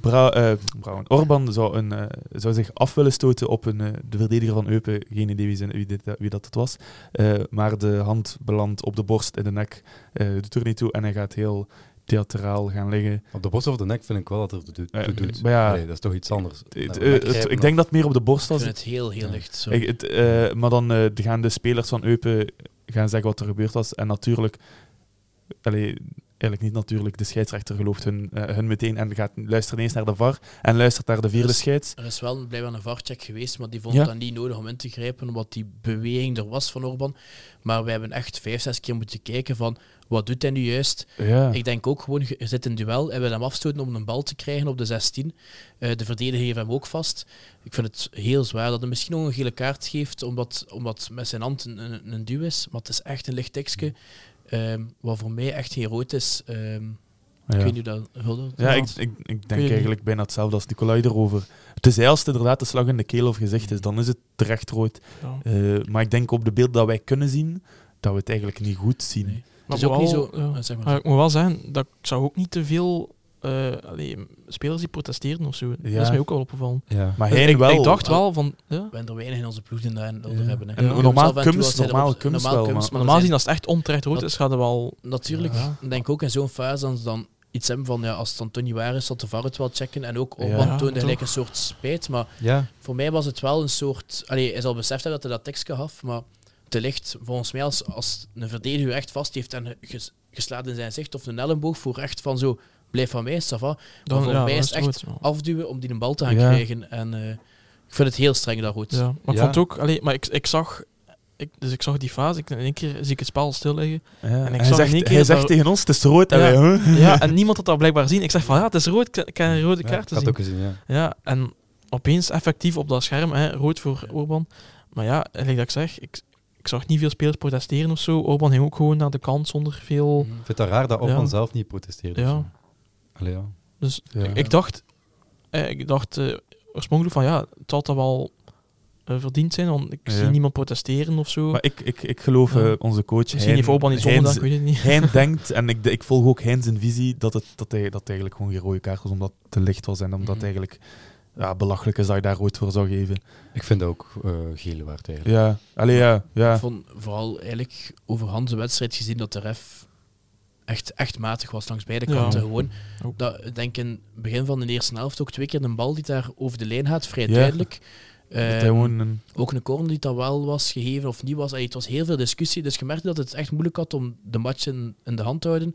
Speaker 2: Bra eh, Brown. Orban zou, een, eh, zou zich af willen stoten op een, eh, de verdediger van Eupen. Geen idee wie, zijn, wie, dit, wie dat het was. Eh, maar de hand belandt op de borst in de nek. eh doet er niet toe en hij gaat heel theatraal gaan liggen.
Speaker 1: Op de borst of de nek vind ik wel dat er toe
Speaker 2: Ja,
Speaker 1: toe doet.
Speaker 2: maar ja,
Speaker 1: Allee, dat is toch iets anders.
Speaker 2: Het- het- het- ik denk dat het meer op de borst
Speaker 3: Ik
Speaker 2: was.
Speaker 3: vind het heel, heel licht. Zo.
Speaker 2: Ik- het, eh, maar dan eh, gaan de spelers van Eupen gaan zeggen wat er gebeurd was. En natuurlijk, allee, eigenlijk niet natuurlijk. De scheidsrechter gelooft hun, eh, hun meteen en gaat luistert eens naar de VAR en luistert naar de vierde
Speaker 3: Dus-
Speaker 2: scheids.
Speaker 3: Er is wel blijkbaar een VAR-check geweest, maar die vond
Speaker 2: Ja.
Speaker 3: dat niet nodig om in te grijpen, omdat die beweging er was van Orban. Maar wij hebben echt vijf, zes keer moeten kijken van, wat doet hij nu juist?
Speaker 2: Ja.
Speaker 3: Ik denk ook gewoon, je zit in een duel en wil hem afstoten om een bal te krijgen op de 16. Eh, de verdediger heeft hem ook vast. Ik vind het heel zwaar dat hij misschien nog een gele kaart geeft, omdat, omdat met zijn hand een, een, een duw is. Maar het is echt een licht tekstje, ehm, wat voor mij echt geen rood is. Ehm,
Speaker 2: Ja.
Speaker 3: Ik weet niet hoe dat Hulde.
Speaker 2: Ja, ik, ik, ik denk
Speaker 4: niet.
Speaker 2: eigenlijk bijna hetzelfde als Nicolai erover. Tenzij als het inderdaad de slag in de keel of gezicht is, dan is het terecht rood.
Speaker 4: Ja.
Speaker 2: Eh, maar ik denk op de beeld dat wij kunnen zien, dat we het eigenlijk niet goed zien.
Speaker 3: Nee.
Speaker 4: Maar
Speaker 3: het is ook niet zo...
Speaker 4: ja.
Speaker 3: eh, zeg maar.
Speaker 4: Maar ik moet wel zeggen, dat ik zag ook niet te veel eh, allee, spelers die protesteerden of zo. Dat is mij ook wel opgevallen.
Speaker 1: Ja.
Speaker 2: Maar
Speaker 4: Dus
Speaker 2: hij
Speaker 4: ik,
Speaker 2: wel.
Speaker 4: ik dacht wel van... Ja.
Speaker 3: We hebben er weinig in onze ploeg die dat
Speaker 2: Ja.
Speaker 3: hebben. Hè.
Speaker 2: En normaal kunst, normaal kunst
Speaker 3: normaal
Speaker 2: wel,
Speaker 3: kunst,
Speaker 4: Maar
Speaker 3: er
Speaker 4: normaal gezien, als het echt onterecht rood is, gaat het wel...
Speaker 3: Natuurlijk.
Speaker 2: Ja.
Speaker 3: Ik denk ook in zo'n fase als dan iets hebben van, ja, als het dan toch niet waar is, dat de VAR het wel checken. En ook. Orban
Speaker 4: Ja,
Speaker 3: toonde gelijk een soort spijt. Maar
Speaker 1: ja,
Speaker 3: voor mij was het wel een soort... Allee, hij zal beseft hebben dat hij dat tekstje gaf, maar te licht, volgens mij, als, als een verdediger echt vast heeft en ges, geslagen in zijn zicht of een elleboog voor echt van zo, blijf van mij, ça va.
Speaker 4: Dan,
Speaker 3: voor
Speaker 4: ja,
Speaker 3: mij is het echt
Speaker 4: ja.
Speaker 3: Afduwen om die een bal te gaan
Speaker 2: Ja.
Speaker 3: krijgen. En eh, ik vind het heel streng dat rood.
Speaker 4: Ja, maar ik
Speaker 1: Ja.
Speaker 4: vond ook... Allee, maar ik, ik zag... Ik, dus ik zag die fase, ik, in één keer zie ik het spel stil liggen.
Speaker 2: Ja,
Speaker 4: En ik
Speaker 2: hij
Speaker 4: zag
Speaker 2: zegt,
Speaker 4: in één keer
Speaker 2: hij zegt
Speaker 4: daar-
Speaker 2: tegen ons, het is rood. En
Speaker 4: Ja.
Speaker 2: wij, huh?
Speaker 4: Ja, en niemand had dat blijkbaar gezien. Ik zeg van, ja, het is rood, ik kan een rode
Speaker 1: ja,
Speaker 4: kaart
Speaker 1: ik
Speaker 4: te
Speaker 1: had
Speaker 4: zien.
Speaker 1: ook gezien, ja.
Speaker 4: Ja, en opeens effectief op dat scherm, hè, rood voor Orban. Maar ja, like dat ik zeg, ik, ik zag niet veel spelers protesteren of zo. Orban ging ook gewoon naar de kant zonder veel...
Speaker 1: Ik vind het raar dat Orban
Speaker 4: Ja.
Speaker 1: zelf niet protesteerde.
Speaker 4: Ja.
Speaker 1: Zo. Allee, ja.
Speaker 4: Dus
Speaker 2: Ja.
Speaker 4: ik, ik dacht, eh, ik dacht eh, oorspronkelijk van ja, het zal dat wel eh, verdiend zijn, want ik
Speaker 2: Ja.
Speaker 4: zie niemand protesteren of zo.
Speaker 2: Maar ik, ik, ik geloof
Speaker 4: Ja.
Speaker 2: onze coach.
Speaker 4: Misschien
Speaker 2: Hein-
Speaker 4: heeft Orban iets ik weet het niet.
Speaker 2: Hein (laughs) denkt, en ik, ik volg ook Hein zijn visie, dat, het, dat, hij, dat het eigenlijk gewoon geen rode kaart was, omdat het te licht was en omdat het
Speaker 3: Mhm.
Speaker 2: eigenlijk ja, belachelijk is dat je daar rood voor zou geven.
Speaker 1: Ik vind dat ook eh geel waard eigenlijk.
Speaker 2: Ja, allee, ja. ja.
Speaker 3: Ik vond vooral eigenlijk overhand de wedstrijd gezien dat de ref echt, echt matig was langs beide
Speaker 4: Ja.
Speaker 3: kanten. Gewoon,
Speaker 4: Ook.
Speaker 3: dat, ik denk in het begin van de eerste helft ook twee keer een bal die daar over de lijn gaat, vrij
Speaker 2: Ja.
Speaker 3: duidelijk. Ehm,
Speaker 2: gewoon een,
Speaker 3: ook een corner die dat wel was gegeven of niet was. Allee, het was heel veel discussie, dus je merkte dat het echt moeilijk had om de match in, in de hand te houden.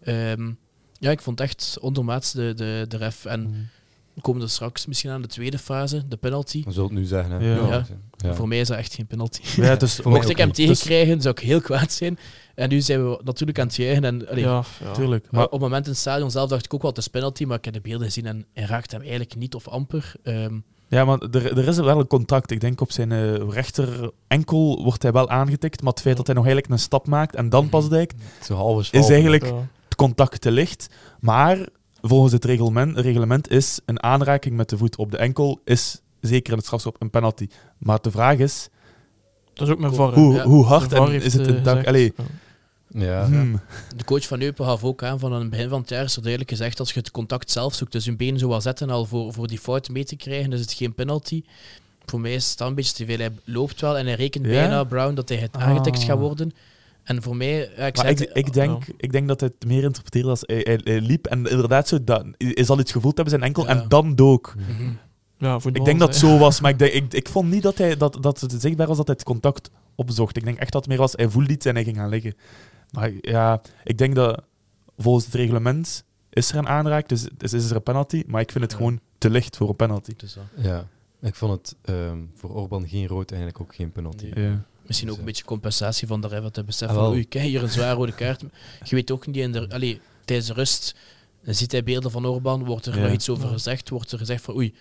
Speaker 3: Ehm, ja, ik vond echt ondermaats de, de, de ref. En we komen er straks misschien aan de tweede fase, de penalty.
Speaker 1: We zullen het nu zeggen. Hè.
Speaker 2: Ja.
Speaker 3: Ja.
Speaker 1: Ja.
Speaker 3: Voor mij is dat echt geen penalty.
Speaker 2: ja, dus, (laughs)
Speaker 3: Mocht ik hem
Speaker 1: niet.
Speaker 3: tegenkrijgen, zou ik heel kwaad zijn. En nu zijn we natuurlijk aan het juichen. En, allee,
Speaker 4: Ja, ja.
Speaker 2: Tuurlijk.
Speaker 3: maar
Speaker 2: Maar
Speaker 3: op het moment in het stadion zelf dacht ik ook wel, het is penalty, maar ik heb de beelden gezien en hij raakt hem eigenlijk niet of amper. Ehm,
Speaker 2: Ja, maar er, er is wel een contact. Ik denk op zijn eh, rechter enkel wordt hij wel aangetikt, maar het feit dat hij nog eigenlijk een stap maakt en dan pas dijkt,
Speaker 1: Zo half
Speaker 2: is eigenlijk het contact te licht. Maar volgens het reglement, reglement is een aanraking met de voet op de enkel is zeker in het strafschop een penalty. Maar de vraag is,
Speaker 4: Dat is ook mijn
Speaker 2: hoe,
Speaker 3: Ja.
Speaker 2: hoe hard en is het
Speaker 4: eh,
Speaker 2: een tak?
Speaker 4: gezegd,
Speaker 2: Allee,
Speaker 4: ja.
Speaker 1: Ja.
Speaker 2: hmm.
Speaker 3: de coach van Eupen gaf ook aan van aan het begin van het jaar is er duidelijk gezegd als je het contact zelf zoekt, dus je been zo wat zetten al voor, voor die fout mee te krijgen, is het geen penalty. Voor mij is het dan een beetje te veel. Hij loopt wel en hij rekent
Speaker 2: Ja?
Speaker 3: bijna Brown dat hij het
Speaker 2: Ah.
Speaker 3: aangetikt gaat worden. En voor mij, ja, ik
Speaker 2: Maar
Speaker 3: zei
Speaker 2: ik,
Speaker 3: het-
Speaker 2: ik, denk, ik denk dat hij het meer interpreteert als hij, hij, hij liep en inderdaad zo, dat, hij zal iets gevoeld hebben zijn enkel
Speaker 3: Ja.
Speaker 2: en dan dook.
Speaker 3: Mhm.
Speaker 4: Ja, voetbal,
Speaker 2: Ik denk dat het zo was, maar ik, denk, ik, ik vond niet dat, hij, dat, dat het zichtbaar was dat hij het contact opzocht. Ik denk echt dat het meer was, hij voelde iets en hij ging gaan liggen. Maar ja, ik denk dat volgens het reglement is er een aanraak, dus, dus is er een penalty. Maar ik vind het
Speaker 3: Ja.
Speaker 2: gewoon te licht voor een penalty.
Speaker 3: Dus,
Speaker 1: ja. Ik vond het ehm, voor Orban geen rood, eigenlijk ook geen penalty.
Speaker 3: Nee. Misschien ook een beetje compensatie van de ref, hij beseft
Speaker 1: Ah,
Speaker 3: van oei, kijk hier een zware rode kaart. Je weet ook niet, in de, allee, tijdens de rust dan ziet hij beelden van Orban, wordt er
Speaker 2: Ja.
Speaker 3: nog iets over gezegd, wordt er gezegd van oei.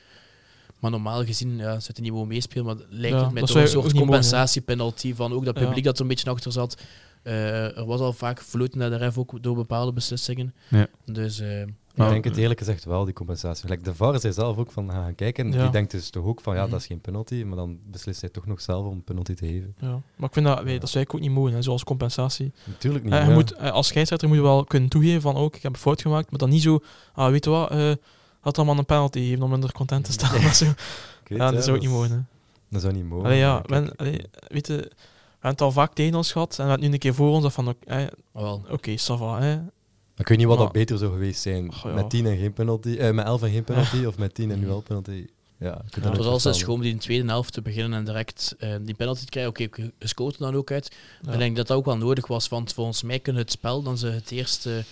Speaker 3: Maar normaal gezien ja, zit hij niet mogen meespelen, maar lijkt
Speaker 4: Ja,
Speaker 3: het toch een soort compensatiepenalty van ook dat
Speaker 4: Ja.
Speaker 3: publiek dat er een beetje achter zat. Eh, er was al vaak floten naar de ref ook door bepaalde beslissingen.
Speaker 2: Ja.
Speaker 3: Dus eh,
Speaker 1: ik denk het eerlijk gezegd wel, die compensatie. Like, de VAR zei zelf ook van gaan kijken.
Speaker 4: Ja.
Speaker 1: Die denkt dus toch ook van ja,
Speaker 3: Mhm.
Speaker 1: dat is geen penalty. Maar dan beslist hij toch nog zelf om een penalty te geven.
Speaker 4: Ja. Maar ik vind dat, nee, dat zou ik ook niet mogen, hè, zoals compensatie.
Speaker 1: Natuurlijk niet.
Speaker 4: Eh, je
Speaker 1: ja.
Speaker 4: moet, eh, als scheidsrechter moet je wel kunnen toegeven van ook, ik heb een fout gemaakt, maar dan niet zo, ah, weet je wat, eh had allemaal een penalty geven om minder content te staan. (laughs) zo.
Speaker 1: Weet,
Speaker 4: ja,
Speaker 1: ja,
Speaker 4: dat zou ook niet mogen. Hè.
Speaker 1: Dat zou niet mogen.
Speaker 4: Allee, ja, allee, weet je, we hebben het al vaak tegen ons gehad en we hebben het nu een keer voor ons dat van, oké, eh,
Speaker 3: maar
Speaker 1: Ik weet niet wat
Speaker 4: Maar-
Speaker 1: dat beter zou geweest zijn.
Speaker 4: Ja.
Speaker 1: Met 10 en geen penalty. eh, met 11 en geen penalty. Of met 10 en nu wel penalty. Ja, ik
Speaker 4: Ja,
Speaker 3: was altijd schoon om die in de tweede helft te beginnen en direct eh, die penalty te krijgen. Oké, okay, gescoten dan ook uit.
Speaker 4: Ja.
Speaker 3: Ik denk dat dat ook wel nodig was, want volgens mij kunnen het spel dan ze het eerste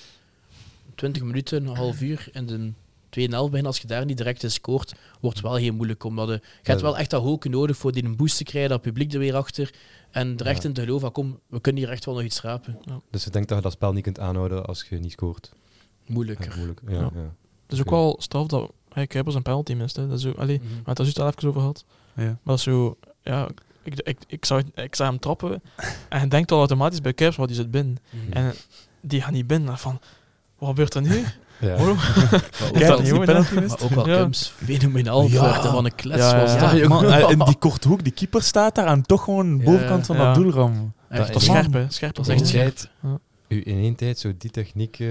Speaker 3: 20 minuten, een half uur in de tweede helft beginnen, als je daar niet direct in scoort, wordt het wel heel moeilijk. Omdat je, je hebt
Speaker 1: Ja.
Speaker 3: wel echt dat hoeken nodig voor die een boost te krijgen, dat publiek er weer achter. En er echt
Speaker 1: Ja.
Speaker 3: in te geloven, van, kom, we kunnen hier echt wel nog iets rapen.
Speaker 1: Dus je denkt dat je dat spel niet kunt aanhouden als je niet scoort.
Speaker 3: Moeilijker.
Speaker 1: Ja, moeilijk. Ja,
Speaker 4: Ja.
Speaker 1: ja.
Speaker 4: Het is ook wel straf dat hey, Kuipers een penalty mist. Hè. Dat is zo, allee,
Speaker 3: Mhm.
Speaker 4: we hebben het er juist al even over gehad.
Speaker 2: Ja.
Speaker 4: Maar dat is zo... Ja, ik, ik, ik, zag, ik zag hem trappen en je denkt al automatisch bij Kuipers, wat die zit binnen.
Speaker 3: Mhm.
Speaker 4: En die gaat niet binnen. Van, wat gebeurt er nu?
Speaker 1: Ja. (laughs)
Speaker 4: Waarom?
Speaker 3: Maar ook
Speaker 4: Kijk,
Speaker 3: wel-
Speaker 4: die jongen, hè.
Speaker 3: maar ook wel
Speaker 4: Ja.
Speaker 3: Kums fenomenaal
Speaker 2: Ja.
Speaker 3: Wat een klets
Speaker 2: Ja,
Speaker 3: was dat, jongen.
Speaker 2: Man, eh, in die (laughs) korte hoek, die keeper staat daar en toch gewoon bovenkant van
Speaker 4: Ja.
Speaker 2: dat doelram.
Speaker 3: Echt,
Speaker 1: Dat Man.
Speaker 4: scherp, hè. Scherp als echt
Speaker 1: u in één tijd zo die techniek eh,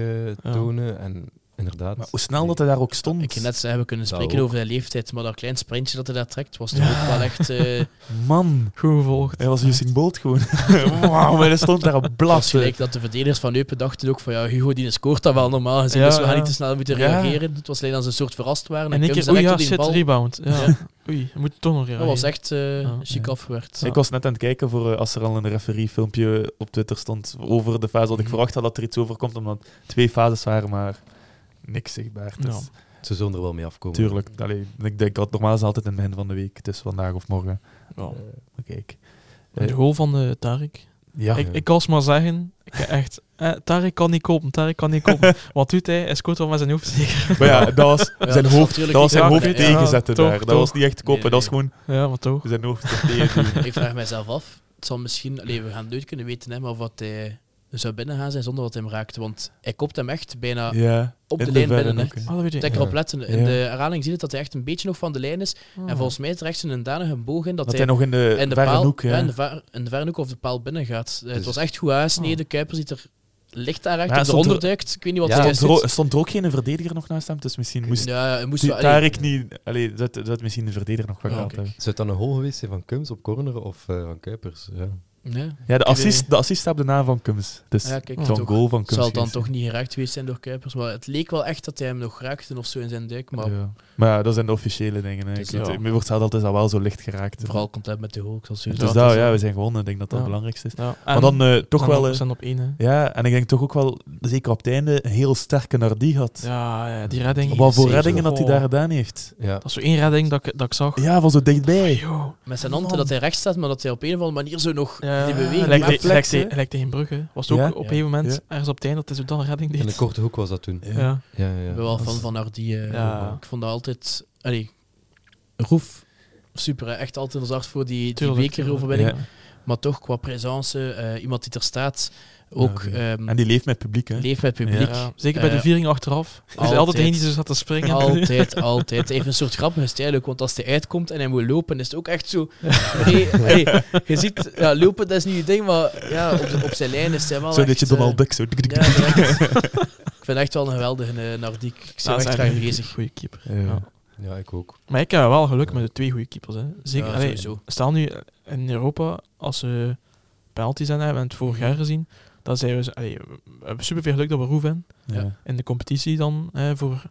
Speaker 1: tonen en inderdaad.
Speaker 2: Maar hoe snel dat hij daar ook stond.
Speaker 3: Ik kan net zeggen, we kunnen
Speaker 1: Dat
Speaker 3: spreken
Speaker 1: ook.
Speaker 3: over zijn leeftijd, maar dat klein sprintje dat hij daar trekt, was toch
Speaker 4: Ja.
Speaker 3: ook wel echt... eh (laughs)
Speaker 2: Man,
Speaker 4: Goed gevolgd.
Speaker 2: hij was Usain Bolt gewoon. (laughs) Wauw, maar hij stond daar op
Speaker 3: Het was
Speaker 2: blassen.
Speaker 3: gelijk dat de verdedigers van Eupen dachten ook van ja, Hugo die scoort dat wel normaal gezien,
Speaker 4: Ja,
Speaker 3: dus we gaan
Speaker 4: ja.
Speaker 3: niet te snel moeten
Speaker 2: Ja.
Speaker 3: reageren. Het was alleen dat ze een soort verrast waren.
Speaker 4: En ik keer, oei
Speaker 3: direct
Speaker 4: ja,
Speaker 3: op die
Speaker 4: shit,
Speaker 3: bal.
Speaker 4: rebound. Ja.
Speaker 3: Ja.
Speaker 4: Oei, je moet toch nog
Speaker 3: Dat
Speaker 4: reageren.
Speaker 3: was echt eh
Speaker 4: Ja.
Speaker 3: chic
Speaker 2: Ja.
Speaker 3: afgewerkt.
Speaker 2: Ik was net aan het kijken voor eh, als er al een referee-filmpje op Twitter stond over de fase dat ik
Speaker 3: Mhm.
Speaker 2: verwacht had dat er iets over komt, omdat twee fases waren, maar niks zichtbaar. Dus,
Speaker 4: Ja.
Speaker 1: Ze zullen er wel mee afkomen.
Speaker 2: Tuurlijk. Allee, ik denk dat normaal is altijd in het begin van de week. Het is vandaag of morgen.
Speaker 4: Ja.
Speaker 2: Maar kijk.
Speaker 4: De goal van de Tarik.
Speaker 2: Ja,
Speaker 4: Ik, ik kan het maar zeggen, ik echt, (laughs) eh, Tarik kan niet kopen, Tarik kan niet kopen. (laughs) Wat doet hij? Hij scoort wel met zijn hoofd zeker. (laughs)
Speaker 2: maar ja, dat was
Speaker 3: Ja,
Speaker 2: zijn
Speaker 3: dat is
Speaker 2: hoofd,
Speaker 3: natuurlijk
Speaker 2: dat was zijn
Speaker 4: niet-
Speaker 2: hoofd
Speaker 4: Ja, oké,
Speaker 2: tegenzetten
Speaker 4: ja, toch,
Speaker 2: daar. Dat
Speaker 4: toch.
Speaker 2: was niet echt kopen,
Speaker 3: Nee,
Speaker 2: dat was
Speaker 3: nee.
Speaker 2: gewoon
Speaker 4: Ja, maar toch.
Speaker 2: zijn hoofd tegen doen.
Speaker 3: Ik vraag mijzelf af, het zal misschien, allee, we gaan het nooit kunnen weten, hè, maar wat hij zou binnengaan zijn zonder dat hij hem raakte. Want hij kopt hem echt bijna
Speaker 2: Ja,
Speaker 3: op de lijn binnen.
Speaker 2: Ook.
Speaker 4: Ah, dat ik.
Speaker 3: Erop letten. In
Speaker 2: Ja.
Speaker 3: de herhaling zie je dat hij echt een beetje nog van de lijn is.
Speaker 4: Ah.
Speaker 3: En volgens mij is er echt zo'n danige boog in dat,
Speaker 2: Dat
Speaker 3: hij
Speaker 2: hij nog in de,
Speaker 3: in de
Speaker 2: verre
Speaker 3: paal,
Speaker 2: hoek...
Speaker 3: ja,
Speaker 2: Ja.
Speaker 3: in de, ver, in de verre hoek of de paal binnen gaat. Eh, het
Speaker 1: Dus-
Speaker 3: was echt goed aangesneden. Kuiper ziet er licht daar
Speaker 2: er-
Speaker 3: eronder duikt. Ik weet niet wat
Speaker 1: Ja,
Speaker 3: hij
Speaker 2: stond, er, stond er ook geen verdediger nog naast hem, dus misschien moest,
Speaker 3: Ja, hij moest
Speaker 2: Tarek niet... Allee, het misschien de verdediger nog wel
Speaker 3: Ja,
Speaker 2: hebben.
Speaker 1: Zou het dan een hol geweest zijn van Kums op corner of eh, van Kuipers? Ja.
Speaker 3: Nee.
Speaker 2: Ja, de assist, de assist staat op de naam van Kums. Dus
Speaker 3: Ja, kijk,
Speaker 2: zo'n
Speaker 3: toch.
Speaker 2: goal van Kums.
Speaker 3: Zal het dan toch niet geraakt geweest zijn door Kuipers. Maar het leek wel echt dat hij hem nog raakte of zo in zijn duik. Maar.
Speaker 2: Ja. Maar ja, dat zijn de officiële dingen. Hè.
Speaker 3: Dus ja.
Speaker 2: Met wordt altijd dat wel zo licht geraakt.
Speaker 3: vooral content met de goal. Ik zal het
Speaker 2: Dus dat,
Speaker 4: het
Speaker 2: ja, we zijn gewonnen. Ik denk dat dat
Speaker 4: Ja.
Speaker 2: het belangrijkste is.
Speaker 4: Ja.
Speaker 2: Maar dan eh, toch wel... eh,
Speaker 4: op één, hè.
Speaker 2: ja, en ik denk toch ook wel, zeker op het einde, een heel sterke Nardi had.
Speaker 4: Ja, ja, die redding.
Speaker 2: Wat voor reddingen dat hij daar gedaan heeft.
Speaker 1: Ja.
Speaker 4: Dat is zo één redding dat ik, dat ik zag.
Speaker 2: Ja, van zo dichtbij.
Speaker 3: Met zijn handen dat hij recht staat, maar dat hij op een of andere manier zo nog
Speaker 4: Ja,
Speaker 3: die beweging
Speaker 4: lijkt, tegen Brugge. Was het ook
Speaker 2: Ja.
Speaker 4: op een
Speaker 3: Ja.
Speaker 4: gegeven moment,
Speaker 2: Ja.
Speaker 4: ergens op het einde, dat hij zo dan een redding deed.
Speaker 1: In de korte hoek was dat toen.
Speaker 2: Ja.
Speaker 4: Ja.
Speaker 1: Ja, ja, ja.
Speaker 3: Ik ben wel fan
Speaker 2: is-
Speaker 3: van eh,
Speaker 4: Ja.
Speaker 3: Ik vond dat altijd... Allee, Roef, super. hè. Echt altijd ons hart voor die, die bekeroverwinning.
Speaker 2: Ja.
Speaker 3: Maar toch, qua presence, eh, iemand die er staat, ook
Speaker 2: Ja,
Speaker 3: ehm,
Speaker 2: En die leeft met publiek, hè.
Speaker 3: leeft met publiek.
Speaker 4: Ja, zeker bij de
Speaker 3: Eh,
Speaker 4: viering achteraf. Er is
Speaker 3: altijd.
Speaker 4: altijd één die zo zat te springen.
Speaker 3: Altijd, (laughs) altijd. Hij heeft een soort grappige stijl ook, want als hij uitkomt en hij moet lopen, is het ook echt zo... (laughs) Nee, hey, je ziet, ja, lopen dat is niet je ding, maar ja, op, de- op zijn lijn is hij wel
Speaker 2: Zo'n
Speaker 3: echt...
Speaker 2: beetje Donald
Speaker 3: eh,
Speaker 2: Duck. Zo.
Speaker 3: ja, direct. (laughs) Ik vind echt wel een geweldige uh. Ik zou echt graag bezig.
Speaker 4: Goede keeper.
Speaker 2: Ja.
Speaker 4: Ja.
Speaker 1: Ja, ik ook.
Speaker 4: Maar ik heb wel geluk met de twee goede keepers. Hè. Zeker,
Speaker 3: Ja,
Speaker 4: allee,
Speaker 3: sowieso.
Speaker 4: stel nu in Europa, als ze penalties aan hebben, en het vorig jaar gezien, dan zijn we, allee, we hebben superveel geluk dat we Roef hebben.
Speaker 2: Ja.
Speaker 4: In de competitie dan, hè, voor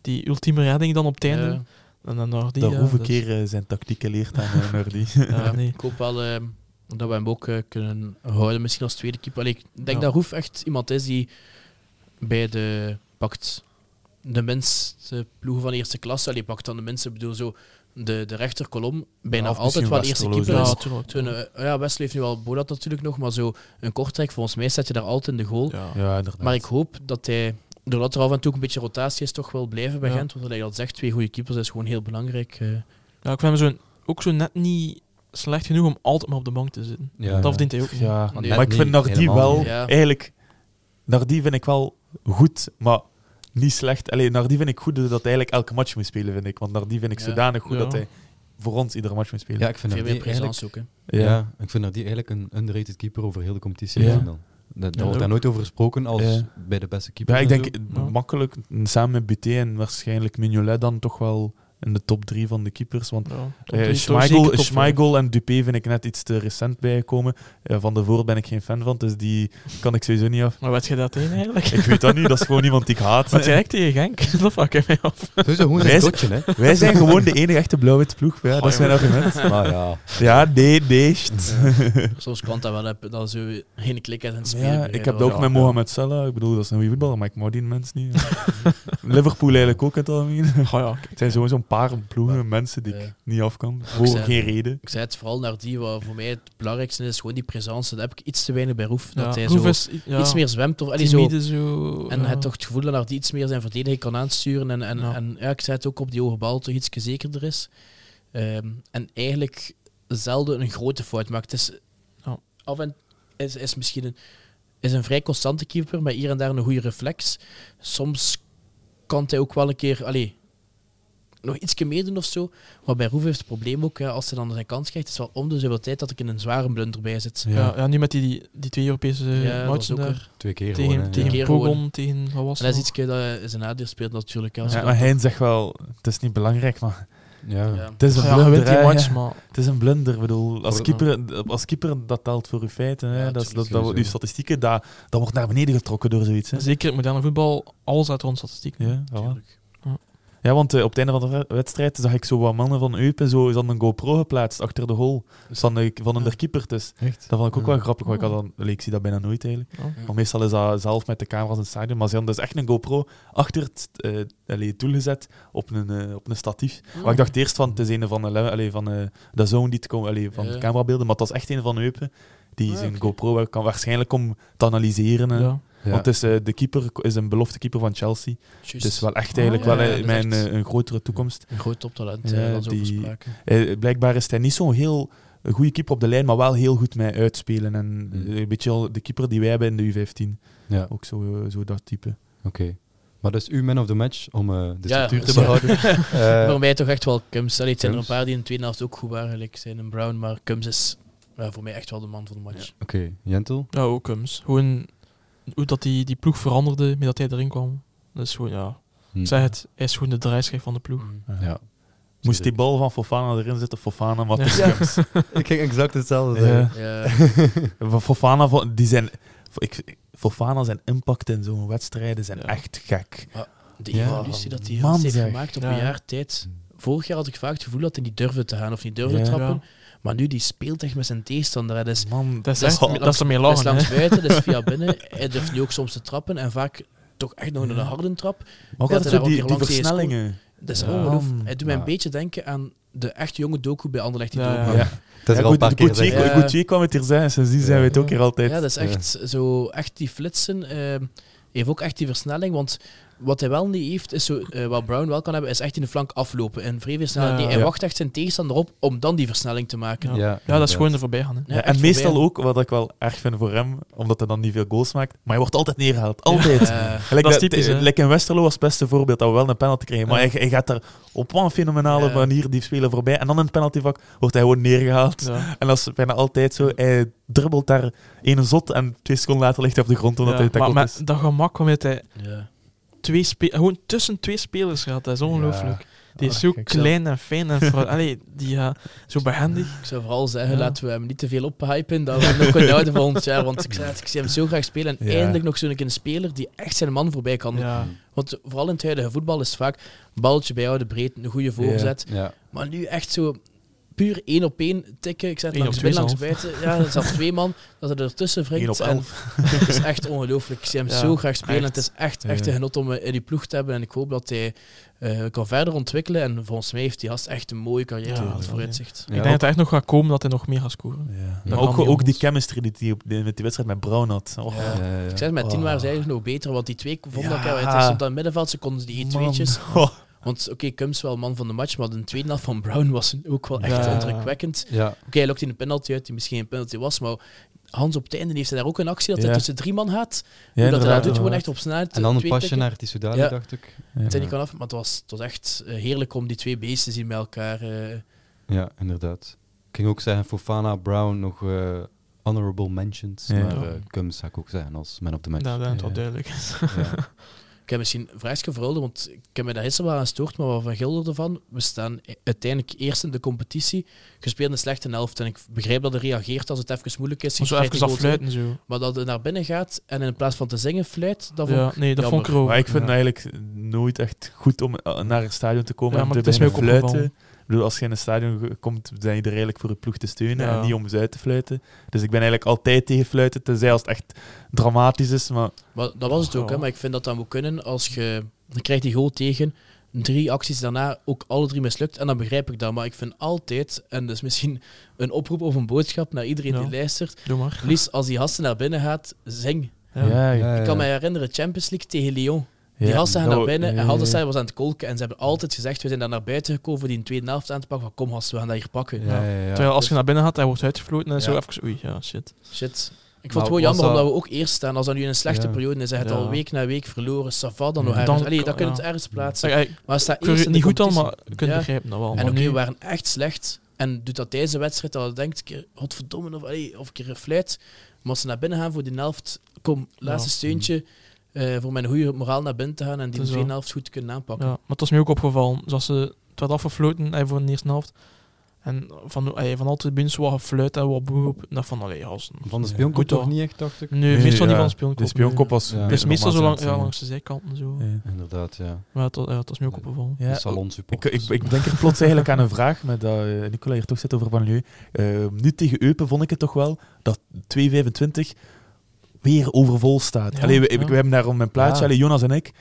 Speaker 4: die ultieme redding dan op het einde.
Speaker 3: Ja.
Speaker 4: En dan nog die,
Speaker 2: Dat
Speaker 4: ja,
Speaker 2: hoeveel
Speaker 4: dus-
Speaker 2: keer eh, zijn tactieken leert aan uh, Nardi. (laughs)
Speaker 4: Ja, nee.
Speaker 3: Ik hoop wel eh, dat we hem ook eh, kunnen houden, misschien als tweede keeper. Allee, ik denk
Speaker 4: Ja.
Speaker 3: dat Roef echt iemand is die bij de pakt de minste ploegen van eerste klasse. Allee, pakt dan de minste, ik bedoel zo de, de rechterkolom bijna
Speaker 2: Ja,
Speaker 3: altijd wel eerste keeper is.
Speaker 4: Ja,
Speaker 3: eh, ja, Wesley heeft nu al Bodat natuurlijk nog, maar zo een kortrijk, volgens mij zet je daar altijd in de goal.
Speaker 4: Ja.
Speaker 2: Ja, inderdaad.
Speaker 3: Maar ik hoop dat hij, doordat er af en toe een beetje rotatie is, toch wel blijven bij
Speaker 4: Ja.
Speaker 3: Gent. Want wat hij al zegt, twee goede keepers is gewoon heel belangrijk. eh.
Speaker 4: Ja, ik vind hem zo, ook zo net niet slecht genoeg om altijd maar op de bank te zitten.
Speaker 1: Ja.
Speaker 4: Dat verdient hij ook niet.
Speaker 2: Ja,
Speaker 3: Nee.
Speaker 2: maar ik vind Nardi wel... Eigenlijk, Nardi vind ik wel goed, maar niet slecht. Alleen Nardi vind ik goed dat hij eigenlijk elke match moet spelen, vind ik. Want Nardi vind ik
Speaker 3: Ja.
Speaker 2: zodanig goed
Speaker 4: Ja.
Speaker 2: dat hij voor ons iedere match moet spelen.
Speaker 1: Ja, ik vind
Speaker 3: Veel
Speaker 1: dat
Speaker 3: meer
Speaker 1: die
Speaker 3: presence.
Speaker 1: Ja. ik vind dat die eigenlijk een underrated keeper over heel de competitie
Speaker 2: Ja.
Speaker 1: is dan. Daar wordt daar nooit over gesproken als
Speaker 2: Ja.
Speaker 1: bij de beste keeper.
Speaker 2: Ja, ik denk makkelijk samen met Buté en waarschijnlijk Mignolet dan toch wel in de top drie van de keepers. Want
Speaker 4: Ja,
Speaker 2: eh, Schmeichel. Schmeichel en Dupé vind ik net iets te recent bijgekomen. Eh, van de Voort ben ik geen fan van, dus die kan ik sowieso niet af.
Speaker 4: Maar wat je dat tegen eigenlijk?
Speaker 2: Ik weet dat niet, dat is gewoon iemand die ik haat.
Speaker 4: Wat jij tegen Genk? (laughs) Dat vraag ik mij af.
Speaker 1: Sowieso gewoon
Speaker 2: Wij
Speaker 1: zijn
Speaker 2: zijn-
Speaker 1: dotje, hè.
Speaker 2: Wij zijn gewoon de enige echte blauw-wit ploeg. Ja, dat is mijn argument. (laughs)
Speaker 1: Maar ja.
Speaker 2: Ja, nee, nee.
Speaker 3: Soms kan dat wel hebben dat ze geen klik uit een spelen.
Speaker 2: Ja, ik heb dat ook
Speaker 3: Ja,
Speaker 2: met Mohamed Salah. Ik bedoel, dat is een goede voetballer, maar ik mag die mens niet. (laughs) Liverpool eigenlijk ook in het algemeen.
Speaker 4: Oh ja,
Speaker 2: Het zijn zo- zo'n paar ploegen, mensen die ik niet af kan. Voor
Speaker 3: zei-
Speaker 2: geen reden.
Speaker 3: Ik zei het vooral naar die, wat voor mij het belangrijkste is, gewoon die presence. Dat heb ik iets te weinig bij Roef. Dat hij
Speaker 4: Roef
Speaker 3: zo
Speaker 4: is, ja,
Speaker 3: iets meer zwemt. Of, allee, zo,
Speaker 4: zo.
Speaker 3: en
Speaker 4: ja.
Speaker 3: hij toch het gevoel dat Nardi iets meer zijn verdediging kan aansturen. En, en,
Speaker 4: Ja.
Speaker 3: en ja, ik zei het ook op die hoge bal, toch iets zekerder is. Ehm, en eigenlijk zelden een grote fout maakt. Het is,
Speaker 4: Ja.
Speaker 3: af en is, is misschien een, is een vrij constante keeper, met hier en daar een goede reflex. Soms kan hij ook wel een keer allee, nog iets meer doen of zo. Maar bij Roef heeft het probleem ook, ja, als hij dan zijn kans krijgt, is wel om de zoveel tijd dat ik in een zware blunder bij zit.
Speaker 4: Ja, ja, nu met die, die twee Europese
Speaker 3: Ja,
Speaker 4: matchen daar.
Speaker 1: Twee keer
Speaker 4: Tegen,
Speaker 1: gewoon,
Speaker 4: tegen
Speaker 3: keer gewoon.
Speaker 4: tegen wat was
Speaker 3: En dat is iets dat zijn nadeel speelt natuurlijk. Als
Speaker 2: Ja, maar Hein zegt wel, het is niet belangrijk, maar
Speaker 1: Ja.
Speaker 2: het is een?
Speaker 4: Ja,
Speaker 2: blunder.
Speaker 4: die match,
Speaker 2: ja.
Speaker 4: maar
Speaker 2: Het is een blunder. Bedoel, als keeper, als keeper, dat telt voor uw feiten. Hè.
Speaker 3: Ja,
Speaker 2: dat, is- dat, dat, uw statistieken, dat, dat wordt naar beneden getrokken door zoiets. Hè.
Speaker 4: zeker in moderne voetbal, alles uit rond statistiek.
Speaker 2: Ja, voilà. Ja, want eh, op het einde van de wed- wedstrijd zag ik zo wat mannen van Eupen zo is dan een GoPro geplaatst achter de goal van, de, van een der keeper. Dus
Speaker 1: Echt?
Speaker 2: dat vond ik ook wel grappig, want ik, had dan, ik zie dat bijna nooit eigenlijk.
Speaker 4: Ja.
Speaker 2: Maar meestal is dat zelf met de camera's in het stadion. Maar ze hadden dus echt een GoPro achter het, eh het doel gezet op een, eh, op een statief. Maar ik dacht eerst van het is een van de, le- allee, van, eh de zone die te komen, allee, van
Speaker 3: Ja.
Speaker 2: de camerabeelden. Maar het was echt een van Eupen die
Speaker 3: Ah,
Speaker 2: zijn. GoPro kan waarschijnlijk om te analyseren.
Speaker 4: Ja.
Speaker 1: Ja.
Speaker 2: Want het is, eh, de keeper is een belofte keeper van Chelsea.
Speaker 3: Juist.
Speaker 2: Dus wel echt
Speaker 4: Ah,
Speaker 2: eigenlijk
Speaker 3: ja,
Speaker 2: wel
Speaker 3: ja,
Speaker 2: eh,
Speaker 3: is echt-
Speaker 2: eh, een grotere toekomst.
Speaker 3: Een groot toptalent,
Speaker 2: Ja,
Speaker 3: eh, is
Speaker 2: die-. Eh, blijkbaar is hij niet zo'n heel goede keeper op de lijn, maar wel heel goed met uitspelen. En
Speaker 1: Mm.
Speaker 2: een beetje al de keeper die wij hebben in de U15.
Speaker 1: Ja,
Speaker 2: Ook zo, zo dat type.
Speaker 1: oké. Maar dus uw man of the match, om eh, de
Speaker 3: Ja,
Speaker 1: structuur te behouden. (laughs) Eh,
Speaker 3: Voor mij toch echt wel Kums. Allee, het zijn er een paar die in de tweede helft ook goed waren, gelijk zijn een Brown, maar Kums is ja, voor mij echt wel de man van de match.
Speaker 1: Oké, Jentel?
Speaker 4: Ja, ook Kums. Gewoon hoe dat die, die ploeg veranderde met dat hij erin kwam. Dat is gewoon, ja.
Speaker 1: Hm.
Speaker 4: Zeg het, hij is gewoon de draaischijf van de ploeg.
Speaker 3: Mm.
Speaker 1: Ja.
Speaker 2: Moest die bal van Fofana erin zitten, Fofana, maar
Speaker 4: Ja.
Speaker 2: het is
Speaker 1: Ja.
Speaker 2: Kums. (laughs)
Speaker 1: Ik ging exact hetzelfde
Speaker 2: Ja.
Speaker 1: zeggen.
Speaker 3: Ja, (laughs)
Speaker 2: Van Fofana, die zijn... Ik, Fofana zijn impact in zo'n wedstrijden zijn
Speaker 4: Ja.
Speaker 2: echt gek.
Speaker 3: de
Speaker 2: Ja,
Speaker 3: evolutie dat hij heeft gemaakt op
Speaker 4: Ja.
Speaker 3: een jaar tijd. Vorig jaar had ik vaak het gevoel dat hij niet durfde te gaan of niet durfde
Speaker 2: Ja.
Speaker 3: trappen.
Speaker 4: Ja.
Speaker 3: Maar nu die speelt echt met zijn tegenstander. hè. Dat is,
Speaker 2: Man,
Speaker 4: Dat is,
Speaker 3: Dat is
Speaker 4: echt,
Speaker 3: langs-
Speaker 4: dat is ermee
Speaker 3: dat is
Speaker 4: lachen.
Speaker 3: langs buiten, dat is via (laughs) binnen. Hij durft nu ook soms te trappen en vaak toch echt nog een
Speaker 2: Ja.
Speaker 3: harde trap.
Speaker 2: maar ook
Speaker 3: Ja,
Speaker 2: altijd
Speaker 3: dat
Speaker 2: die, die versnellingen.
Speaker 3: Dat is
Speaker 1: Ja.
Speaker 3: ongelooflijk. Hij doet mij een
Speaker 1: Ja.
Speaker 3: beetje denken aan de echt jonge doku bij Anderlecht die
Speaker 4: Ja, ja.
Speaker 2: Ja.
Speaker 1: Het is er al een paar
Speaker 2: Gauthier.
Speaker 3: Ja.
Speaker 2: Kwam het hier zeggen, sindsdien zijn we het ook hier altijd.
Speaker 3: Ja, dat is echt zo, echt die flitsen. ehm heeft ook echt die versnelling, want wat hij wel niet heeft, is zo, eh, wat Brown wel kan hebben, is echt in de flank aflopen. En vrij versnellen.
Speaker 4: Ja.
Speaker 3: Nee, hij
Speaker 2: Ja.
Speaker 3: wacht echt zijn tegenstander op om dan die versnelling te maken.
Speaker 4: Ja.
Speaker 1: Ja,
Speaker 4: Ja, dat is gewoon er voorbij gaan. Hè.
Speaker 3: Ja,
Speaker 2: Ja,
Speaker 3: echt
Speaker 2: en meestal
Speaker 3: voorbij.
Speaker 2: ook, wat ik wel erg vind voor hem, omdat hij dan niet veel goals maakt, maar hij wordt altijd neergehaald. Altijd.
Speaker 4: Dat is typisch, hè?
Speaker 2: Like in Westerlo was het beste voorbeeld dat we wel een penalty kregen. Maar
Speaker 4: Ja.
Speaker 2: hij, hij gaat er op een fenomenale
Speaker 3: Ja.
Speaker 2: manier die speler voorbij. En dan in het penaltyvak wordt hij gewoon neergehaald.
Speaker 4: Ja.
Speaker 2: En dat is bijna altijd zo. Hij dribbelt daar ene zot en twee seconden later ligt hij op de grond omdat
Speaker 4: Ja,
Speaker 2: hij
Speaker 4: maar
Speaker 2: tackeld
Speaker 4: met
Speaker 2: is.
Speaker 4: dat gemak waarmee hij
Speaker 3: ja.
Speaker 4: Twee gewoon tussen twee spelers gaat, dat is ongelooflijk. Die is
Speaker 2: Ah,
Speaker 4: zo klein en fijn en vooral- (laughs) Allee, die zo behendig.
Speaker 3: Ik zou vooral zeggen,
Speaker 4: Ja.
Speaker 3: laten we hem niet te veel ophypen, dat we hem nog kunnen houden volgend jaar. Want ik, zei het, ik zie hem zo graag spelen. En
Speaker 2: Ja.
Speaker 3: eindelijk nog zo'n een speler die echt zijn man voorbij kan.
Speaker 4: Ja.
Speaker 3: Want vooral in het huidige voetbal is het vaak balletje bij jou, de breed, een goede voorzet.
Speaker 1: Ja.
Speaker 3: Maar nu echt zo puur één op één tikken. Ik zet langs
Speaker 4: twee
Speaker 3: langs buiten. Ja, zelfs (laughs) twee man, dat hij ertussen wringt. En het is echt ongelooflijk. Ik zie hem
Speaker 4: Ja,
Speaker 3: zo graag spelen.
Speaker 2: echt.
Speaker 3: Het is echt, echt een genot om eh, in die ploeg te hebben. En ik hoop dat hij eh, kan verder ontwikkelen. En volgens mij heeft die gast echt een mooie carrière
Speaker 4: Ja,
Speaker 3: het vooruitzicht.
Speaker 1: Ja,
Speaker 4: ik denk dat hij echt nog gaat komen dat hij nog meer gaat scoren.
Speaker 2: Maar ook, ook die chemistry die hij op de- met die wedstrijd met Brown had. Oh.
Speaker 3: Ja.
Speaker 1: Ja, ja, ja.
Speaker 3: Ik zeg, met tien
Speaker 2: Oh.
Speaker 3: waren ze eigenlijk nog beter, want die twee vonden
Speaker 2: Ja.
Speaker 3: elkaar. Het is op dat middenveld, ze konden die
Speaker 2: Man.
Speaker 3: E2'tjes.
Speaker 2: Oh. (laughs)
Speaker 3: Want oké, Kums wel man van de match, maar de tweede helft van Brown was ook wel echt
Speaker 4: Ja.
Speaker 3: indrukwekkend.
Speaker 1: Ja,
Speaker 3: Oké, hij lokte een penalty uit die misschien een penalty was, maar Hans op het einde heeft hij daar ook een actie dat hij
Speaker 2: Ja.
Speaker 3: tussen drie man gaat.
Speaker 2: Ja,
Speaker 3: Hoe dat hij dat doet, gewoon echt op snelheid.
Speaker 1: en dan een pasje
Speaker 3: tikken.
Speaker 1: naar Tissoudali,
Speaker 3: Ja.
Speaker 1: dacht ik.
Speaker 2: Ja.
Speaker 3: Het kan af, maar het was, het was echt eh, heerlijk om die twee beesten te zien bij elkaar. eh.
Speaker 1: Ja, inderdaad. Ik ging ook zeggen, Fofana, Brown, nog eh, honorable mentions.
Speaker 2: Ja.
Speaker 1: Maar Kums zou ik ook zeggen als man op the match.
Speaker 4: Dat is wel
Speaker 2: Ja.
Speaker 4: duidelijk.
Speaker 1: Ja.
Speaker 3: Ik heb misschien een vraagje verholden, want ik heb me daar gisteren wel aan gestoord, maar wat van Gilder ervan, we staan uiteindelijk eerst in de competitie, gespeeld een slechte helft. En ik begrijp dat er reageert als het even moeilijk is.
Speaker 4: zo even afluiten zo.
Speaker 3: Maar dat het naar binnen gaat en in plaats van te zingen fluit, dat vond
Speaker 4: Ja,
Speaker 3: ik
Speaker 4: nee, dat vond ik ook.
Speaker 2: Maar ik vind
Speaker 4: ja.
Speaker 2: het eigenlijk nooit echt goed om eh, naar een stadion te komen
Speaker 4: Ja,
Speaker 2: en
Speaker 4: maar
Speaker 2: te
Speaker 4: het is mij
Speaker 2: beginnen fluiten.
Speaker 4: opgevallen.
Speaker 2: Bedoel, als je in een stadion komt, ben je er eigenlijk voor je ploeg te steunen
Speaker 4: Ja.
Speaker 2: en niet om ze uit te fluiten. Dus ik ben eigenlijk altijd tegen fluiten, tenzij als het echt dramatisch is. Maar
Speaker 3: Maar dat was het ook, hè, maar ik vind dat dat moet kunnen als je... Dan krijgt die goal tegen, drie acties daarna ook alle drie mislukt. En dan begrijp ik dat. Maar ik vind altijd, en dat is misschien (laughs) een oproep of een boodschap naar iedereen
Speaker 4: Ja.
Speaker 3: die luistert,
Speaker 4: Doe maar.
Speaker 3: Lies, als die gasten naar binnen gaat, zing.
Speaker 4: Ja.
Speaker 3: Ik kan me herinneren, Champions League tegen Lyon. Die
Speaker 2: ja,
Speaker 3: gasten gaan naar binnen
Speaker 2: ja,
Speaker 3: en
Speaker 2: ja,
Speaker 3: Haldenstein was aan het kolken. En ze hebben altijd gezegd, we zijn daar naar buiten gekomen voor die tweede helft aan te pakken. Van kom gasten, we gaan dat hier pakken.
Speaker 1: Ja, ja, ja.
Speaker 4: Terwijl als je naar binnen gaat, hij wordt uitgefloten en zo even... Oei, ja, shit.
Speaker 3: Shit. Ik
Speaker 1: Maar
Speaker 3: vond het gewoon
Speaker 1: was
Speaker 3: jammer
Speaker 1: dat-
Speaker 3: omdat we ook eerst staan. Als dat nu in een slechte
Speaker 1: Ja.
Speaker 3: periode is, hij het
Speaker 4: Ja.
Speaker 3: al week na week verloren. Sava dan
Speaker 2: Ja.
Speaker 3: nog ergens.
Speaker 4: Dan-
Speaker 3: Allee, dat kun je
Speaker 4: ja.
Speaker 3: het ergens plaatsen. Maar staat eerst
Speaker 4: niet goed dan, maar je kunt
Speaker 3: Ja.
Speaker 4: begrijpen dat wel.
Speaker 3: En
Speaker 4: Maar
Speaker 3: oké,
Speaker 4: nu-
Speaker 3: we waren echt slecht. En doet dat tijdens de wedstrijd dat je denkt, godverdomme, of, allee, of een keer een fluit. Maar als ze naar binnen gaan voor die helft, kom, laatste
Speaker 4: Ja.
Speaker 3: steuntje. Eh, voor mijn goede moraal naar binnen te gaan en die tweede helft goed te kunnen aanpakken.
Speaker 4: Ja, maar het was mij ook opgevallen. Zoals ze het werd afgefloten eh, voor de eerste helft. En van, eh, van altijd binnen zo wat gefluit en wat boe op. Dat van, allee, gasten.
Speaker 1: Van de spionkop
Speaker 4: toch
Speaker 1: niet echt, dacht ik?
Speaker 4: Nee,
Speaker 2: Nee,
Speaker 4: meestal niet
Speaker 2: ja.
Speaker 4: van de spionkop.
Speaker 2: De spionkop
Speaker 4: nee.
Speaker 2: was...
Speaker 1: Ja.
Speaker 4: Dus meestal zo lang, ja,
Speaker 2: lang.
Speaker 4: langs de zijkanten zo.
Speaker 2: Ja.
Speaker 1: Inderdaad, ja.
Speaker 4: Maar het, ja, het was mij ook opgevallen.
Speaker 2: Ja,
Speaker 1: de
Speaker 2: ik, ik, ik denk er plots eigenlijk aan een vraag, met dat Nicola hier toch zit over Banlieue. Eh, nu tegen Eupen vond ik het toch wel dat 225 weer overvol staat.
Speaker 4: Ja,
Speaker 2: Allee, we, we hebben daar om een plaatje,
Speaker 1: Ja.
Speaker 2: allee, Jonas en ik.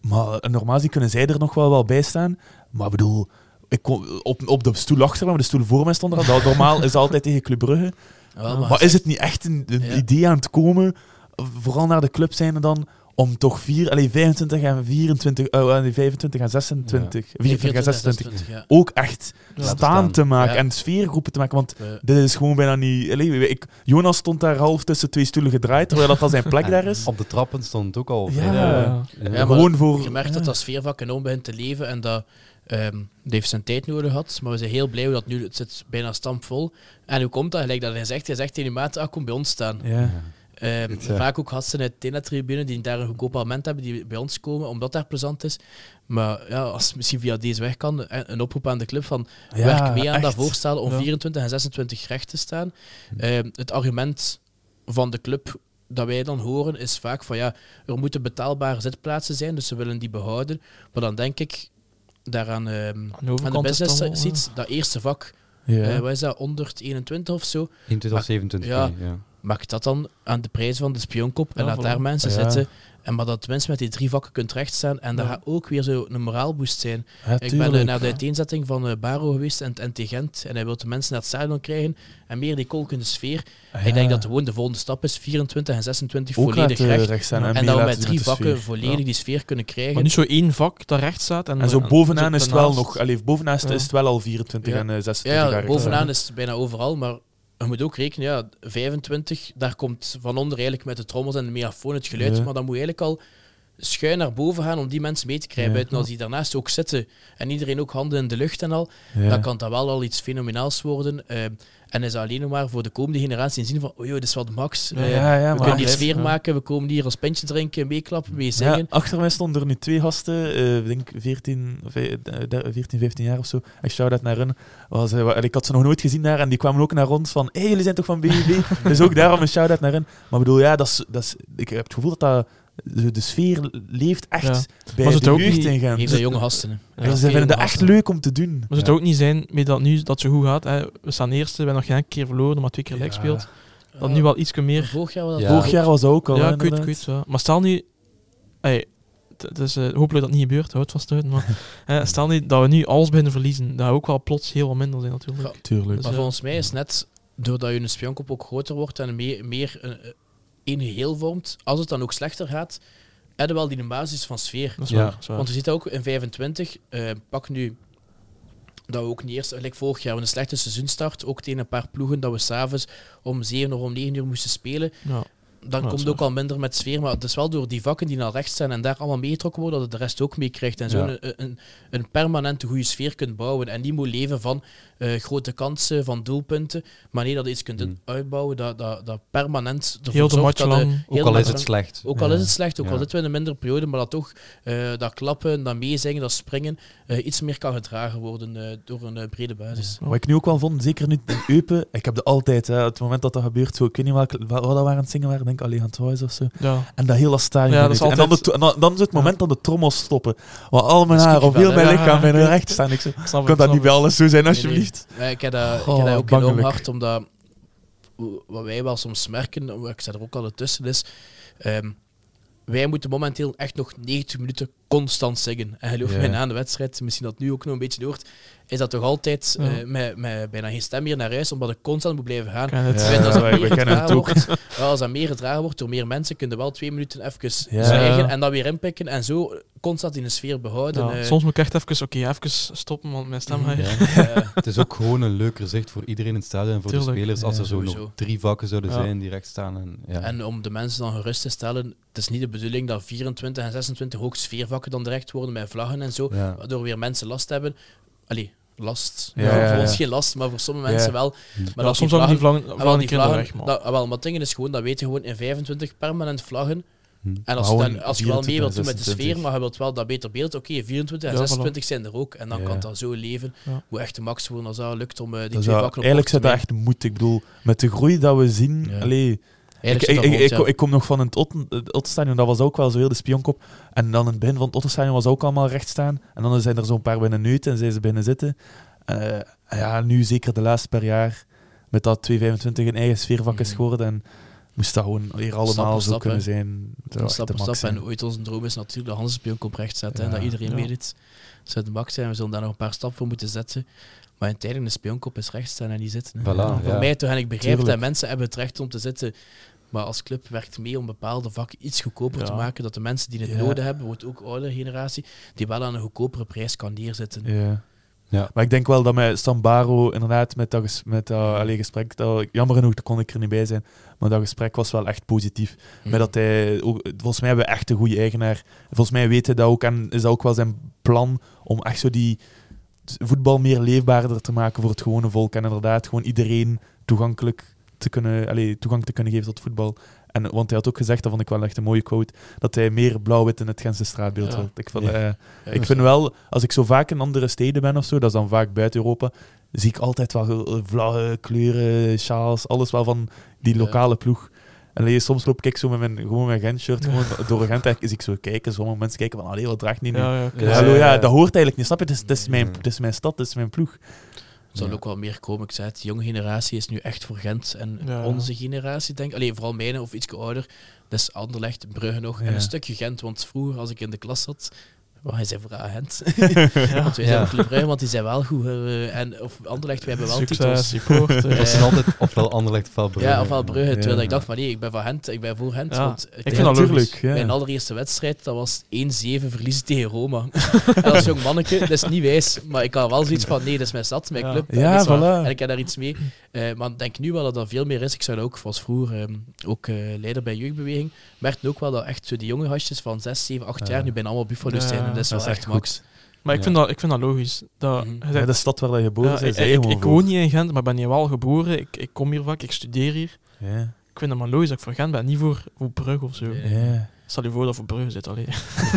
Speaker 2: Maar normaal gezien kunnen zij er nog wel, wel bij staan. Maar ik bedoel, ik kon, op, op de stoel achter me, maar de stoel voor mij stond er. al. Dat normaal is altijd tegen Club Brugge. Maar, is het niet echt een, een idee aan het komen, vooral naar de club zijn dan, om toch vier, allee, 25 en 24, oh, nee, 25 en 26, 24 en 26
Speaker 3: ja.
Speaker 2: ook echt
Speaker 4: Ja.
Speaker 2: staan te maken
Speaker 3: Ja.
Speaker 2: en sfeergroepen te maken. Want dit is gewoon bijna niet... allee, ik, Jonas stond daar half tussen twee stoelen gedraaid, terwijl dat al zijn plek (laughs) daar is.
Speaker 1: Op de trappen stond het ook al.
Speaker 2: Ja.
Speaker 1: vrij-
Speaker 4: Ja.
Speaker 1: Ja.
Speaker 3: Ja, maar
Speaker 2: gewoon voor...
Speaker 3: Je merkt dat dat sfeervak enorm begint te leven en dat ehm dat heeft zijn tijd nodig had. Maar we zijn heel blij dat nu het zit bijna stampvol. En hoe komt dat? Gelijk dat hij zegt, hij zegt tegen die maat, ah, kom bij ons staan.
Speaker 2: Ja.
Speaker 3: Ehm,
Speaker 1: Het, ja.
Speaker 3: Vaak ook gasten uit de Tena-tribune die daar een goedkoop abonnement hebben, die bij ons komen, omdat daar plezant is. Maar ja, als het misschien via deze weg kan, eh, een oproep aan de club van
Speaker 2: Ja,
Speaker 3: werk mee aan dat
Speaker 2: echt.
Speaker 3: voorstellen om
Speaker 4: Ja.
Speaker 3: 24 en 26 recht te staan. Ehm, het argument van de club dat wij dan horen is vaak van ja, er moeten betaalbare zitplaatsen zijn, dus ze willen die behouden. Maar dan denk ik daaraan ehm,
Speaker 4: Aan de
Speaker 3: aan business
Speaker 4: dan
Speaker 3: seats, dat eerste vak,
Speaker 2: Ja.
Speaker 3: eh, wat is dat, 121 of zo,
Speaker 1: 21 of 27.
Speaker 3: Ja.
Speaker 1: nee, ja.
Speaker 3: Maak dat dan aan de prijs van de spionkop en
Speaker 4: Ja,
Speaker 3: laat
Speaker 4: voilà.
Speaker 3: daar mensen
Speaker 2: Ja.
Speaker 3: zitten. En maar dat tenminste met die drie vakken kunt rechtstaan. En dat
Speaker 4: Ja.
Speaker 3: gaat ook weer zo een moraalboost zijn.
Speaker 2: Ja,
Speaker 3: ik ben eh, naar de uiteenzetting van eh, Baro geweest en, en tegen Gent. En hij wil de mensen naar het stadion krijgen. En meer die kolkende sfeer.
Speaker 2: Ja.
Speaker 3: Ik denk dat gewoon de volgende stap is 24 en 26
Speaker 2: ook
Speaker 3: volledig
Speaker 2: laten
Speaker 3: recht.
Speaker 2: en,
Speaker 3: dat we met drie vakken volledig
Speaker 4: Ja.
Speaker 3: die sfeer kunnen krijgen.
Speaker 4: Maar niet zo één vak dat recht staat. En,
Speaker 2: En zo bovenaan
Speaker 4: zo
Speaker 2: is het wel nog... Allee, bovenaan is het-
Speaker 4: Ja.
Speaker 2: is het wel al 24
Speaker 3: Ja.
Speaker 2: en eh, 26
Speaker 3: ja, bovenaan is het bijna overal. Maar je moet ook rekenen, ja, 25, daar komt van onder eigenlijk met de trommels en de megafoon het geluid.
Speaker 2: Ja.
Speaker 3: Maar dan moet je eigenlijk al schuin naar boven gaan om die mensen mee te krijgen.
Speaker 2: Ja.
Speaker 3: Buiten als die daarnaast ook zitten en iedereen ook handen in de lucht en al.
Speaker 2: Ja.
Speaker 3: dan kan dat wel al iets fenomenaals worden. Eh, en is alleen nog maar voor de komende generatie zien van, oh joh, dit is wat max. Eh,
Speaker 2: ja,
Speaker 3: we kunnen hier
Speaker 2: hij-
Speaker 3: sfeer maken, we komen hier als pintje drinken, meeklappen, mee zingen.
Speaker 2: achter mij stonden er nu twee gasten, eh, ik denk 14, of, eh, der- 14, 15 jaar of zo. Ik shout-out naar hun. Was, eh, ik had ze nog nooit gezien daar en die kwamen ook naar ons van hé, hey, jullie zijn toch van BBB? (laughs) dus ook daarom een shout-out naar hun. Maar ik bedoel, ja, dat is, dat is, ik heb het gevoel dat dat, de, de sfeer leeft echt
Speaker 4: Ja.
Speaker 2: bij
Speaker 4: Maar ze
Speaker 2: de
Speaker 4: het ook
Speaker 2: jeugd
Speaker 4: niet-
Speaker 2: in Gent.
Speaker 3: Geef jonge gasten. hè.
Speaker 2: Ja, ze vinden het echt leuk om te doen.
Speaker 4: Maar zou het ook niet zijn met dat nu dat zo goed gaat. Hè. We staan eerste, we hebben nog geen keer verloren, maar twee keer gelijk
Speaker 2: Ja.
Speaker 4: gespeeld. Dat nu wel iets meer.
Speaker 3: Vorig jaar was dat
Speaker 1: Ja.
Speaker 2: Vorig jaar was dat ook al.
Speaker 4: ja,
Speaker 2: hè,
Speaker 4: weet. Ja. Maar stel nu... Hey, het is, eh, hopelijk dat het niet gebeurt, houd vast uit. Maar (laughs) eh, stel nu dat we nu alles beginnen verliezen, dat ook wel plots heel wat minder zijn natuurlijk.
Speaker 2: Tuurlijk.
Speaker 4: Dus,
Speaker 3: Maar
Speaker 4: eh,
Speaker 3: volgens mij is net doordat je een spionkop ook groter wordt en meer, meer een, een geheel vormt, als het dan ook slechter gaat, heb je wel die basis van sfeer.
Speaker 4: Dat is
Speaker 2: Ja.
Speaker 4: waar. dat is waar.
Speaker 3: Want je ziet dat ook in 25, eh, pak nu dat we ook niet eerst, gelijk vorig jaar, een slechte seizoenstart, ook tegen een paar ploegen, dat we s'avonds om 7 of om 9 uur moesten spelen.
Speaker 4: ja.
Speaker 3: Dan komt
Speaker 4: is
Speaker 3: ook al minder met sfeer. Maar het is wel door die vakken die naar rechts staan en daar allemaal meegetrokken worden, dat het de rest ook meekrijgt. En zo een, een, een permanente goede sfeer kunt bouwen. En die moet leven van eh, grote kansen, van doelpunten. Maar nee, dat je iets kunt
Speaker 1: Hmm.
Speaker 3: uitbouwen dat, dat, dat permanent ervoor
Speaker 4: Heel de
Speaker 3: zorgt dat
Speaker 4: lang.
Speaker 3: heel
Speaker 1: Ook al is het slecht.
Speaker 3: Ook al is het slecht, ook al zitten we in een mindere periode, maar dat toch eh, dat klappen, dat meezingen, dat springen eh, iets meer kan gedragen worden door een brede basis.
Speaker 2: Wat ik nu ook wel vond, zeker nu in Eupen, ik heb de altijd, hè, het moment dat dat gebeurt, zo, ik weet niet wat dat waren aan het zingen waren, denk alleen aan het of zo.
Speaker 4: Ja.
Speaker 2: En dat hele stadion.
Speaker 4: Ja, dat is
Speaker 2: en, dan de, en dan, dan is het moment dat de trommels stoppen. Waar al mijn haar of heel mijn lichaam
Speaker 4: Ja.
Speaker 2: in recht staan. Ik zo, kan dat niet
Speaker 4: snap
Speaker 2: bij alles zo zijn,
Speaker 3: Nee,
Speaker 2: alsjeblieft?
Speaker 3: nee. Ik heb dat, ik
Speaker 2: Oh,
Speaker 3: dat ook enorm hard, omdat wat wij wel soms merken, ik sta er ook al tussen, is ehm, wij moeten momenteel echt nog 90 minuten constant zingen. En geloof
Speaker 2: Ja.
Speaker 3: mij, na de wedstrijd, misschien dat nu ook nog een beetje hoort, is dat toch altijd
Speaker 4: Ja.
Speaker 3: eh, met, met bijna geen stem meer naar huis, omdat ik constant moet blijven gaan.
Speaker 2: Ja,
Speaker 3: vind als dat meer gedragen
Speaker 2: het ook.
Speaker 3: wordt, als dat meer gedragen wordt door meer mensen, kunnen wel twee minuten even
Speaker 2: Ja.
Speaker 3: zwijgen en dan weer inpikken en zo constant in de sfeer behouden.
Speaker 4: Ja,
Speaker 3: eh.
Speaker 4: soms moet ik echt even, oké, even stoppen, want mijn stem gaat (laughs)
Speaker 1: Het is ook gewoon een leuker zicht voor iedereen in het stadion en voor
Speaker 4: Tuurlijk.
Speaker 1: de spelers als
Speaker 2: Ja,
Speaker 1: er zo nog drie vakken zouden
Speaker 4: Ja.
Speaker 1: zijn die recht staan. En, ja.
Speaker 3: En om de mensen dan gerust te stellen, het is niet de bedoeling dat 24 en 26 ook sfeervakken dan direct worden met vlaggen en zo,
Speaker 1: ja.
Speaker 3: waardoor weer mensen last hebben. Allee, last.
Speaker 2: Ja,
Speaker 3: Ja,
Speaker 2: ja,
Speaker 3: voor ons geen last, maar voor sommige mensen wel. Maar dat
Speaker 4: soms hangen die
Speaker 3: vlaggen,
Speaker 4: vlaggen,
Speaker 3: ah, wel, die vlaggen,
Speaker 4: weg, man.
Speaker 3: dat, ah, wel, maar het ding is gewoon, dat weet je gewoon in 25 permanent vlaggen.
Speaker 1: Hm.
Speaker 3: En als, je
Speaker 2: Gewoon
Speaker 3: dan, als je wel mee
Speaker 2: 24
Speaker 3: wilt doen met de
Speaker 2: 26.
Speaker 3: sfeer, maar je wilt wel dat beter beeld, oké, 24 en
Speaker 4: Ja, voilà.
Speaker 3: 26 zijn er ook. En dan kan dat zo leven. Hoe echt de max worden als dat lukt om eh, die twee vakken op
Speaker 2: eigenlijk
Speaker 3: korte
Speaker 2: zit dat echt moed. Ik bedoel, met de groei dat we zien... Allee, ik,
Speaker 3: rond, ja.
Speaker 2: kom- ik kom nog van het Otten- het Ottenstadion, dat was ook wel zo heel de spionkop. En dan in het begin van het Ottenstadion was ook allemaal recht staan. En dan zijn er zo'n paar binnen neuten en zijn ze binnen zitten. Eh, ja, nu zeker de laatste paar jaar, met dat 225 een eigen sfeervak is
Speaker 3: Mhm.
Speaker 2: geworden. En moest dat gewoon hier
Speaker 3: Stap
Speaker 2: allemaal
Speaker 3: voor
Speaker 2: zo
Speaker 3: stap,
Speaker 2: kunnen zijn.
Speaker 3: Stap voor stap. En ooit onze droom is natuurlijk de Hansenspion recht zetten. en dat iedereen
Speaker 4: Ja.
Speaker 3: weet het. Dat zou de max zijn. We zullen daar nog een paar stappen voor moeten zetten. Maar in tijden de spionkop is recht staan en niet zitten. voor mij toch, en ik begrijp
Speaker 2: Tuurlijk.
Speaker 3: dat mensen hebben het recht om te zitten. Maar als club werkt mee om bepaalde vakken iets goedkoper
Speaker 4: Ja.
Speaker 3: te maken. Dat de mensen die het
Speaker 2: Ja.
Speaker 3: nodig hebben, wordt ook oudere generatie, die wel aan een goedkopere prijs kan neerzitten.
Speaker 2: Ja.
Speaker 1: Ja.
Speaker 2: Maar ik denk wel dat met Stambaro inderdaad met dat, ges- met dat allee, gesprek, dat, jammer genoeg kon ik er niet bij zijn, maar dat gesprek was wel echt positief.
Speaker 3: Mhm.
Speaker 2: Met dat hij, ook, volgens mij hebben we echt een goede eigenaar. Volgens mij weet hij dat ook en is dat ook wel zijn plan om echt zo die voetbal meer leefbaarder te maken voor het gewone volk. En inderdaad gewoon iedereen toegankelijk te kunnen, allee, toegang te kunnen geven tot voetbal. En, want hij had ook gezegd, dat vond ik wel echt een mooie quote, dat hij meer blauw-wit in het Gentse straatbeeld
Speaker 3: Ja.
Speaker 2: wil. Ik, vond,
Speaker 1: Ja.
Speaker 2: eh, ik vind wel, als ik zo vaak in andere steden ben of zo, dat is dan vaak buiten Europa, zie ik altijd wel eh, vlaggen, kleuren, sjaals, alles wel van die lokale ploeg. En soms loop ik zo met mijn, gewoon mijn Gent-shirt gewoon (laughs) door Gent en zie ik zo kijken, sommige mensen kijken van, allee, wat draagt die nu?
Speaker 4: Ja, ja,
Speaker 2: dat hoort eigenlijk niet, snap je? Het is, het is, mijn, het is mijn stad, het is mijn ploeg.
Speaker 3: Zal ook wel meer komen. Ik zei het, de jonge generatie is nu echt voor Gent. En onze generatie, denk ik, alleen vooral mijne of iets ouder, dat is Anderlecht, Brugge nog en een stukje Gent. Want vroeger, als ik in de klas zat, well, hij zei voor Gent. (laughs)
Speaker 4: Ja.
Speaker 3: want wij
Speaker 1: Ja.
Speaker 3: zijn Club Brugge, want die zijn wel goed. en, of Anderlecht, wij hebben wel
Speaker 4: Succes,
Speaker 3: titels.
Speaker 4: support.
Speaker 3: Eh,
Speaker 1: Dat zijn altijd ofwel Anderlecht ofwel Brugge.
Speaker 3: Ja, ofwel Brugge.
Speaker 2: Ja.
Speaker 3: Terwijl ik dacht van nee, ik ben van Gent, ik ben voor Gent.
Speaker 4: Ja.
Speaker 3: Want
Speaker 4: Ik vind dat
Speaker 2: ja.
Speaker 3: Mijn allereerste wedstrijd, dat was 1-7 verliezen tegen Roma. (laughs) en als jong manneke, dat is niet wijs, maar ik had wel zoiets van, nee, dat is mijn stad, mijn
Speaker 4: Ja.
Speaker 3: club. en, dat is waar.
Speaker 2: voilà.
Speaker 3: en ik heb daar iets mee. Eh, maar ik denk nu wel dat dat veel meer is. Ik zou dat ook, was vroeger ehm, ook eh, leider bij jeugdbeweging, merkte ook wel dat echt zo die jonge gastjes van 6, 7, 8 jaar
Speaker 2: Ja.
Speaker 3: nu bijna allemaal buffalo's
Speaker 4: Ja,
Speaker 3: zijn. Dat is
Speaker 2: dat
Speaker 3: wel
Speaker 2: is
Speaker 3: echt
Speaker 2: echt
Speaker 3: max.
Speaker 4: Maar ik,
Speaker 1: Ja.
Speaker 4: vind dat, ik vind dat logisch. Dat, zegt-
Speaker 2: de stad waar je geboren
Speaker 4: ja,
Speaker 2: bent,
Speaker 4: ik, woon niet in Gent, maar ben hier wel geboren. Ik, ik kom hier vaak, ik studeer hier.
Speaker 2: Ja.
Speaker 4: Ik vind het maar logisch dat ik voor Gent ben, niet voor, voor Brugge of zo. Stel je voor dat voor Brugge zit. Allee.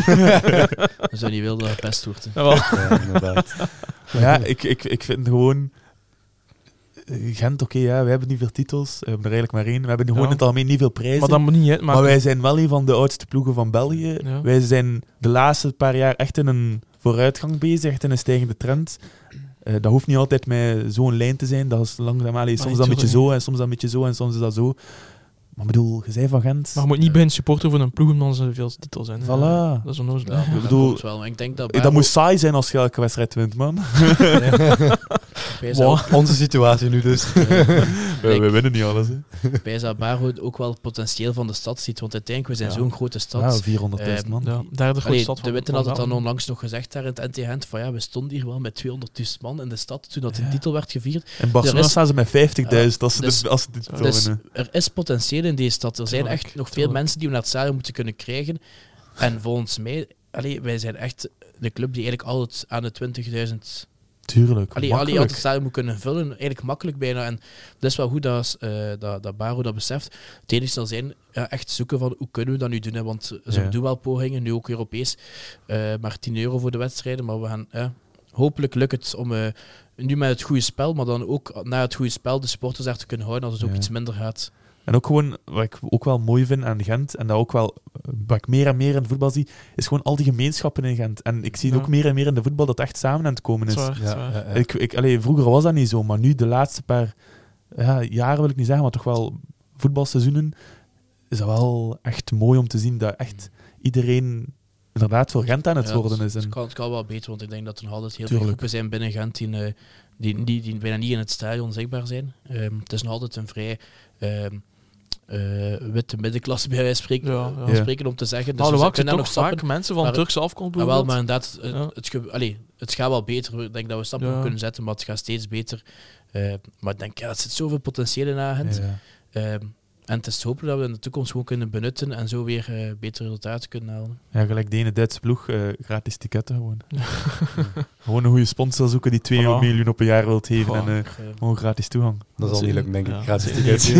Speaker 4: (laughs)
Speaker 3: Dan zou die wilde dat pest wordt.
Speaker 1: Ja, inderdaad.
Speaker 2: Maar (laughs) ja, ik, ik, ik vind gewoon... Gent, oké, ja, we hebben niet veel titels. We hebben er eigenlijk maar één. We hebben gewoon
Speaker 4: Ja.
Speaker 2: in het algemeen niet veel prijzen.
Speaker 4: Maar dat moet niet.
Speaker 2: Maar wij zijn wel een van de oudste ploegen van België.
Speaker 4: Ja.
Speaker 2: Wij zijn de laatste paar jaar echt in een vooruitgang bezig, echt in een stijgende trend. Eh, dat hoeft niet altijd met zo'n lijn te zijn. Dat is langzaam, allee, soms
Speaker 4: nee,
Speaker 2: dat een beetje zo en soms dat een beetje zo en soms is dat zo. Maar ik bedoel, je zei van Gent.
Speaker 4: Maar je moet niet bij een supporter van een ploeg omdat ze veel titels zijn. hè.
Speaker 2: Voilà.
Speaker 4: Dat is onnozel.
Speaker 3: Ja,
Speaker 2: Ik
Speaker 3: dat
Speaker 2: bedoel,
Speaker 3: komt wel. Maar ik denk dat
Speaker 2: Eh, dat moet saai zijn als je elke wedstrijd wint, man. (laughs)
Speaker 4: Wow. (laughs)
Speaker 1: Onze situatie nu dus. (laughs)
Speaker 2: We, winnen niet alles.
Speaker 3: Zou Baro ook wel het potentieel van de stad ziet. Want uiteindelijk, we zijn
Speaker 4: Ja.
Speaker 3: zo'n grote stad.
Speaker 2: Ja, 400.000
Speaker 3: Eh,
Speaker 2: man.
Speaker 4: Ja, derde grootste
Speaker 3: Allee,
Speaker 4: stad
Speaker 3: de
Speaker 4: van
Speaker 3: Witte
Speaker 4: van
Speaker 3: had het dan onlangs nog gezegd daar in het NT van ja, we stonden hier wel met 200.000 man in de stad toen dat de titel werd gevierd.
Speaker 2: In Barcelona
Speaker 3: is-
Speaker 2: staan ze met 50.000 als ze
Speaker 3: dus-
Speaker 2: de, als ze de titel
Speaker 3: Dus
Speaker 2: winnen.
Speaker 3: er is potentieel in deze stad. Er zijn
Speaker 4: Tuurlijk,
Speaker 3: echt nog veel
Speaker 4: tuurlijk.
Speaker 3: mensen die we naar het stadion moeten kunnen krijgen. En volgens mij, allee, wij zijn echt de club die eigenlijk altijd aan de 20.000
Speaker 2: Tuurlijk.
Speaker 3: Allee, allee,
Speaker 2: makkelijk.
Speaker 3: altijd stadion moet kunnen vullen. Eigenlijk makkelijk bijna. En dat is wel goed dat, eh, dat, dat Baro dat beseft. Het enige zal zijn ja, echt zoeken van hoe kunnen we dat nu doen. Hè? Want ze
Speaker 2: Ja.
Speaker 3: doen wel pogingen, nu ook Europees. eh, maar 10 euro voor de wedstrijden. Maar we gaan, hopelijk lukt het om eh, nu met het goede spel, maar dan ook na het goede spel de sporters daar te kunnen houden als het ook iets minder gaat.
Speaker 2: En ook gewoon, wat ik ook wel mooi vind aan Gent, en dat ook wel, wat ik meer en meer in het voetbal zie, is gewoon al die gemeenschappen in Gent. En ik zie
Speaker 4: Ja.
Speaker 2: ook meer en meer in de voetbal dat echt samen aan het komen is.
Speaker 1: ja, ja.
Speaker 2: Ik, ik, allee, vroeger was dat niet zo, maar nu de laatste paar ja, jaren wil ik niet zeggen, maar toch wel voetbalseizoenen, is dat wel echt mooi om te zien dat echt iedereen inderdaad voor Gent aan het
Speaker 3: Ja,
Speaker 2: worden is.
Speaker 3: Het kan, het kan wel beter, want ik denk dat er nog altijd heel
Speaker 2: Tuurlijk.
Speaker 3: veel groepen zijn binnen Gent die, eh, die, die, die bijna niet in het stadion zichtbaar zijn. Ehm, het is nog altijd een vrij ehm, eh, witte middenklasse bij wijze van spreken,
Speaker 4: Ja,
Speaker 3: eh,
Speaker 4: ja.
Speaker 3: spreken om te zeggen. Dus
Speaker 4: Alhoewel,
Speaker 3: daar
Speaker 4: toch
Speaker 3: nog
Speaker 4: vaak mensen van
Speaker 3: maar-
Speaker 4: Turkse afkomst
Speaker 3: Ah, wel, maar inderdaad,
Speaker 4: Ja.
Speaker 3: het, allee, het gaat wel beter. Ik denk dat we stappen kunnen zetten, maar het gaat steeds beter. Eh, maar ik denk, ja, er zit zoveel potentieel in Agent. Ehm, en het is te hopen dat we in de toekomst gewoon kunnen benutten en zo weer eh, betere resultaten kunnen halen.
Speaker 2: ja, gelijk de ene Duitse ploeg, eh, gratis ticketten gewoon. (laughs) gewoon een goede sponsor zoeken die 2
Speaker 4: Voilà.
Speaker 2: miljoen op een jaar wilt geven
Speaker 4: Voilà.
Speaker 2: en eh, gewoon gratis toegang.
Speaker 1: Dat zal niet lukken, denk ik.
Speaker 4: Ja.
Speaker 1: Gratis (laughs) tickets.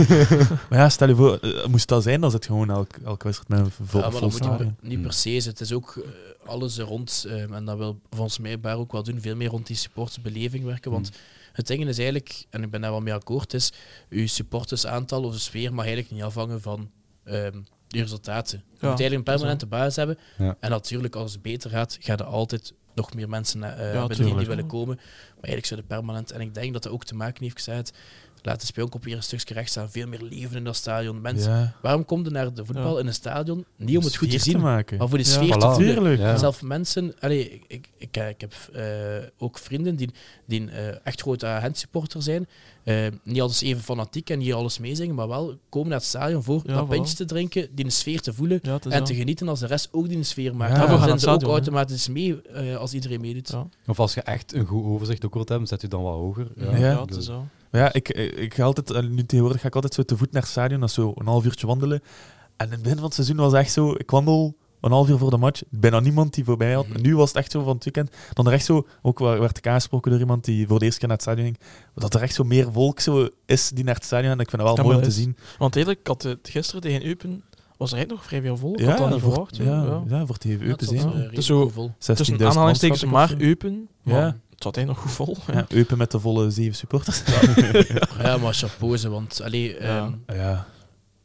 Speaker 2: Maar ja, stel je voor, moest dat zijn, dan zit gewoon elk, elke wedstrijd met een vol,
Speaker 3: Ja, maar
Speaker 2: vol
Speaker 3: dat moet niet per se. Het is ook alles er rond. eh, en dat wil volgens mij Bar ook wel doen. Veel meer rond die supportersbeleving werken. Want het ding is eigenlijk, en ik ben daar wel mee akkoord, is uw supportersaantal of de sfeer mag eigenlijk niet afhangen van ehm de resultaten. Je moet eigenlijk een permanente basis hebben.
Speaker 1: Ja.
Speaker 3: En natuurlijk, als het beter gaat, gaan er altijd nog meer mensen eh binnen die, willen komen. Maar eigenlijk zou de permanent. En ik denk dat dat ook te maken heeft gezegd. Laat de speelkop weer een stukje recht staan. Veel meer leven in dat stadion. Mensen,
Speaker 2: Ja.
Speaker 3: Waarom komt er naar de voetbal
Speaker 4: Ja.
Speaker 3: in een stadion? Niet om het goed te zien,
Speaker 2: maken.
Speaker 3: maar voor de
Speaker 4: Ja.
Speaker 3: sfeer
Speaker 1: Voilà.
Speaker 3: te voelen. Zelf mensen, allee, ik, ik, ik, ik heb eh, ook vrienden die, die eh, echt grote Agent-supporter zijn. Eh, niet alles even fanatiek en hier alles meezingen, maar wel komen naar het stadion voor
Speaker 4: Ja,
Speaker 3: dat
Speaker 4: voilà.
Speaker 3: pintje te drinken, die een sfeer te voelen en te genieten als de rest ook die een sfeer maakt.
Speaker 2: Ja. Gaan
Speaker 3: zijn ze ook automatisch mee eh, als iedereen meedoet.
Speaker 4: Ja.
Speaker 1: Of als je echt een goed overzicht ook wilt hebben, zet je dan wat hoger.
Speaker 2: Ja.
Speaker 4: Ja, het is zo.
Speaker 2: Maar ja, ik, ik, ik ga altijd, eh, nu tegenwoordig ga ik altijd zo te voet naar het stadion, dat is zo een half uurtje wandelen. En in het begin van het seizoen was het echt zo, ik wandel een half uur voor de match, bijna niemand die voorbij had.
Speaker 3: Mhm.
Speaker 2: Nu was het echt zo van het weekend, dan er echt zo, ook werd ik aangesproken door iemand die voor de eerste keer naar het stadion ging, dat er echt zo meer volk zo is die naar het stadion. En ik vind dat wel mooi om te zien.
Speaker 4: Want eigenlijk, ik had het gisteren tegen Eupen, was er eigenlijk nog vrij veel vol. Ik
Speaker 2: Ja,
Speaker 4: had dat niet
Speaker 2: voor,
Speaker 4: verwacht.
Speaker 2: ja,
Speaker 4: Ja,
Speaker 2: ja. voor het even
Speaker 3: Ja,
Speaker 2: Eupen
Speaker 3: het eh, redelijk
Speaker 4: Dus zo-
Speaker 3: goed vol.
Speaker 2: 16.000
Speaker 4: Tussen aanhalingstekens maar. Eupen.
Speaker 2: Ja.
Speaker 4: Het zat eigenlijk nog goed vol.
Speaker 2: Ja, (laughs) Eupen met de volle zeven supporters. (laughs)
Speaker 3: Ja, maar chapeau ze, want allee,
Speaker 4: Ja.
Speaker 3: ehm,
Speaker 2: ja.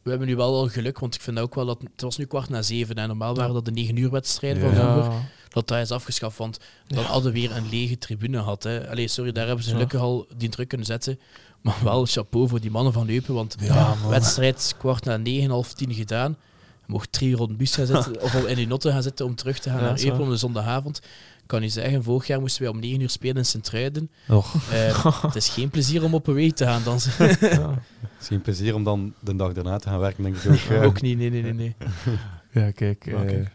Speaker 3: we hebben nu wel wel geluk, want ik vind ook wel dat het was nu kwart na zeven en normaal waren dat de negen uur wedstrijden
Speaker 2: Ja.
Speaker 3: van vroeger. Dat dat is afgeschaft, want dan
Speaker 4: Ja.
Speaker 3: hadden we weer een lege tribune gehad. Hè. Allee, sorry, daar hebben ze
Speaker 4: Ja.
Speaker 3: gelukkig al die druk kunnen zetten. Maar wel chapeau voor die mannen van Eupen, want wedstrijd kwart na negen, half tien gedaan. Je mocht drie de bus gaan zitten, (laughs) of al in die notte gaan zitten om terug te gaan
Speaker 4: Ja,
Speaker 3: naar Eupen om de zondagavond. Ik kan u zeggen, vorig jaar moesten wij om negen uur spelen in Sint-Truiden.
Speaker 2: Och.
Speaker 3: Eh, (laughs) het is geen plezier om op een week te gaan dansen.
Speaker 4: Ja.
Speaker 1: Het is geen plezier om dan de dag daarna te gaan werken, denk ik ook. eh.
Speaker 3: Ook niet, nee, nee, nee. nee.
Speaker 2: Ja, kijk. eh,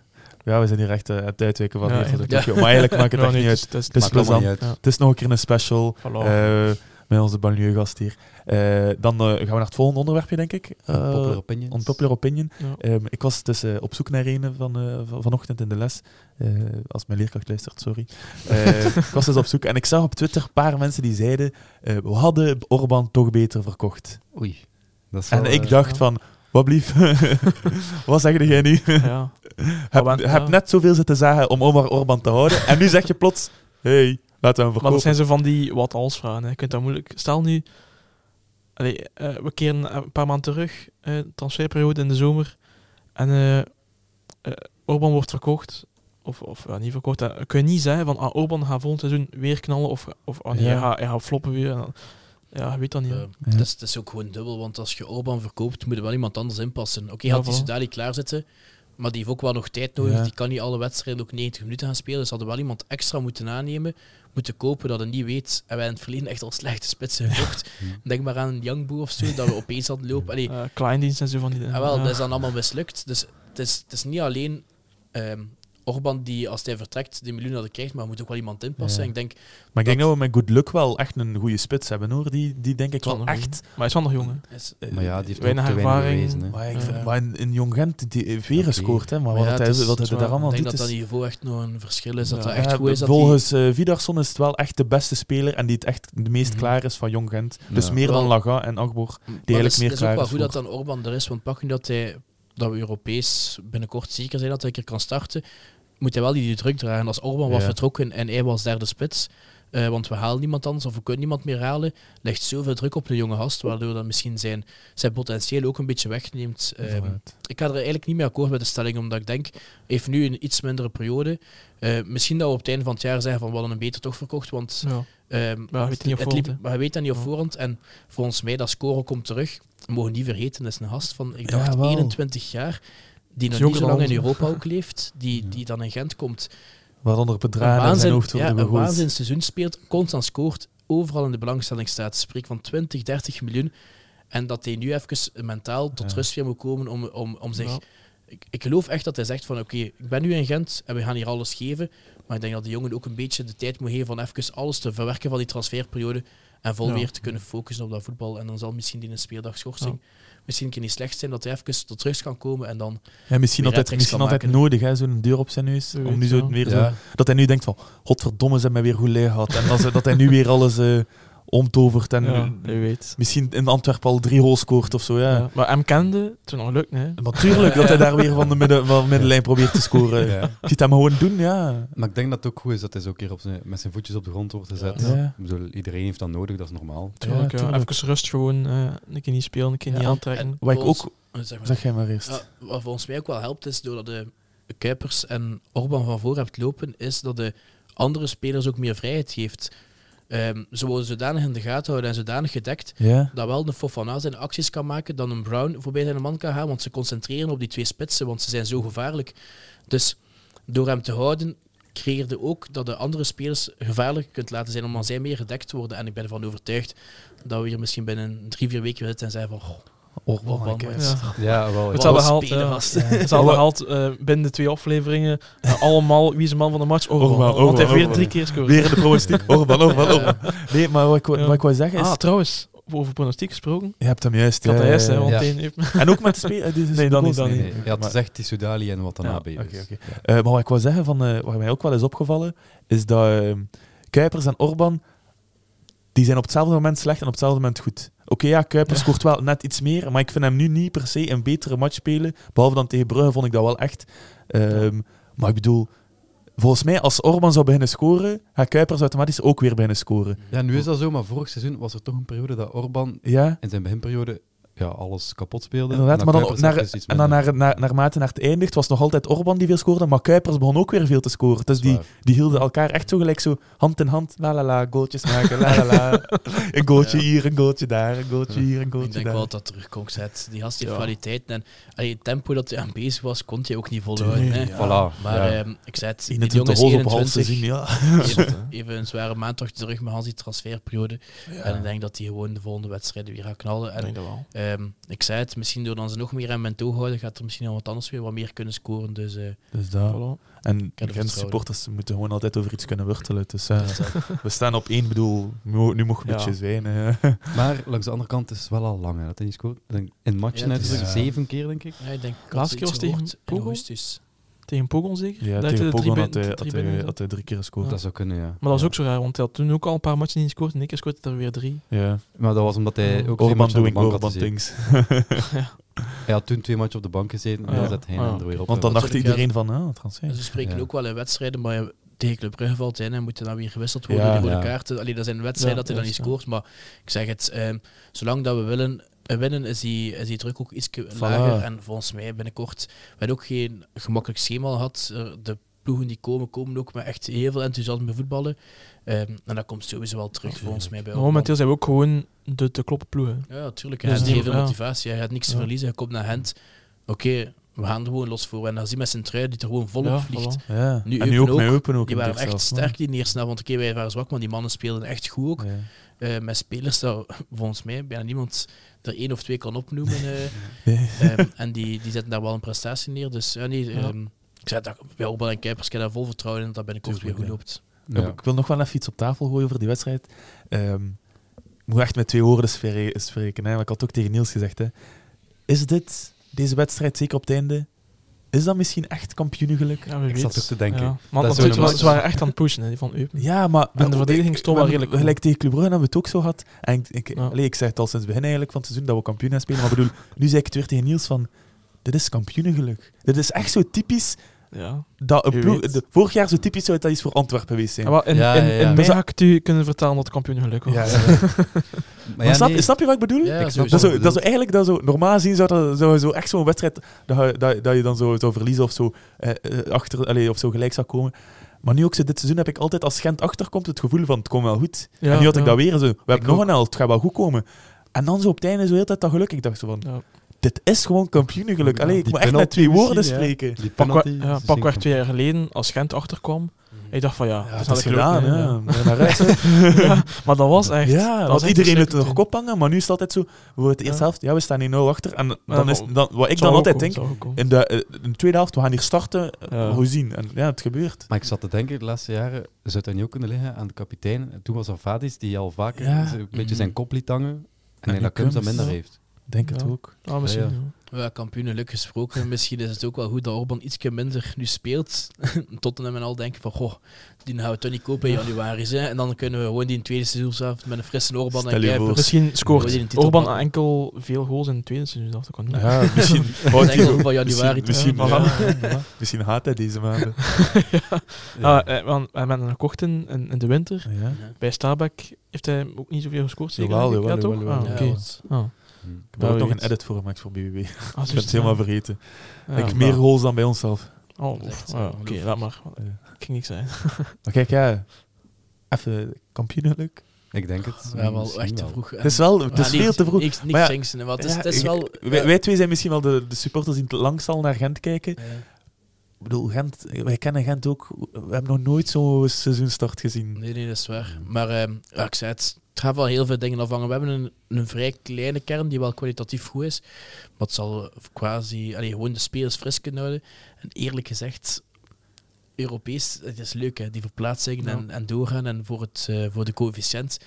Speaker 2: ja, we zijn hier echt eh, het uitweken van
Speaker 4: Ja,
Speaker 2: hier. Maar eigenlijk maakt het
Speaker 4: Ja,
Speaker 2: echt
Speaker 4: nee,
Speaker 2: niet
Speaker 4: het
Speaker 2: uit.
Speaker 4: het is-
Speaker 2: Het is
Speaker 1: Maakt allemaal
Speaker 2: plezant.
Speaker 1: niet uit.
Speaker 4: Ja.
Speaker 2: Het is nog een keer een special eh, met onze banlieue-gast hier. Eh, dan eh, gaan we naar het volgende onderwerpje, denk ik. Eh,
Speaker 1: Popular opinions.
Speaker 2: Unpopular opinion.
Speaker 4: Ja.
Speaker 2: Ehm, ik was dus eh, op zoek naar een van, eh, van- vanochtend in de les. Eh, als mijn leerkracht luistert, sorry. Eh, (laughs) ik was dus op zoek en ik zag op Twitter een paar mensen die zeiden: eh, we hadden Orban toch beter verkocht.
Speaker 1: Oei. Dat is
Speaker 2: En ik
Speaker 1: eh,
Speaker 2: dacht
Speaker 4: ja.
Speaker 2: van. Wat blief? (laughs) Wat zeg jij nu?
Speaker 4: Ja.
Speaker 2: heb, heb
Speaker 4: ja.
Speaker 2: net zoveel zitten zeggen om Omar Orban te houden. En nu zeg je plots: hey, laten we hem
Speaker 4: Maar dat zijn zo van die wat als vragen. Hè. Je kunt dat moeilijk. Stel nu, allee, eh, we keren een paar maanden terug, eh, transferperiode in de zomer, en eh eh, Orban wordt verkocht, of, of ja, niet verkocht. Dan kun je niet zeggen van ah, Orban gaat volgend seizoen weer knallen, of, of ah, nee,
Speaker 2: Ja.
Speaker 4: hij, gaat, hij gaat floppen weer. En ja, je weet dat niet.
Speaker 2: Ja.
Speaker 3: het, is, het is ook gewoon dubbel, want als je Orban verkoopt, moet er wel iemand anders inpassen. Oké,
Speaker 4: Ja,
Speaker 3: had
Speaker 4: voilà.
Speaker 3: Soudali klaarzitten, Maar die heeft ook wel nog tijd nodig.
Speaker 2: Ja.
Speaker 3: Die kan niet alle wedstrijden ook 90 minuten gaan spelen. Dus ze hadden wel iemand extra moeten aannemen. Moeten kopen dat hij niet weet. En wij in het verleden echt al slechte spitsen (laughs) gekocht. Denk maar aan een Youngboe of zo, dat we opeens hadden (laughs) lopen. Allee,
Speaker 4: Eh, kleindienst en zo van die
Speaker 3: Ah, wel, dat is dan allemaal mislukt. Dus het is, het is niet alleen ehm Orban die, als hij vertrekt, de miljoen hadden krijgt, maar moet ook wel iemand inpassen.
Speaker 2: Ja.
Speaker 3: Ik denk,
Speaker 2: Maar ik denk
Speaker 3: Dat-
Speaker 2: dat we met good luck wel echt een goede spits hebben hoor. Die, die denk ik wel echt.
Speaker 4: Maar hij is wel nog jong, hè.
Speaker 3: is,
Speaker 2: eh,
Speaker 1: Maar ja, die heeft
Speaker 4: weinig
Speaker 1: ook te weinig
Speaker 4: ervaring.
Speaker 2: Maar, ik maar in, in Jong Gent, die heeft weer gescoord, hè, maar,
Speaker 3: Maar
Speaker 2: wat,
Speaker 3: ja,
Speaker 2: hij,
Speaker 3: het is-
Speaker 2: wat hij
Speaker 3: is
Speaker 2: daar allemaal
Speaker 3: ik denk
Speaker 2: doet.
Speaker 3: dat dat
Speaker 2: is-
Speaker 3: niveau echt nog een verschil is. Dat
Speaker 4: Ja.
Speaker 3: dat echt
Speaker 2: Ja,
Speaker 3: goed is. Dat die-
Speaker 2: volgens eh Vidarsson is het wel echt de beste speler en die het echt de meest
Speaker 3: Mhm.
Speaker 2: klaar is van Jong Gent. Dus
Speaker 1: Ja.
Speaker 2: meer dan Laga en Agbor.
Speaker 3: Maar
Speaker 2: eigenlijk
Speaker 3: het is-
Speaker 2: meer
Speaker 3: Het is
Speaker 2: klaar
Speaker 3: ook wel
Speaker 2: is
Speaker 3: goed dat dan Orban er is, want pak nu dat, hij, dat we Europees binnenkort zeker zijn dat hij een keer kan starten, moet hij wel die druk dragen. Als Orban was vertrokken en hij was derde spits, eh, want we halen niemand anders of we kunnen niemand meer halen, legt zoveel druk op de jonge gast, waardoor dat misschien zijn, zijn potentieel ook een beetje wegneemt. Eh,
Speaker 2: Vooruit.
Speaker 3: ik ga er eigenlijk niet mee akkoord met de stelling, omdat ik denk, heeft nu een iets mindere periode. Eh, misschien dat we op het einde van het jaar zeggen van we hadden hem beter toch verkocht, want
Speaker 4: Ja.
Speaker 3: Ehm,
Speaker 4: Maar het
Speaker 3: liep- maar je weet dat niet op
Speaker 4: Ja.
Speaker 3: voorhand. En volgens mij, dat scoren komt terug. We mogen niet vergeten, dat is een gast van, ik
Speaker 2: Ja,
Speaker 3: dacht,
Speaker 2: wel.
Speaker 3: 21 jaar. Die nog niet zo lang in Europa ook leeft. Die,
Speaker 2: Ja.
Speaker 3: die dan in Gent komt.
Speaker 2: Waaronder
Speaker 3: Een
Speaker 2: bedragen in zijn hoofd
Speaker 3: ja,
Speaker 2: worden
Speaker 3: een
Speaker 2: gegooid.
Speaker 3: waanzin seizoen speelt. Constant scoort. Overal in de belangstelling staat. Spreek van 20, 30 miljoen. En dat hij nu even mentaal tot
Speaker 2: Ja.
Speaker 3: rust weer moet komen om, om, om zich...
Speaker 4: Ja.
Speaker 3: Ik, ik geloof echt dat hij zegt van oké, ik ben nu in Gent en we gaan hier alles geven. Maar ik denk dat de jongen ook een beetje de tijd moet geven van even alles te verwerken van die transferperiode. En vol
Speaker 4: Ja.
Speaker 3: weer te kunnen focussen op dat voetbal. En dan zal misschien die een speeldagsschorsing misschien een keer niet slecht zijn dat hij even tot rust kan komen. En dan
Speaker 2: Ja, misschien altijd, misschien
Speaker 3: kan
Speaker 2: altijd
Speaker 3: maken.
Speaker 2: nodig, hè, zo'n deur op zijn neus. Om nu zo weer
Speaker 1: Ja.
Speaker 2: zo, dat hij nu denkt van, godverdomme, ze hebben mij weer goed leeg gehad. En dat, ze, dat hij nu weer alles eh omtovert. En
Speaker 4: Ja, wie weet.
Speaker 2: misschien in Antwerpen al drie goals scoort of zo. Ja.
Speaker 4: Ja. Maar hem kende, toen nog lukt, hè.
Speaker 2: Natuurlijk dat hij daar weer van de midden, van de (laughs) middenlijn probeert te scoren.
Speaker 1: Ja.
Speaker 2: Je ziet hem gewoon doen, ja.
Speaker 1: Maar ik denk dat het ook goed is dat hij zo een keer op zijn, met zijn voetjes op de grond wordt gezet. Bedoel, iedereen heeft dat nodig, dat is normaal.
Speaker 4: Tuurlijk, ja,
Speaker 2: tuurlijk.
Speaker 4: Even rust gewoon. eh, een keer niet spelen, een keer niet aantrekken.
Speaker 3: en-
Speaker 2: Wat ik ook...
Speaker 3: eh, zeg maar.
Speaker 2: Zeg jij maar eerst.
Speaker 3: Ja, wat volgens mij ook wel helpt is, doordat de Kuipers en Orban van voor hebt lopen, is dat de andere spelers ook meer vrijheid geeft. Ehm, ze worden zodanig in de gaten houden en zodanig gedekt dat wel een Fofana zijn acties kan maken, dan een Brown voorbij zijn man kan gaan, want ze concentreren op die twee spitsen, want ze zijn zo gevaarlijk. Dus door hem te houden, creëerde ook dat de andere spelers gevaarlijker kunt laten zijn, omdat zij meer gedekt worden. En ik ben ervan overtuigd dat we hier misschien binnen drie, vier weken zitten en zeggen van...
Speaker 2: Orban, kijk.
Speaker 3: ja.
Speaker 1: Ja, wel.
Speaker 4: Het zal behaald,
Speaker 3: was.
Speaker 4: Het zal behaald eh, binnen de twee afleveringen. eh, allemaal wie is de man van de match? Orban.
Speaker 2: Orban,
Speaker 4: Want hij heeft weer drie keer gescoord.
Speaker 2: Weer in de pronostiek. (laughs) Orban, Orban,
Speaker 3: Ja.
Speaker 2: Orban. Nee, maar wat ik, wat ik wou zeggen is...
Speaker 4: Ah, trouwens, over pronostiek gesproken.
Speaker 2: je hebt hem juist.
Speaker 4: Ik had juist, hè, want
Speaker 2: ja.
Speaker 4: Heeft...
Speaker 2: En ook met de spelen. (laughs)
Speaker 4: Nee, dan niet, dan
Speaker 1: Nee,
Speaker 4: niet.
Speaker 1: nee. Je had
Speaker 2: Maar-
Speaker 1: gezegd die Soudali en wat daarna
Speaker 2: Ja,
Speaker 1: bij
Speaker 2: oké, oké. Eh, maar wat ik wou zeggen, van, eh, wat mij ook wel is opgevallen, is dat eh, Kuipers en Orban, die zijn op hetzelfde moment slecht en op hetzelfde moment goed. Oké, ja, Kuipers
Speaker 4: Ja.
Speaker 2: scoort wel net iets meer, maar ik vind hem nu niet per se een betere match spelen. Behalve dan tegen Brugge vond ik dat wel echt. Ehm, Maar ik bedoel, volgens mij, als Orban zou beginnen scoren, gaat Kuipers automatisch ook weer beginnen scoren.
Speaker 1: Ja, nu is dat zo, maar vorig seizoen was er toch een periode dat Orban
Speaker 2: Ja,
Speaker 1: in zijn beginperiode ja, alles kapot speelde.
Speaker 2: inderdaad.
Speaker 1: En
Speaker 2: Maar dan, naar, en dan
Speaker 1: minder.
Speaker 2: naar, naar, naarmate naar het eindigt, was nog altijd Orban die veel scoorde, maar Kuipers begon ook weer veel te scoren. Dus die. Die hielden elkaar echt zo gelijk zo hand in hand, la la la, goaltjes maken, la la la. (laughs) Een goaltje
Speaker 3: Ja.
Speaker 2: hier, een goaltje daar, een goaltje hier, een
Speaker 3: Ik
Speaker 2: goaltje
Speaker 3: denk
Speaker 2: daar.
Speaker 3: wel dat dat terugkomt. Zet. Die gast heeft
Speaker 4: Ja.
Speaker 3: kwaliteiten. En allee, het tempo dat hij aan bezig was, kon hij ook niet volhouden.
Speaker 2: Nee,
Speaker 3: hè.
Speaker 2: ja.
Speaker 1: Voilà.
Speaker 3: Maar
Speaker 1: ja.
Speaker 3: ehm, ik zei het, die
Speaker 2: 21
Speaker 3: jongen is
Speaker 2: goals op een half
Speaker 3: 21.
Speaker 2: seizoen, ja. (laughs)
Speaker 3: Even, even een zware maand toch terug met Hans die transferperiode. En ik denk dat hij gewoon de volgende wedstrijden weer gaat knallen.
Speaker 4: Ik
Speaker 3: En ehm, ik zei het, misschien door dan ze nog meer aan mijn toog houden, gaat er misschien al wat anders weer wat meer kunnen scoren. Dus eh,
Speaker 2: Dus dat.
Speaker 4: Voilà.
Speaker 2: En Gent supporters moeten gewoon altijd over iets kunnen wortelen. Dus eh, we staan op één, bedoel, nu, we
Speaker 4: Ja.
Speaker 2: beetje zijn. (laughs)
Speaker 1: Maar langs de andere kant is het wel al lang hè, dat hij niet scoort. In matchen
Speaker 3: Ja, het is-
Speaker 2: ja.
Speaker 1: zeven keer, denk ik.
Speaker 3: ja, ik denk,
Speaker 4: Laatste keer was tegen
Speaker 3: augustus.
Speaker 4: Tegen Pogon zeker?
Speaker 2: Ja,
Speaker 4: Dat hij
Speaker 2: tegen Pogon had hij,
Speaker 4: drie
Speaker 2: had, hij,
Speaker 4: binnen-
Speaker 2: had hij drie keer gescoord.
Speaker 1: Dat zou kunnen, ja.
Speaker 4: Maar dat was
Speaker 1: Ja.
Speaker 4: ook zo raar, want hij had toen ook al een paar matchen niet gescoord. En één keer er weer drie.
Speaker 2: Ja.
Speaker 1: Maar dat was omdat hij ook twee matchen op de bank had
Speaker 2: things. (laughs)
Speaker 1: Hij had toen twee matchen op de bank gezeten en
Speaker 4: Ja.
Speaker 1: dan zet hij
Speaker 4: Ah,
Speaker 1: hem
Speaker 4: ja.
Speaker 1: er weer op.
Speaker 2: Want dan dacht iedereen van, ah, transfer.
Speaker 3: Dus we spreken
Speaker 1: Ja.
Speaker 3: ook wel in wedstrijden, maar ja, tegen Club Brugge valt hij in en moeten dan weer gewisseld worden
Speaker 2: Ja,
Speaker 3: door de
Speaker 1: ja.
Speaker 3: kaarten. Allee, dat zijn wedstrijden
Speaker 4: Ja,
Speaker 3: dat hij dan niet
Speaker 4: ja.
Speaker 3: scoort, maar ik zeg het, ehm, zolang dat we willen winnen, is die, is die druk ook iets
Speaker 2: Voilà.
Speaker 3: lager. En volgens mij binnenkort, we hebben ook geen gemakkelijk schema gehad. De ploegen die komen, komen ook met echt heel veel enthousiasme voetballen. Ehm, en dat komt sowieso wel terug, volgens mij. Bij Orban.
Speaker 4: momenteel zijn we ook gewoon de te kloppen ploegen.
Speaker 3: Ja, natuurlijk. Hij
Speaker 4: Dus
Speaker 3: heeft
Speaker 4: die-
Speaker 3: heel veel
Speaker 4: ja.
Speaker 3: motivatie. Hij had niks te verliezen. Hij komt naar Gent. Oké, we gaan er gewoon los voor. En dan zie je met zijn trui die er gewoon volop
Speaker 4: Ja,
Speaker 3: vliegt.
Speaker 4: voilà.
Speaker 2: Ja.
Speaker 3: Nu
Speaker 2: en nu ook met
Speaker 3: ook.
Speaker 2: Eupen ook.
Speaker 3: Die waren echt sterk de eerste. Want oké, wij waren zwak, maar die mannen speelden echt goed ook. Eh, met spelers dat volgens mij bijna niemand er één of twee kan opnoemen. eh. (laughs)
Speaker 2: Nee.
Speaker 3: Ehm, en die, die zetten daar wel een prestatie neer. Dus ja, nee,
Speaker 4: Ja.
Speaker 3: ehm, ik zei dat bij Orban en Kuipers, ik heb daar vol vertrouwen in dat dat binnenkort weer goed
Speaker 2: ja.
Speaker 3: loopt.
Speaker 1: Ja.
Speaker 2: Ik wil nog wel even iets op tafel gooien over die wedstrijd. Ehm, ik moet echt met twee woorden spre- spreken. Hè. Maar ik had ook tegen Niels gezegd. Hè. Is dit, deze wedstrijd, zeker op het einde, is dat misschien echt kampioenengeluk?
Speaker 4: Ja,
Speaker 1: Ik
Speaker 4: weet.
Speaker 1: zat ook te denken.
Speaker 4: Ja. Maar
Speaker 1: Dat
Speaker 4: natuurlijk, ze waren echt aan het pushen, hè, die van Eupen.
Speaker 2: Ja, maar...
Speaker 4: En de verdediging stond wel
Speaker 2: we-
Speaker 4: redelijk.
Speaker 2: Gelijk tegen Club Brugge hebben we het ook zo gehad. En ik, ik,
Speaker 4: Ja.
Speaker 2: allee, ik zeg het al sinds het begin eigenlijk van het seizoen dat we kampioen gaan spelen. Maar bedoel, nu zei ik het weer tegen Niels van... Dit is kampioenengeluk. Dit is echt zo typisch
Speaker 4: Ja.
Speaker 2: dat een ploeg... de- vorig jaar zo typisch zou dat iets voor Antwerpen geweest zijn.
Speaker 4: Ja, in,
Speaker 1: Ja,
Speaker 4: in,
Speaker 1: ja,
Speaker 4: in had ik u kunnen vertellen dat het kampioen geluk was.
Speaker 2: Ja, ja, (laughs) ja.
Speaker 1: Maar
Speaker 2: Maar
Speaker 1: ja,
Speaker 2: snap,
Speaker 1: nee.
Speaker 2: snap je wat ik bedoel?
Speaker 1: Ik snap.
Speaker 2: Dat is, zo,
Speaker 1: bedoel.
Speaker 2: dat is zo eigenlijk dat zo, normaal gezien zou dat zou zo echt zo'n wedstrijd dat, je- dat, dat je dan zo zou verliezen of zo eh, eh, achter, allee, of zo gelijk zou komen. Maar nu ook zo, dit seizoen heb ik altijd als Gent achterkomt het gevoel van het komt wel goed.
Speaker 4: Ja,
Speaker 2: en nu had ik dat weer zo. We hebben nog
Speaker 1: ook.
Speaker 2: een held, het gaat wel goed komen. En dan zo op het einde zo heel de tijd dat geluk. Ik dacht zo van,
Speaker 4: Ja.
Speaker 2: Dit is gewoon kampioenengeluk.
Speaker 1: Ja,
Speaker 2: Allee, ik moet echt met
Speaker 1: penalty
Speaker 2: twee woorden spreken.
Speaker 1: Die penalty
Speaker 4: ja, twee jaar geleden, als Gent achterkwam, ik dacht van ja,
Speaker 2: Ja,
Speaker 4: dat
Speaker 2: dat
Speaker 4: is
Speaker 2: gedaan, (laughs) ja.
Speaker 4: maar dat was echt...
Speaker 2: Ja, want iedereen het
Speaker 4: verschrikkelijk
Speaker 2: nog kop hangen, maar nu is het altijd zo, we eerste
Speaker 4: Ja.
Speaker 2: helft, ja, we staan 1-0 achter. En dan
Speaker 4: Ja,
Speaker 2: is, dan, wat ik dan altijd
Speaker 4: komen,
Speaker 2: denk, in de, eh, in de tweede helft, we gaan hier starten, hoe zien. En ja, het gebeurt.
Speaker 1: Maar ik zat te denken, de laatste jaren zou dat niet ook kunnen liggen aan de kapitein. En Toen was er Vadis die al vaker een beetje zijn kop liet hangen. En,
Speaker 2: En
Speaker 1: en dat minder heeft.
Speaker 2: Denk het
Speaker 4: Ja.
Speaker 2: ook.
Speaker 4: Ah, misschien,
Speaker 1: Ja,
Speaker 4: ja.
Speaker 3: Ja, kampioenengeluk gesproken. Misschien is het ook wel goed dat Orban ietsje minder nu speelt. (laughs) Tottenham en al denken van, goh, die gaan we toch niet kopen in januari. Hè? En dan kunnen we gewoon die in tweede seizoenshelft met een frisse Orban
Speaker 2: Stel
Speaker 3: en. Kuipers.
Speaker 4: Misschien scoort Orban enkel veel goals in het tweede seizoen. Dat kan niet.
Speaker 2: Ja, misschien, (laughs)
Speaker 3: van januari
Speaker 2: misschien,
Speaker 3: tot
Speaker 2: misschien,
Speaker 4: Ja,
Speaker 2: ja, ja. misschien haat hij deze maanden. (laughs)
Speaker 4: Ah, eh, want we hebben hem gekocht in, in, in de winter.
Speaker 2: Ja.
Speaker 3: Ja.
Speaker 4: Bij Stabæk heeft hij ook niet zoveel gescoord. Zeker,
Speaker 2: Jawel,
Speaker 4: denk ik.
Speaker 2: jawel,
Speaker 4: ja, toch?
Speaker 2: jawel,
Speaker 4: Ah.
Speaker 2: Ik heb er nog een edit voor gemaakt voor BBB. (laughs) Ik
Speaker 4: Ah,
Speaker 2: ben
Speaker 4: juist,
Speaker 2: het helemaal vergeten.
Speaker 4: Ja,
Speaker 2: ik heb meer goals dan bij onszelf.
Speaker 4: Oh,
Speaker 3: Dat eh,
Speaker 4: Oké,
Speaker 3: ongelooflijk.
Speaker 4: laat maar.
Speaker 2: Ja.
Speaker 4: Ik ging niks zijn. (laughs)
Speaker 2: Maar kijk, ja, even kampioenengeluk.
Speaker 1: Ik denk het.
Speaker 3: Ja, wel echt te vroeg.
Speaker 2: Het is wel het is
Speaker 3: Ja,
Speaker 2: veel
Speaker 3: niet-
Speaker 2: te vroeg.
Speaker 3: Niks, niks
Speaker 2: Maar ja,
Speaker 3: jinxen, maar het is,
Speaker 2: Ja,
Speaker 3: het is
Speaker 2: ik-
Speaker 3: wel...
Speaker 2: wij, wij twee zijn misschien wel de, de supporters die het langst al naar Gent kijken.
Speaker 3: Ja.
Speaker 2: Ik bedoel, Gent, wij kennen Gent ook. We hebben nog nooit zo'n seizoenstart gezien.
Speaker 3: Nee, nee, dat is waar. Maar ehm, ja, ik zei het, het gaat wel heel veel dingen afhangen. We hebben een, een vrij kleine kern die wel kwalitatief goed is. Maar het zal quasi allee, gewoon de spelers fris kunnen houden. En eerlijk gezegd, Europees, het is leuk, hè, die verplaatsingen
Speaker 4: Ja.
Speaker 3: en, en doorgaan en voor, het, eh, voor de coëfficiënt.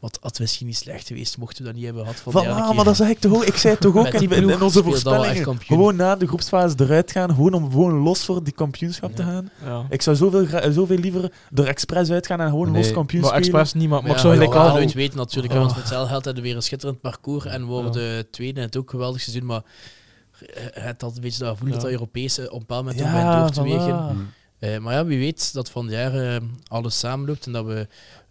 Speaker 3: Het had misschien niet slecht geweest mochten we dat niet hebben gehad van
Speaker 2: Voilà,
Speaker 3: keer.
Speaker 2: maar dat zeg ik toch ook. Ik zei het toch (laughs) ook
Speaker 3: Met
Speaker 2: in, onze voorspellingen. Gewoon na de groepsfase eruit gaan. Gewoon om gewoon los voor die kampioenschap te
Speaker 3: Ja.
Speaker 2: gaan.
Speaker 4: Ja.
Speaker 2: Ik zou zoveel, zoveel liever er expres uitgaan en gewoon
Speaker 1: Nee,
Speaker 2: los kampioen
Speaker 4: Maar
Speaker 2: spelen.
Speaker 4: expres niet, maar, maar
Speaker 3: Maar
Speaker 4: ik
Speaker 3: ja,
Speaker 4: zou al...
Speaker 3: nooit weten natuurlijk,
Speaker 4: Oh.
Speaker 3: want voor hetzelfde geld hadden weer een schitterend parcours en worden
Speaker 4: Ja.
Speaker 3: de tweede en het ook geweldig seizoen, maar het had een beetje dat gevoel
Speaker 4: Ja.
Speaker 3: dat dat Europese op een bepaald moment
Speaker 2: ja,
Speaker 3: door te wegen.
Speaker 1: Hm.
Speaker 3: Eh, maar ja, wie weet dat van het jaar eh, alles samenloopt en dat we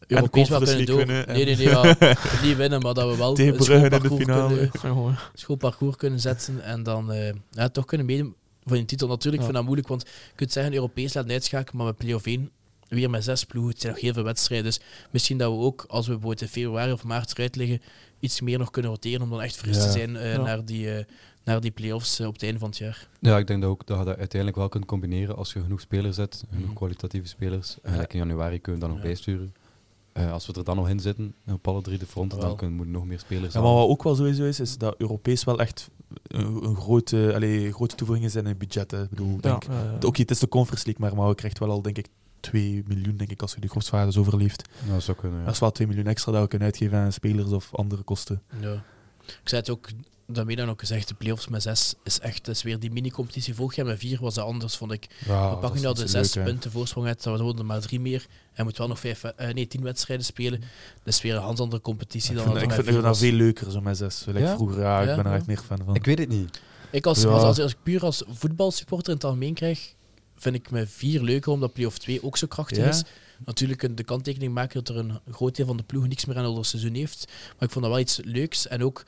Speaker 3: Europees wel
Speaker 2: Conference
Speaker 3: kunnen door.
Speaker 2: League winnen
Speaker 3: nee,
Speaker 2: en-
Speaker 3: nee, nee, ja, niet winnen, maar dat we wel (laughs)
Speaker 2: Tegen
Speaker 3: een
Speaker 2: Brugge in de
Speaker 3: schoolparcours
Speaker 2: finale.
Speaker 3: kunnen,
Speaker 4: Gewoon.
Speaker 3: schoolparcours kunnen zetten en dan eh, ja, toch kunnen meedoen voor een titel. Natuurlijk
Speaker 4: Ja.
Speaker 3: vind ik dat moeilijk, want je kunt zeggen Europees laten uitschakelen, maar met play-off 1 weer met zes ploegen. Het zijn nog heel veel wedstrijden, dus misschien dat we ook, als we bijvoorbeeld in februari of maart eruit liggen, iets meer nog kunnen roteren om dan echt fris
Speaker 2: Ja.
Speaker 3: te zijn eh,
Speaker 4: Ja.
Speaker 3: naar die, eh, naar die play-offs op het einde van het jaar.
Speaker 1: Ja, ik denk dat, ook, dat je dat uiteindelijk wel kunt combineren als je genoeg spelers zet, genoeg
Speaker 3: Mhm.
Speaker 1: kwalitatieve spelers. En
Speaker 3: Ja.
Speaker 1: in januari kunnen we dat nog
Speaker 3: Ja.
Speaker 1: bijsturen. Eh, als we er dan nog in zitten, op alle drie de fronten, dan kunnen, moeten nog meer spelers
Speaker 2: Ja, maar wat ook wel sowieso is, is dat Europees wel echt een, een grote, allee, grote toevoeging is in het budget. hè. Ik bedoel,
Speaker 4: Ja,
Speaker 2: denk, Oké, het is de Conference League, maar Mouwen krijgt wel al, denk ik, 2 miljoen, denk ik, als je de groepsfase overleeft.
Speaker 1: Nou, dat zou kunnen, ja.
Speaker 2: Dat is wel 2 miljoen extra dat we kunnen uitgeven aan spelers of andere kosten.
Speaker 3: Ja. Ik zei het ook, daarmee dan ook gezegd, de play-offs met zes is echt is weer die mini-competitie. Vorig jaar met vier was dat anders, vond ik.
Speaker 2: Ja,
Speaker 3: we pakken nu al de zes punten voorsprong uit, dat worden er maar drie meer. En moet wel nog vijf, eh, nee, tien wedstrijden spelen. Dat is weer een hans andere competitie
Speaker 2: Ik
Speaker 3: dan
Speaker 2: vind,
Speaker 3: dat
Speaker 2: ik vind
Speaker 3: met
Speaker 2: het dan veel leuker, zo met 6. Like
Speaker 1: Ja?
Speaker 2: Vroeger, ja, ik
Speaker 3: Ja,
Speaker 2: ben er
Speaker 3: ja.
Speaker 2: echt meer fan van.
Speaker 1: Ik weet het niet.
Speaker 3: Ik als,
Speaker 2: Ja.
Speaker 3: als, als, als ik puur als voetbalsupporter in het algemeen krijg, vind ik met vier leuker, omdat play-off 2 ook zo krachtig
Speaker 2: Ja?
Speaker 3: is. Natuurlijk kun je de kanttekening maken dat er een groot deel van de ploegen niks meer aan het seizoen heeft. Maar ik vond dat wel iets leuks. En ook,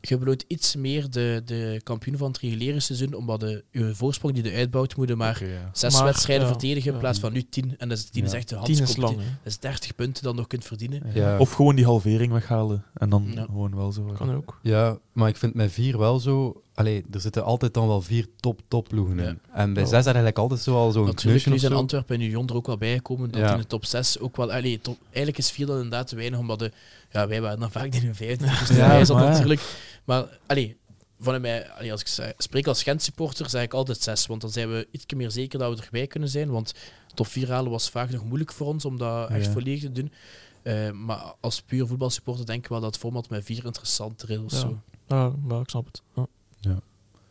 Speaker 3: je beloont iets meer de, de kampioen van het reguliere seizoen, omdat de, je voorsprong die de uitbouwt, moet je maar
Speaker 2: ja.
Speaker 3: zes
Speaker 4: Maar,
Speaker 3: wedstrijden
Speaker 4: ja,
Speaker 3: verdedigen in plaats van nu tien. En dat is, tien is echt de
Speaker 4: tien is
Speaker 3: handskompetitie.
Speaker 4: lang, hè.
Speaker 3: Dat is 30 punten dan nog kunt verdienen.
Speaker 1: Ja.
Speaker 2: Of gewoon die halvering weghalen en dan
Speaker 3: Ja.
Speaker 2: gewoon wel zo.
Speaker 4: Kan ook.
Speaker 1: Ja, maar ik vind met vier wel zo... allee, er zitten altijd dan wel vier top, top ploegen in. En bij zes is er eigenlijk altijd zo al zo'n
Speaker 3: Natuurlijk,
Speaker 1: kneusje
Speaker 3: nu zijn. Antwerpen en Union er ook wel bijgekomen. Dat
Speaker 1: Ja.
Speaker 3: in de top 6 ook wel... Allee, top, eigenlijk is vier dan inderdaad te weinig, omdat de, ja, wij waren dan vaak in een vijfde. Dus (laughs)
Speaker 2: Ja,
Speaker 3: ja,
Speaker 2: maar ja.
Speaker 3: natuurlijk... Maar allee, vanuit mij, allee, als ik spreek als Gent-supporter, zeg ik altijd zes. Want dan zijn we iets meer zeker dat we erbij kunnen zijn. Want top 4 halen was vaak nog moeilijk voor ons om dat echt
Speaker 2: Ja.
Speaker 3: volledig te doen. Eh, maar als puur voetbalsupporter denk ik wel dat het format met vier interessanter is. of
Speaker 4: Ja.
Speaker 3: Zo.
Speaker 4: Ja, maar ik snap het. Ja.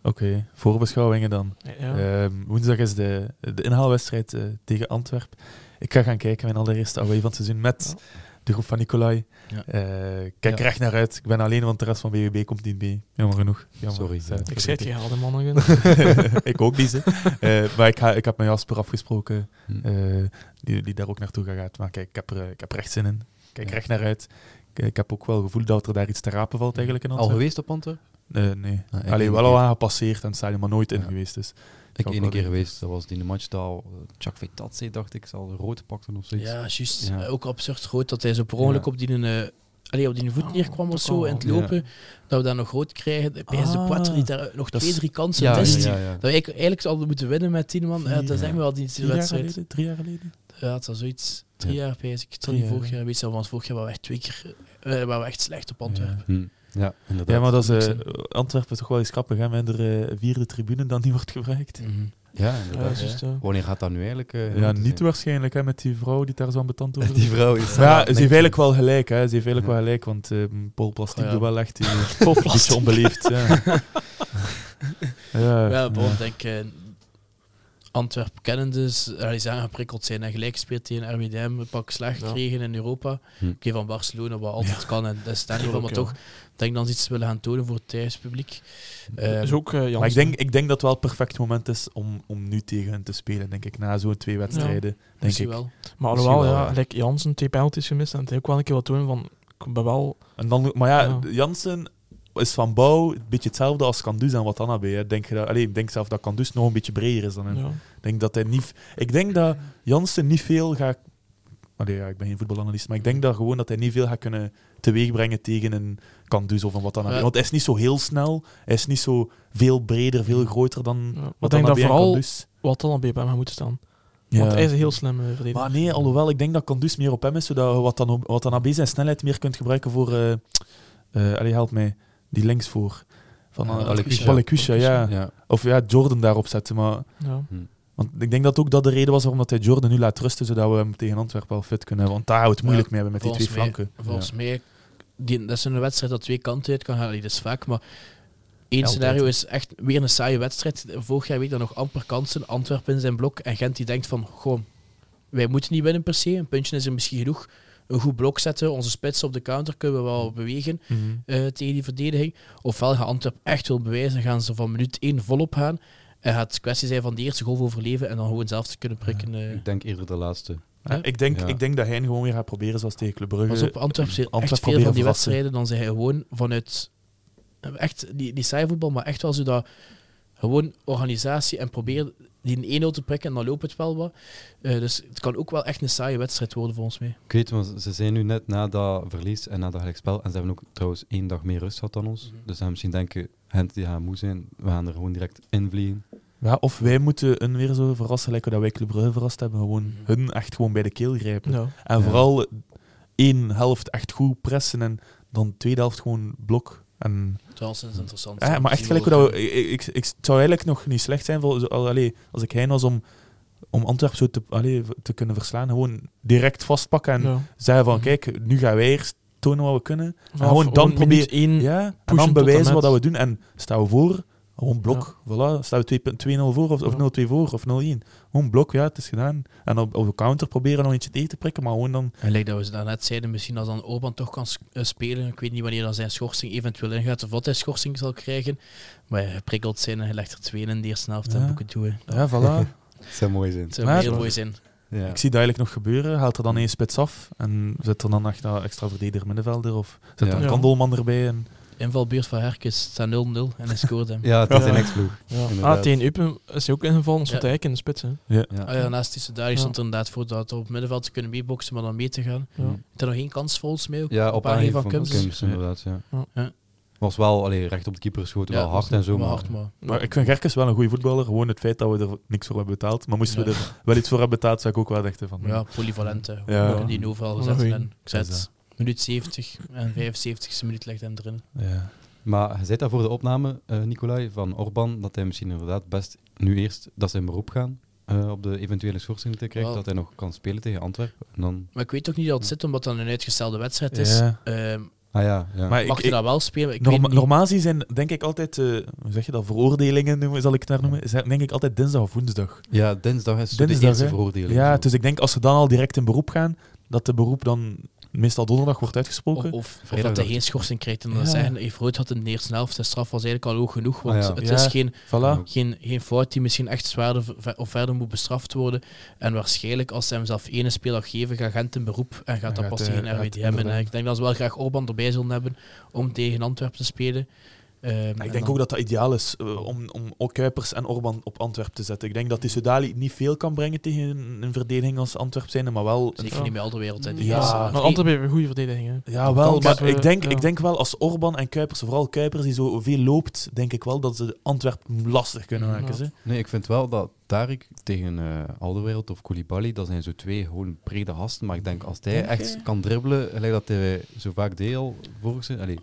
Speaker 2: Oké, voorbeschouwingen dan.
Speaker 4: Ja.
Speaker 2: Ehm, woensdag is de, de inhaalwedstrijd eh, tegen Antwerpen. Ik ga gaan kijken, mijn allereerste away van het seizoen met
Speaker 4: Ja.
Speaker 2: De groep van Nicolai.
Speaker 3: Ja.
Speaker 2: Eh, kijk
Speaker 1: Ja.
Speaker 2: er echt naar uit. Ik ben alleen, want de rest van BWB komt niet mee. Jammer genoeg. Jammer.
Speaker 1: Sorry.
Speaker 2: Zij-
Speaker 4: ik zei het gehaald, hè, mannen. (laughs)
Speaker 2: ik ook niet. Eh, maar ik, ga, ik heb met Jasper afgesproken,
Speaker 1: Hm.
Speaker 2: eh, die, die daar ook naartoe gaat. Maar kijk, ik heb er, ik heb er echt zin in. Ik kijk er
Speaker 1: Ja.
Speaker 2: echt naar uit. Ik, ik heb ook wel het gevoel dat er daar iets te rapen valt eigenlijk in
Speaker 1: Al geweest op Antwerpen?
Speaker 2: Eh, nee.
Speaker 1: Ah,
Speaker 2: Alleen wel al aan gepasseerd en het stadion, maar nooit in
Speaker 1: Ja.
Speaker 2: geweest. Dus.
Speaker 1: Ik
Speaker 2: ook
Speaker 1: één keer geweest. Dat was die match dat al Chuck Vetatse, dacht ik, zal rood pakten of zoiets.
Speaker 3: Ja, juist.
Speaker 1: Ja.
Speaker 3: Eh, Ook absurd groot dat hij zo per ongeluk op die, eh allee, op die voet
Speaker 4: Oh,
Speaker 3: neerkwam of zo in het lopen. Dat we daar nog rood krijgen. Bij de
Speaker 2: Ah,
Speaker 3: Poitre die daar nog twee, drie kansen
Speaker 1: ja,
Speaker 3: mist.
Speaker 1: ja.
Speaker 3: Dat we eigenlijk, zouden moeten winnen met tien man. Ja, dat is echt wel die,
Speaker 2: Vier jaar
Speaker 3: wedstrijd.
Speaker 2: geleden? Drie jaar geleden?
Speaker 3: Ja, het was zoiets. Drie
Speaker 1: Ja.
Speaker 3: jaar, ik.
Speaker 2: Drie
Speaker 3: vorig jaar. Weet je wel, want vorig jaar waren we echt twee keer eh, waren we echt slecht op Antwerpen.
Speaker 1: Hm. Ja, inderdaad.
Speaker 2: Ja, maar dat is, eh, Antwerpen is toch wel eens grappig, hè, met de eh, vierde tribune dan niet wordt gebruikt.
Speaker 3: Mhm.
Speaker 1: Ja,
Speaker 4: Ja,
Speaker 1: inderdaad.
Speaker 4: ja.
Speaker 1: Wanneer gaat dat nu eigenlijk? eh,
Speaker 2: Ja, niet
Speaker 1: zijn?
Speaker 2: waarschijnlijk, hè, met die vrouw die daar zo ambetant over
Speaker 1: Die vrouw is...
Speaker 2: Maar ja, ze heeft eigenlijk wel gelijk, hè. Ze heeft eigenlijk
Speaker 1: Ja.
Speaker 2: wel gelijk, want Paul Plastic
Speaker 3: Oh, ja.
Speaker 2: doet wel echt (laughs) een
Speaker 4: Paul
Speaker 2: beetje
Speaker 4: Plastic.
Speaker 2: onbeleefd. Ja, (laughs) ja,
Speaker 3: Ja, bon, denk. Antwerpen kennen dus, die zijn aangeprikkeld zijn en gelijk gespeeld tegen RWDM, een pak slag
Speaker 4: Ja.
Speaker 3: gekregen in Europa.
Speaker 1: Hm.
Speaker 3: Oké, van Barcelona, wat altijd kan, en dat is niet van, maar toch denk ik dan iets willen gaan tonen voor het thuispubliek. Eh,
Speaker 4: is ook eh Jansen.
Speaker 2: Maar ik denk, ik denk dat het wel het perfect moment is om, om nu tegen hen te spelen, denk ik. Na zo'n twee wedstrijden, denk
Speaker 3: misschien
Speaker 2: ik.
Speaker 3: wel.
Speaker 4: Maar alhoewel,
Speaker 1: wel,
Speaker 4: ja,
Speaker 1: ja.
Speaker 4: like Jansen twee penalties gemist en het heeft ook wel een keer wat tonen van, ik ben wel...
Speaker 2: En dan, maar ja,
Speaker 4: Ja.
Speaker 2: Jansen is van bouw een beetje hetzelfde als Kandus en Watanabe. hè. Denk je dat, allee, ik denk zelf dat Kandus nog een beetje breder is dan hem.
Speaker 4: Ja.
Speaker 2: Denk dat hij niet. Ik denk dat Jansen niet veel gaat. Allee, ja, ik ben geen voetbalanalist, maar ik denk dat gewoon dat hij niet veel gaat kunnen teweegbrengen tegen een Kandus of een wat dan ook.
Speaker 3: Ja.
Speaker 2: Want hij is niet zo heel snel, hij is niet zo veel breder, veel groter dan
Speaker 4: Ja.
Speaker 2: wat
Speaker 4: Ik denk dat vooral
Speaker 2: Kandus.
Speaker 4: wat dan op bij hem moet staan.
Speaker 2: Ja.
Speaker 4: Want hij is een heel slim verdediger.
Speaker 2: Maar nee, alhoewel, ik denk dat Kandus meer op hem is, zodat je wat dan, wat dan AB zijn snelheid meer kunt gebruiken voor. eh, allee, help mij, die links voor. Van
Speaker 3: Ja,
Speaker 2: uh,
Speaker 3: Balikwisha.
Speaker 2: Balikwisha, ja.
Speaker 1: Ja.
Speaker 2: Of ja, Jordan daarop zetten. Maar,
Speaker 4: Ja.
Speaker 2: want ik denk dat ook dat de reden was waarom dat hij Jordan nu laat rusten, zodat we hem tegen Antwerpen wel fit kunnen hebben. Want daar houdt het moeilijk
Speaker 3: Ja,
Speaker 2: mee hebben met die twee flanken.
Speaker 3: Volgens mij, die, dat is een wedstrijd dat twee kanten uit kan gaan. Dat is vaak, maar één scenario is echt weer een saaie wedstrijd. Vorig jaar weet dat nog amper kansen. Antwerpen in zijn blok en Gent die denkt van, gewoon, wij moeten niet winnen per se. Een puntje is er misschien genoeg. Een goed blok zetten, onze spits op de counter kunnen we wel bewegen
Speaker 2: Mhm.
Speaker 3: eh, tegen die verdediging. Ofwel gaat Antwerpen echt wil bewijzen, gaan ze van minuut 1 volop gaan. En gaat het kwestie zijn van de eerste golf overleven en dan gewoon zelf te kunnen prikken. eh.
Speaker 1: Ik denk eerder de laatste.
Speaker 2: Ja, ik, denk,
Speaker 1: Ja.
Speaker 2: ik denk dat hij gewoon weer gaat proberen zoals tegen Club Brugge.
Speaker 3: Pas op, Antwerpen zit
Speaker 2: Antwerp
Speaker 3: echt veel van die
Speaker 2: verrassen.
Speaker 3: wedstrijden, dan zijn hij gewoon vanuit echt die, die saai voetbal, maar echt wel zo dat gewoon organisatie en proberen die een 1-0 te prikken en dan loopt het wel wat. Eh, dus het kan ook wel echt een saaie wedstrijd worden volgens mij.
Speaker 1: Ik weet, want ze zijn nu net na dat verlies en na dat gelijkspel. En ze hebben ook trouwens één dag meer rust gehad dan ons.
Speaker 3: Mhm.
Speaker 1: Dus dan misschien denken, Gent die gaan moe zijn, we gaan er gewoon direct in vliegen.
Speaker 2: Ja, of wij moeten hun weer zo verrassen, lijken dat wij Club Brugge verrast hebben. Gewoon
Speaker 3: Mhm.
Speaker 2: hun echt gewoon bij de keel grijpen.
Speaker 4: Ja.
Speaker 2: En
Speaker 1: Ja.
Speaker 2: vooral één helft echt goed pressen en dan de tweede helft gewoon blok. En,
Speaker 3: Dat is interessant.
Speaker 2: ja, maar echt gelijk hoe dat we, ik, ik, ik- het zou eigenlijk nog niet slecht zijn voor, allee, als ik hein was om, om Antwerpen zo te, allee, te kunnen verslaan. Gewoon direct vastpakken en
Speaker 4: Ja.
Speaker 2: zeggen van
Speaker 3: Mhm.
Speaker 2: kijk, nu gaan wij eerst tonen wat we kunnen.
Speaker 4: Vanaf
Speaker 2: gewoon dan
Speaker 4: één
Speaker 2: Ja, en dan
Speaker 4: en
Speaker 2: bewijzen wat dat we doen. En staan we voor, gewoon blok. Voilà, staan we 2 2-0 voor of, of
Speaker 4: Ja.
Speaker 2: 0-2 voor of 0-1. Gewoon blok, ja, het is gedaan. En op, op de counter proberen nog eentje tegen te prikken, maar gewoon dan...
Speaker 3: En lijkt dat we ze daarnet zeiden, misschien als dan Orban toch kan eh, spelen. Ik weet niet wanneer dan zijn schorsing eventueel ingaat of wat hij schorsing zal krijgen. Maar hij prikkeld zijn en hij legt er twee in de eerste helft en
Speaker 2: Ja.
Speaker 3: boeken toe.
Speaker 2: Ja, voilà. (laughs)
Speaker 1: Dat zou mooi zijn.
Speaker 3: Het zou heel mooi zijn.
Speaker 1: Ja.
Speaker 2: Ik zie dat eigenlijk nog gebeuren. Haalt er dan één spits af en zet er dan echt een extra verdediger middenvelder of zet
Speaker 1: Ja.
Speaker 2: er een
Speaker 4: Ja.
Speaker 2: kandelman erbij. En...
Speaker 3: Invalbeurt van Herkes staat 0-0 en hij scoort hem. (laughs)
Speaker 1: ja, het is een ex-ploeg.
Speaker 4: Ah, tegen Eupen is hij ook ingevallen, stond hij eigenlijk in de spits. Hè.
Speaker 2: Ja.
Speaker 1: Ja.
Speaker 3: Ah, ja, naast die stond er inderdaad voor dat er op het middenveld te kunnen meeboksen, maar dan mee te gaan.
Speaker 4: Ja.
Speaker 3: Er nog één kans volgens mij ook?
Speaker 1: Ja, op
Speaker 3: aangeven
Speaker 1: van
Speaker 3: Kums.
Speaker 1: Kums, inderdaad. Ja. Was wel allee, recht op de keeper geschoten, wel hard en zo. Maar,
Speaker 3: hard, maar
Speaker 2: Maar ik vind Gerkes wel een goede voetballer. Gewoon het feit dat we er niks voor hebben betaald. Maar moesten we er wel iets voor hebben betaald, zou ik ook wel dachten van...
Speaker 3: ja, polyvalent. hè.
Speaker 2: Ja.
Speaker 3: We kunnen die overal
Speaker 4: goeie.
Speaker 3: En ik zet
Speaker 2: is
Speaker 3: minuut 70 en 75ste minuut legt hem erin.
Speaker 2: Ja.
Speaker 1: maar hij zei dat voor de opname, eh Nicolai, van Orban, dat hij misschien inderdaad best nu eerst dat ze in beroep gaan eh, op de eventuele schorsing te krijgen, dat hij nog kan spelen tegen Antwerpen. En dan,
Speaker 3: Maar ik weet ook niet dat het zit, omdat dat een uitgestelde wedstrijd is.
Speaker 2: Ja.
Speaker 3: Ehm,
Speaker 1: ah ja, ja.
Speaker 2: Maar
Speaker 3: mag
Speaker 2: ik,
Speaker 3: je dat wel spelen? Ik
Speaker 2: norma- normaal gezien zijn, denk ik altijd, eh, hoe zeg je dat, veroordelingen noemen, zal ik het daar noemen, zijn denk ik altijd dinsdag of woensdag.
Speaker 1: ja, dinsdag is zo de
Speaker 2: Dinsdag,
Speaker 1: eerste veroordeling.
Speaker 2: Ja,
Speaker 1: Zo.
Speaker 2: dus ik denk als ze dan al direct in beroep gaan, dat de beroep dan meestal donderdag wordt uitgesproken.
Speaker 3: of, of dat hij geen schorsing krijgt. En dan
Speaker 2: Ja.
Speaker 3: zeggen, Freud had in de eerste helft, de straf was eigenlijk al hoog genoeg. Want
Speaker 1: Ah, ja.
Speaker 3: het
Speaker 2: Ja.
Speaker 3: is geen,
Speaker 2: Voilà.
Speaker 3: geen, geen fout die misschien echt zwaarder of verder moet bestraft worden. En waarschijnlijk, als ze hem zelf ene speeldag geven, gaat Gent in beroep en gaat
Speaker 2: Dan
Speaker 3: dat pas
Speaker 2: hij-
Speaker 3: tegen
Speaker 2: gaat
Speaker 3: RWDM. En
Speaker 2: inderdaad.
Speaker 3: eh, ik denk dat ze wel graag Orban erbij zullen hebben om tegen Antwerpen te spelen. Ehm,
Speaker 2: Ik denk
Speaker 3: dan-
Speaker 2: ook dat dat ideaal is eh, om, om ook Kuipers en Orban op Antwerp te zetten. Ik denk dat die Sudali niet veel kan brengen tegen een, een verdediging als Antwerp zijn, maar wel...
Speaker 3: Zeker
Speaker 4: Ja.
Speaker 3: niet bij al de wereld. hè. Die
Speaker 2: Ja.
Speaker 3: is,
Speaker 4: Maar Antwerpen heeft een goede verdediging. hè.
Speaker 2: Ja, wel, maar
Speaker 4: we-
Speaker 2: ik denk,
Speaker 4: ja.
Speaker 2: ik denk wel als Orban en Kuipers, vooral Kuipers die zo veel loopt, denk ik wel dat ze Antwerp lastig kunnen maken.
Speaker 4: Ja.
Speaker 2: Ze.
Speaker 1: Nee, ik vind wel dat Tarik tegen eh Alderwereld of Koulibaly, dat zijn zo twee gewoon brede gasten. Maar ik denk als hij echt
Speaker 2: je?
Speaker 1: kan dribbelen, gelijk dat hij zo vaak deed al vorig seizoen.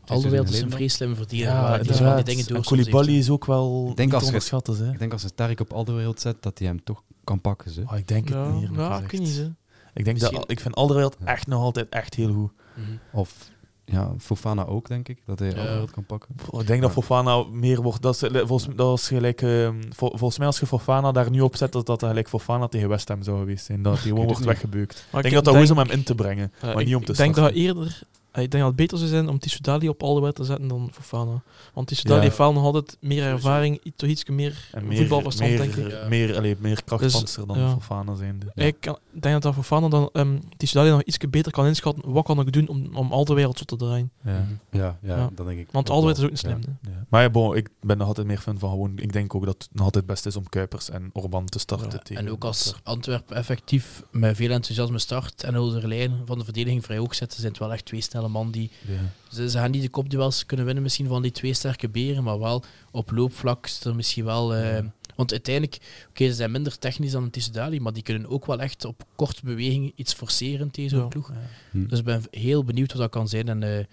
Speaker 3: is een vrij slimme verdediger. maar die zo
Speaker 2: inderdaad.
Speaker 3: die dingen
Speaker 2: En
Speaker 3: door.
Speaker 2: Koulibaly is ook wel
Speaker 1: Ik denk
Speaker 2: niet
Speaker 1: als je-.
Speaker 2: Hè.
Speaker 1: Ik denk als ze Tarik op Alderwereld zet, dat hij hem toch kan pakken. Ze.
Speaker 2: Oh, ik denk het
Speaker 4: Ja,
Speaker 2: niet.
Speaker 4: ja, ik niet. hè.
Speaker 2: Ik, denk dat, ik vind Alderweireld echt nog altijd echt heel goed.
Speaker 3: Mhm.
Speaker 1: Of ja, Fofana ook, denk ik, dat hij
Speaker 3: Ja.
Speaker 1: Alderwereld kan pakken.
Speaker 2: Ik denk dat. Fofana meer wordt. Dat is, eh, volgens, dat is gelijk, eh, vol- volgens mij als je Fofana daar nu op zet, dat dat gelijk Fofana tegen West Ham zou geweest zijn. Dat hij gewoon wordt weggebeukt.
Speaker 4: Maar
Speaker 2: Ik denk dat dat goed is om hem in te brengen, maar
Speaker 4: ik,
Speaker 2: niet om te
Speaker 4: ik denk dat
Speaker 2: starten.
Speaker 4: eerder... eh, Ik denk dat het beter zou zijn om Tissoudali op Alderweireld te zetten dan Fofana. Want Tissoudali
Speaker 2: Ja.
Speaker 4: heeft wel nog altijd meer ervaring, toch iets meer,
Speaker 2: meer,
Speaker 4: voetbalverstand,
Speaker 2: meer,
Speaker 4: denk ik.
Speaker 3: Ja.
Speaker 2: meer, allee, meer krachtpanzer dan
Speaker 4: ja.
Speaker 2: Fofana zijn.
Speaker 4: Ik kan- ik denk dat dat Fofana dan um, Tissoudali nog iets beter kan inschatten. Wat kan ik doen om, om Alderweireld zo te draaien?
Speaker 2: Ja.
Speaker 3: Mhm.
Speaker 1: Ja, ja,
Speaker 4: Ja.
Speaker 1: dat denk ik.
Speaker 4: Want Alderweireld is ook een slim.
Speaker 2: Maar ja, bon, ik ben nog altijd meer fan van gewoon. Ik denk ook dat het nog altijd best is om Kuipers en Orban te starten.
Speaker 3: Ja,
Speaker 2: tegen
Speaker 3: en ook als
Speaker 2: Antwerpen.
Speaker 3: Effectief met veel enthousiasme start en de lijn van de verdediging vrij hoog zetten, zijn het wel echt twee snelle man die... Ze, ze gaan niet de kopduels kunnen winnen misschien van die twee sterke beren, maar wel op loopvlak is er misschien wel... eh,
Speaker 2: Ja.
Speaker 3: Want uiteindelijk, oké, ze zijn minder technisch dan een Tissoudali, maar die kunnen ook wel echt op korte beweging iets forceren tegen zo'n
Speaker 4: Ja.
Speaker 3: ploeg.
Speaker 1: Hm.
Speaker 3: Dus ik ben heel benieuwd wat dat kan zijn. En, eh,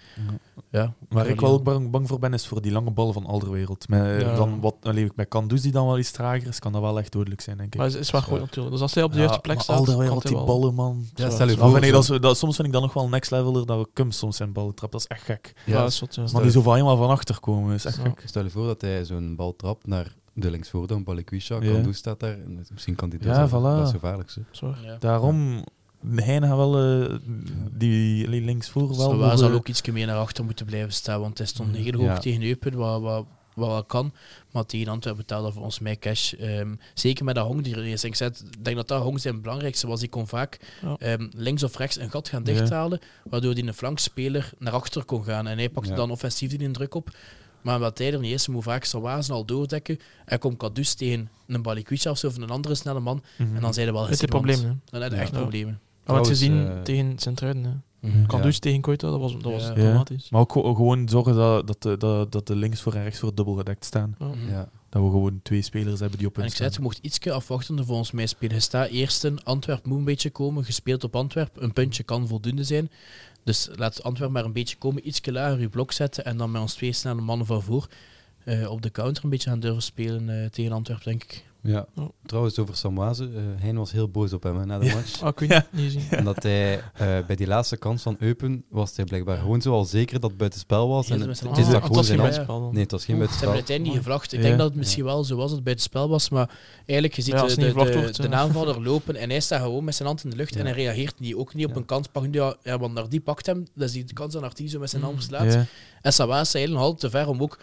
Speaker 3: ja,
Speaker 2: Waar ik wel ook bang, bang voor ben, is voor die lange ballen van Alderwereld. Met,
Speaker 4: Ja.
Speaker 2: dan wat, allee, met Kandus die dan wel iets trager is, kan dat wel echt dodelijk zijn, denk ik.
Speaker 4: Maar het is wel goed natuurlijk. Dus als hij op de
Speaker 2: Ja,
Speaker 4: juiste plek staat, hij
Speaker 2: die
Speaker 4: wel.
Speaker 2: ballen, man.
Speaker 1: Ja, stel je voor. zo-
Speaker 2: dat, soms vind ik dat nog wel next leveler, dat Cum soms zijn ballen trapt. Dat is echt gek.
Speaker 4: Ja,
Speaker 1: Ja,
Speaker 4: dat is wat, ja.
Speaker 2: Maar die zo van helemaal van achter komen, is echt
Speaker 4: Ja.
Speaker 2: gek.
Speaker 1: Stel je voor dat hij zo'n bal trapt naar de linksvoordoen, Balikwisha,
Speaker 2: Ja.
Speaker 1: Kandus staat daar. En misschien kan hij
Speaker 2: Ja,
Speaker 1: dus
Speaker 2: voilà.
Speaker 1: Dat is gevaarlijk.
Speaker 3: Ja.
Speaker 2: Daarom, Heine gaat wel eh, die allee, linksvoor wel...
Speaker 3: Waar zal ook iets meer naar achter moeten blijven staan, want hij stond heel hoog
Speaker 1: Ja.
Speaker 3: tegen Eupen, wat, wat, wat wel kan. Maar tegen Antwerpen betaalde voor ons mij cash. Ehm, zeker met dat Hong die er is. Ik denk dat dat Hong zijn belangrijkste was. Die kon vaak
Speaker 4: Ja.
Speaker 3: ehm, links of rechts een gat gaan
Speaker 2: Ja.
Speaker 3: dichthalen, waardoor die een flankspeler naar achter kon gaan. En hij pakte
Speaker 1: Ja.
Speaker 3: dan offensief die druk op. Maar wat hij er niet is, moet vaak Sarwazen al doordekken. En komt Cadus tegen een Balikwisha of zo, of een andere snelle man.
Speaker 2: Mhm.
Speaker 3: En dan zijn er wel
Speaker 4: een probleem. hè.
Speaker 3: Dan heb je echt
Speaker 4: Ja.
Speaker 3: problemen.
Speaker 4: Maar wat gezien
Speaker 1: eh,
Speaker 4: tegen Sint-Truiden. hè.
Speaker 1: Ja.
Speaker 4: dus tegen Koita, dat was, dat was
Speaker 3: Ja.
Speaker 4: dramatisch.
Speaker 2: Maar ook gewoon- zorgen dat, dat, de, dat, dat de links voor en rechts voor dubbel gedekt staan.
Speaker 4: Ja.
Speaker 3: Mhm.
Speaker 1: Ja.
Speaker 2: Dat we gewoon twee spelers hebben die op
Speaker 3: En
Speaker 2: hun
Speaker 3: ik zei het, je mocht ietsje afwachtender volgens mij spelen. Je staat eerst in Antwerp moet een beetje komen, gespeeld op Antwerp. Een puntje kan voldoende zijn. Dus laat Antwerp maar een beetje komen, ietsje lager je blok zetten en dan met ons twee snelle mannen van voor eh, op de counter een beetje gaan durven spelen eh, tegen Antwerp, denk ik.
Speaker 1: Ja. Trouwens, over Samwaze. eh Hein was heel boos op hem hè, na de
Speaker 2: Ja.
Speaker 1: match.
Speaker 4: Ah, ik weet
Speaker 2: Ja.
Speaker 4: niet.
Speaker 1: En (laughs) dat hij eh, bij die laatste kans van Eupen was hij blijkbaar gewoon zo al zeker dat het buitenspel was. En het, het is
Speaker 3: Ah,
Speaker 1: dat
Speaker 3: het
Speaker 1: gewoon
Speaker 4: geen buitenspel dan.
Speaker 1: Nee, het was geen
Speaker 3: Ze hebben
Speaker 1: buitenspel.
Speaker 3: uiteindelijk niet gevlacht. Ik
Speaker 2: Ja.
Speaker 3: denk dat het misschien wel zo was dat het bij het spel was, maar eigenlijk je ziet
Speaker 4: Ja, als
Speaker 3: de,
Speaker 4: het
Speaker 3: de, lopen en hij staat gewoon met zijn hand in de lucht
Speaker 1: Ja.
Speaker 3: en hij reageert niet, ook niet op
Speaker 1: Ja.
Speaker 3: een kans. Pak, ja, ja, want naar die pakt hem, dat is die kans dat naar die zo met zijn
Speaker 4: Mm.
Speaker 3: hand slaat.
Speaker 2: Ja.
Speaker 3: En Sawaas is eigenlijk nog altijd te ver om ook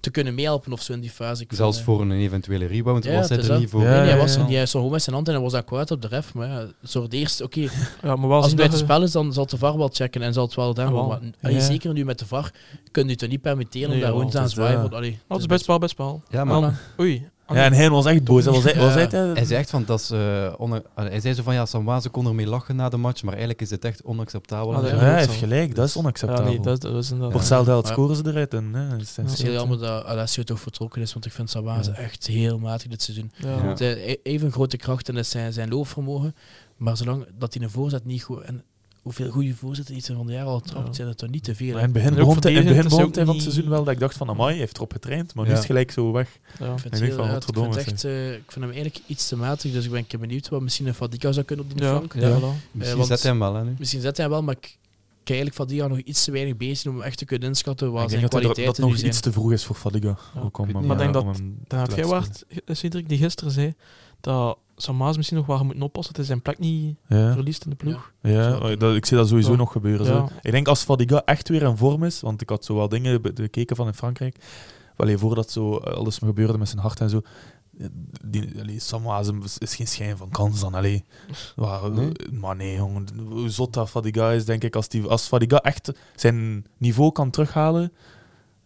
Speaker 3: te kunnen meehelpen of zo in die fase. Ik
Speaker 1: Zelfs
Speaker 3: vind, eh,
Speaker 1: voor een eventuele rebound
Speaker 3: Ja,
Speaker 1: was hij
Speaker 3: het is
Speaker 1: er niet voor.
Speaker 2: Ja,
Speaker 3: Nee, hij
Speaker 2: ja,
Speaker 3: was. Hij stond gewoon met zijn hand en hij was akkoord op de ref. Maar ja, zo de eerste, oké, (laughs)
Speaker 4: Ja, maar wel
Speaker 3: als het buiten spel is, dan zal het de VAR wel checken en zal het wel worden.
Speaker 4: wel.
Speaker 3: Maar allee,
Speaker 2: Ja.
Speaker 3: zeker nu met de VAR kun je het toch niet permitteren om daar gewoon
Speaker 4: wel,
Speaker 3: te gaan
Speaker 2: het is
Speaker 3: zwaaien.
Speaker 4: het best spel, best spel.
Speaker 1: Ja, maar
Speaker 4: Dan- Oei, Ah,
Speaker 2: Ja, en hij was echt boos. Was hij, was hij,
Speaker 3: Ja.
Speaker 1: Hij zei echt van, dat is, eh, Allee, hij zei zo van, ja, Samwaze kon ermee lachen na de match, maar eigenlijk is het echt onacceptabel.
Speaker 4: Ah,
Speaker 2: ja,
Speaker 4: dat
Speaker 2: hij
Speaker 4: is
Speaker 2: heeft gelijk. Dat is
Speaker 4: ja,
Speaker 2: onacceptabel.
Speaker 4: nee, dat, dat is
Speaker 2: Voor
Speaker 4: inderdaad...
Speaker 2: hetzelfde geld
Speaker 3: Ja.
Speaker 2: scoren ze eruit. En, hè, dat is-
Speaker 3: Het is heel jammer dat Alessio toch vertrokken is, want ik vind
Speaker 2: Ja.
Speaker 3: echt heel matig dit seizoen.
Speaker 4: Ja.
Speaker 1: Ja.
Speaker 3: E- even grote krachten is zijn, zijn loopvermogen, maar zolang dat hij een voorzet niet goed... En hoeveel goede voorzetten iets van de jaar al trapt,
Speaker 4: Ja.
Speaker 3: zijn dat toch niet te veel.
Speaker 2: Maar in het begin begon hij van het seizoen wel dat ik dacht van, amai, hij heeft erop getraind. Maar nu is het gelijk zo weg.
Speaker 4: Ja.
Speaker 3: Ik vind, het heel,
Speaker 2: van,
Speaker 3: ik vind, echt, eh, ik vind hem eigenlijk iets te matig, dus ik ben benieuwd wat misschien een Fadiga zou kunnen op die flank.
Speaker 4: ja, voilà.
Speaker 1: Misschien
Speaker 3: Eh, want-
Speaker 1: zet hij hem wel, hè, nu.
Speaker 3: Misschien zet hij hem wel, maar ik ik eigenlijk Fadiga nog iets te weinig bezig om echt te kunnen inschatten wat
Speaker 2: ik
Speaker 3: zijn
Speaker 2: denk dat, hij- dat nog
Speaker 3: zijn.
Speaker 2: iets te vroeg is voor Fadiga. Hem.
Speaker 4: Maar ik denk dat-
Speaker 2: hem te
Speaker 4: jij waard, Cedric, die gisteren zei dat Samaas misschien nog wel gaat moeten oppassen dat hij zijn plek niet.
Speaker 2: Ja.
Speaker 4: verliest in de ploeg.
Speaker 2: Ja, dat, ik zie dat sowieso
Speaker 4: Ja.
Speaker 2: nog gebeuren. Zo. Ik denk als Fadiga echt weer in vorm is, want ik had zo wel dingen be- bekeken van in Frankrijk, allee, voordat zo alles me gebeurde met zijn hart en zo. Die, allee, Sam Hazem is- is geen schijn van kans dan. Allee.
Speaker 1: Nee?
Speaker 2: Maar nee, jongen. Hoe zot dat Fadiga is, denk ik. Als, die, als Fadiga echt zijn niveau kan terughalen,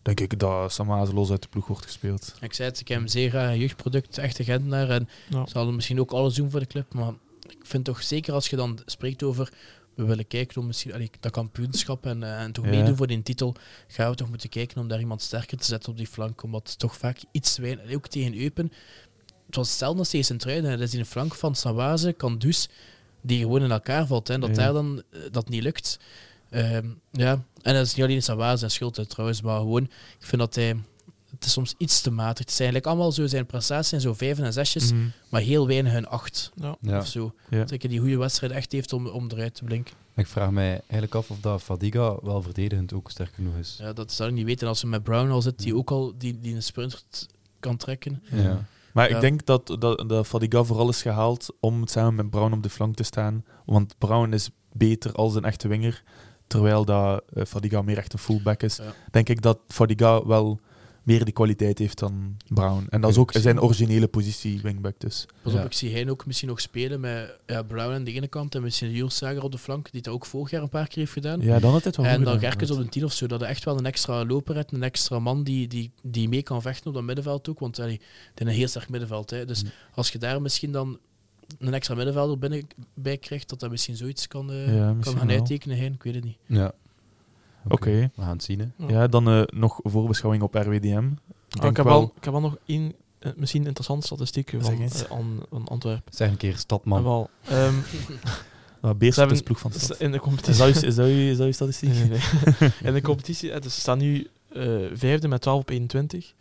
Speaker 2: denk ik dat Sam Hazen los uit de ploeg wordt gespeeld.
Speaker 3: Ik zei het, ik heb hem zeer een jeugdproduct, echte Gentenaar. En
Speaker 4: Ja.
Speaker 3: zal misschien ook alles doen voor de club. Maar ik vind toch zeker als je dan spreekt over. We willen kijken om misschien allee, dat kampioenschap en, eh, en toch
Speaker 2: Ja.
Speaker 3: meedoen voor die titel. Gaan we toch moeten kijken om daar iemand sterker te zetten op die flank. Omdat het toch vaak iets te weinig. Ook tegen Eupen. Het was hetzelfde als tegen Sint-Truiden. Dat is in de flank van Sawaze, Kandus. Die gewoon in elkaar valt. Hè, dat
Speaker 2: Ja.
Speaker 3: daar dan eh, dat niet lukt. Ehm, ja, en dat is niet alleen Sawaze zijn schuld trouwens. Maar gewoon, ik vind dat hij. Het is soms iets te matig. Het zijn eigenlijk allemaal zo zijn prestaties zijn zo vijf en zesjes
Speaker 2: Mhm.
Speaker 3: maar heel weinig hun acht
Speaker 4: Ja.
Speaker 1: Ja.
Speaker 3: of zo.
Speaker 2: Ja.
Speaker 3: Dat hij die goede wedstrijd echt heeft om, om eruit te blinken.
Speaker 1: Ik vraag mij eigenlijk af of dat Fadiga wel verdedigend ook sterk genoeg is.
Speaker 3: Ja, dat zou ik niet weten. Als ze met Brown al zit, die ook al die, die een sprint kan trekken.
Speaker 1: Ja.
Speaker 2: Maar
Speaker 3: Ja.
Speaker 2: ik denk dat, dat, dat Fadiga vooral is gehaald om samen met Brown op de flank te staan. Want Brown is beter als een echte winger. Terwijl dat eh, Fadiga meer echt een fullback is.
Speaker 3: Ja.
Speaker 2: Denk ik dat Fadiga wel meer die kwaliteit heeft dan Brown. En dat is ook zijn originele positie, wingback dus.
Speaker 3: Pas
Speaker 1: Ja.
Speaker 3: op, ik zie hij ook misschien nog spelen met ja, Brown aan de ene kant en misschien Jules Sager op de flank, die dat ook vorig jaar een paar keer heeft gedaan.
Speaker 2: Ja, dan had het wel
Speaker 3: en dan Gerkens op een tien of zo, dat hij echt wel een extra loper hebt, een extra man die, die, die mee kan vechten op dat middenveld ook. Want allee, het is een heel sterk middenveld. Hè. Dus
Speaker 1: Mm.
Speaker 3: als je daar misschien dan een extra middenvelder binnen bij krijgt, dat dat misschien zoiets kan, eh,
Speaker 2: Ja,
Speaker 3: kan gaan
Speaker 2: wel.
Speaker 3: uittekenen. Heen. Ik weet het niet.
Speaker 1: Ja.
Speaker 2: Oké.
Speaker 1: We gaan het zien, hè.
Speaker 4: Ja.
Speaker 2: Ja, dan eh, nog voorbeschouwing op RWDM. Ik
Speaker 4: Ah, ik, heb
Speaker 2: wel...
Speaker 4: wel, ik heb wel nog één eh, misschien interessante statistiek
Speaker 2: Zeg
Speaker 4: van,
Speaker 2: eens.
Speaker 4: aan, aan Antwerpen.
Speaker 1: Zeg een keer stadman.
Speaker 4: wel, ehm, (laughs)
Speaker 2: Ah, Beerschot
Speaker 4: Ze hebben-
Speaker 2: is ploeg van de stad.
Speaker 4: in de
Speaker 2: Is (laughs)
Speaker 4: competitie.
Speaker 2: dat je, is dat je, is dat statistiek?
Speaker 4: Nee, nee, nee. (laughs) In de competitie, dus ze staan nu eh, vijfde met 12 op 21.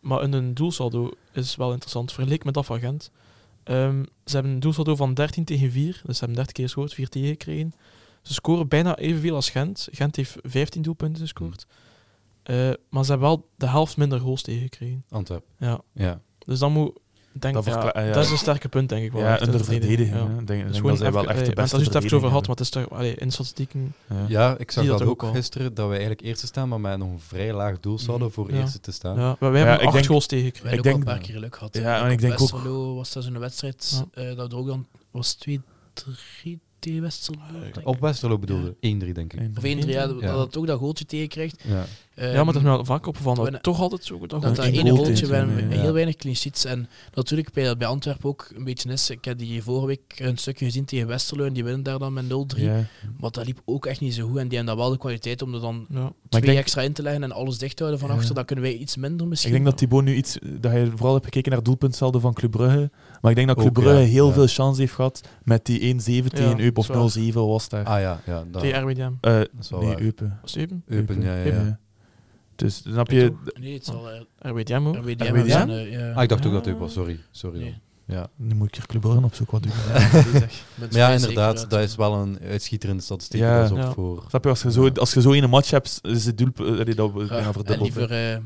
Speaker 4: Maar hun doelsaldo is wel interessant, vergeleken met dat van Gent. Ehm, ze hebben een doelsaldo van 13 tegen 4, dus ze hebben 30 keer gescoord, 4 tegen gekregen. Ze scoren bijna evenveel als Gent. Gent heeft 15 doelpunten gescoord. Eh, maar ze hebben wel de helft minder goals tegengekregen.
Speaker 1: Antwerpen.
Speaker 4: Ja.
Speaker 1: Ja.
Speaker 4: Dus dan moet... Denk,
Speaker 2: Dat
Speaker 4: ja,
Speaker 2: ah, ja.
Speaker 4: Dat is een sterke punt, denk ik wel.
Speaker 2: Ja,
Speaker 4: echt,
Speaker 2: in de
Speaker 4: de
Speaker 2: verdediging.
Speaker 4: ja.
Speaker 2: denk,
Speaker 4: Dus
Speaker 2: dat zij wel echt de
Speaker 4: eh, we
Speaker 2: beste
Speaker 4: hebben het er juist even over gehad, maar het is toch allee, in statistieken...
Speaker 1: ja, ik zag dat,
Speaker 4: dat
Speaker 1: ook
Speaker 4: ook al.
Speaker 1: gisteren, dat we eigenlijk eerste staan, maar met nog een vrij laag doelsaldo
Speaker 3: Mhm.
Speaker 1: voor
Speaker 4: Ja.
Speaker 1: eerste te staan.
Speaker 4: Ja, maar wij
Speaker 2: Ja,
Speaker 4: hebben
Speaker 2: ik
Speaker 4: acht
Speaker 2: denk-
Speaker 4: goals
Speaker 3: We
Speaker 4: tegengekregen.
Speaker 3: hebben
Speaker 2: Ik
Speaker 3: ook al
Speaker 2: denk-
Speaker 3: een paar keer geluk gehad.
Speaker 2: Ja, en ik denk ook-
Speaker 3: Westerlo was dat zo'n wedstrijd. eh, dat ook dan was 2-3 tegen Westerlo.
Speaker 1: Op Westerlo bedoelde. 1-3, denk ik.
Speaker 3: Of 1-3, ja, dat
Speaker 1: Ja.
Speaker 3: dat het ook dat goaltje tegenkrijgt.
Speaker 1: Ja.
Speaker 3: Ehm,
Speaker 4: ja, maar dat is me wel vaak opgevallen. dat
Speaker 3: we-
Speaker 4: Toch altijd zo dat
Speaker 3: dat dat ene bij
Speaker 2: ja.
Speaker 3: heel weinig clean sheets. En natuurlijk bij, bij Antwerpen ook een beetje is. Ik heb die vorige week een stukje gezien tegen Westerlo en die winnen daar dan met 0-3.
Speaker 2: Ja.
Speaker 3: Maar dat liep ook echt niet zo goed. En die hebben dan wel de kwaliteit om er dan
Speaker 4: Ja.
Speaker 3: twee
Speaker 2: denk-
Speaker 3: extra in te leggen en alles dicht te houden van
Speaker 2: Ja.
Speaker 3: achter. Dan kunnen wij iets minder misschien.
Speaker 2: Ik denk dat Thibaut nu iets... Dat hij vooral heeft gekeken naar doelpuntsaldo van Club Brugge. Maar ik denk dat Club
Speaker 1: Ook,
Speaker 2: Brugge
Speaker 1: ja,
Speaker 2: heel
Speaker 1: ja.
Speaker 2: veel chance heeft gehad met die 1-7 tegen Eupen
Speaker 4: dat
Speaker 2: of 0-7 was daar.
Speaker 1: Ah ja, ja. Dat,
Speaker 4: Tegen RWDM.
Speaker 2: Eh,
Speaker 1: dat is wel
Speaker 2: nee. Eupen.
Speaker 4: Was het Eupen?
Speaker 1: Eupen, ja, ja, ja.
Speaker 2: Dus snap je...
Speaker 3: Nee, het zal uh,
Speaker 4: RWDM ook.
Speaker 3: RWDM
Speaker 2: RWDM?
Speaker 3: zijn. eh, ja.
Speaker 1: Ah, ik dacht ook dat het was, sorry. Sorry.
Speaker 3: Nee.
Speaker 1: Ja.
Speaker 2: Nu moet ik hier Club Brugge opzoeken, wat doen.
Speaker 3: Ik (laughs)
Speaker 1: Maar ja, inderdaad, dat is wel een uitschieter in de statistiek.
Speaker 2: Ja.
Speaker 1: ook
Speaker 4: Ja.
Speaker 1: voor...
Speaker 2: Snap je, als je zo, als je zo in een match hebt, is het doelpunt... allee, dat
Speaker 3: Ja, en liever eh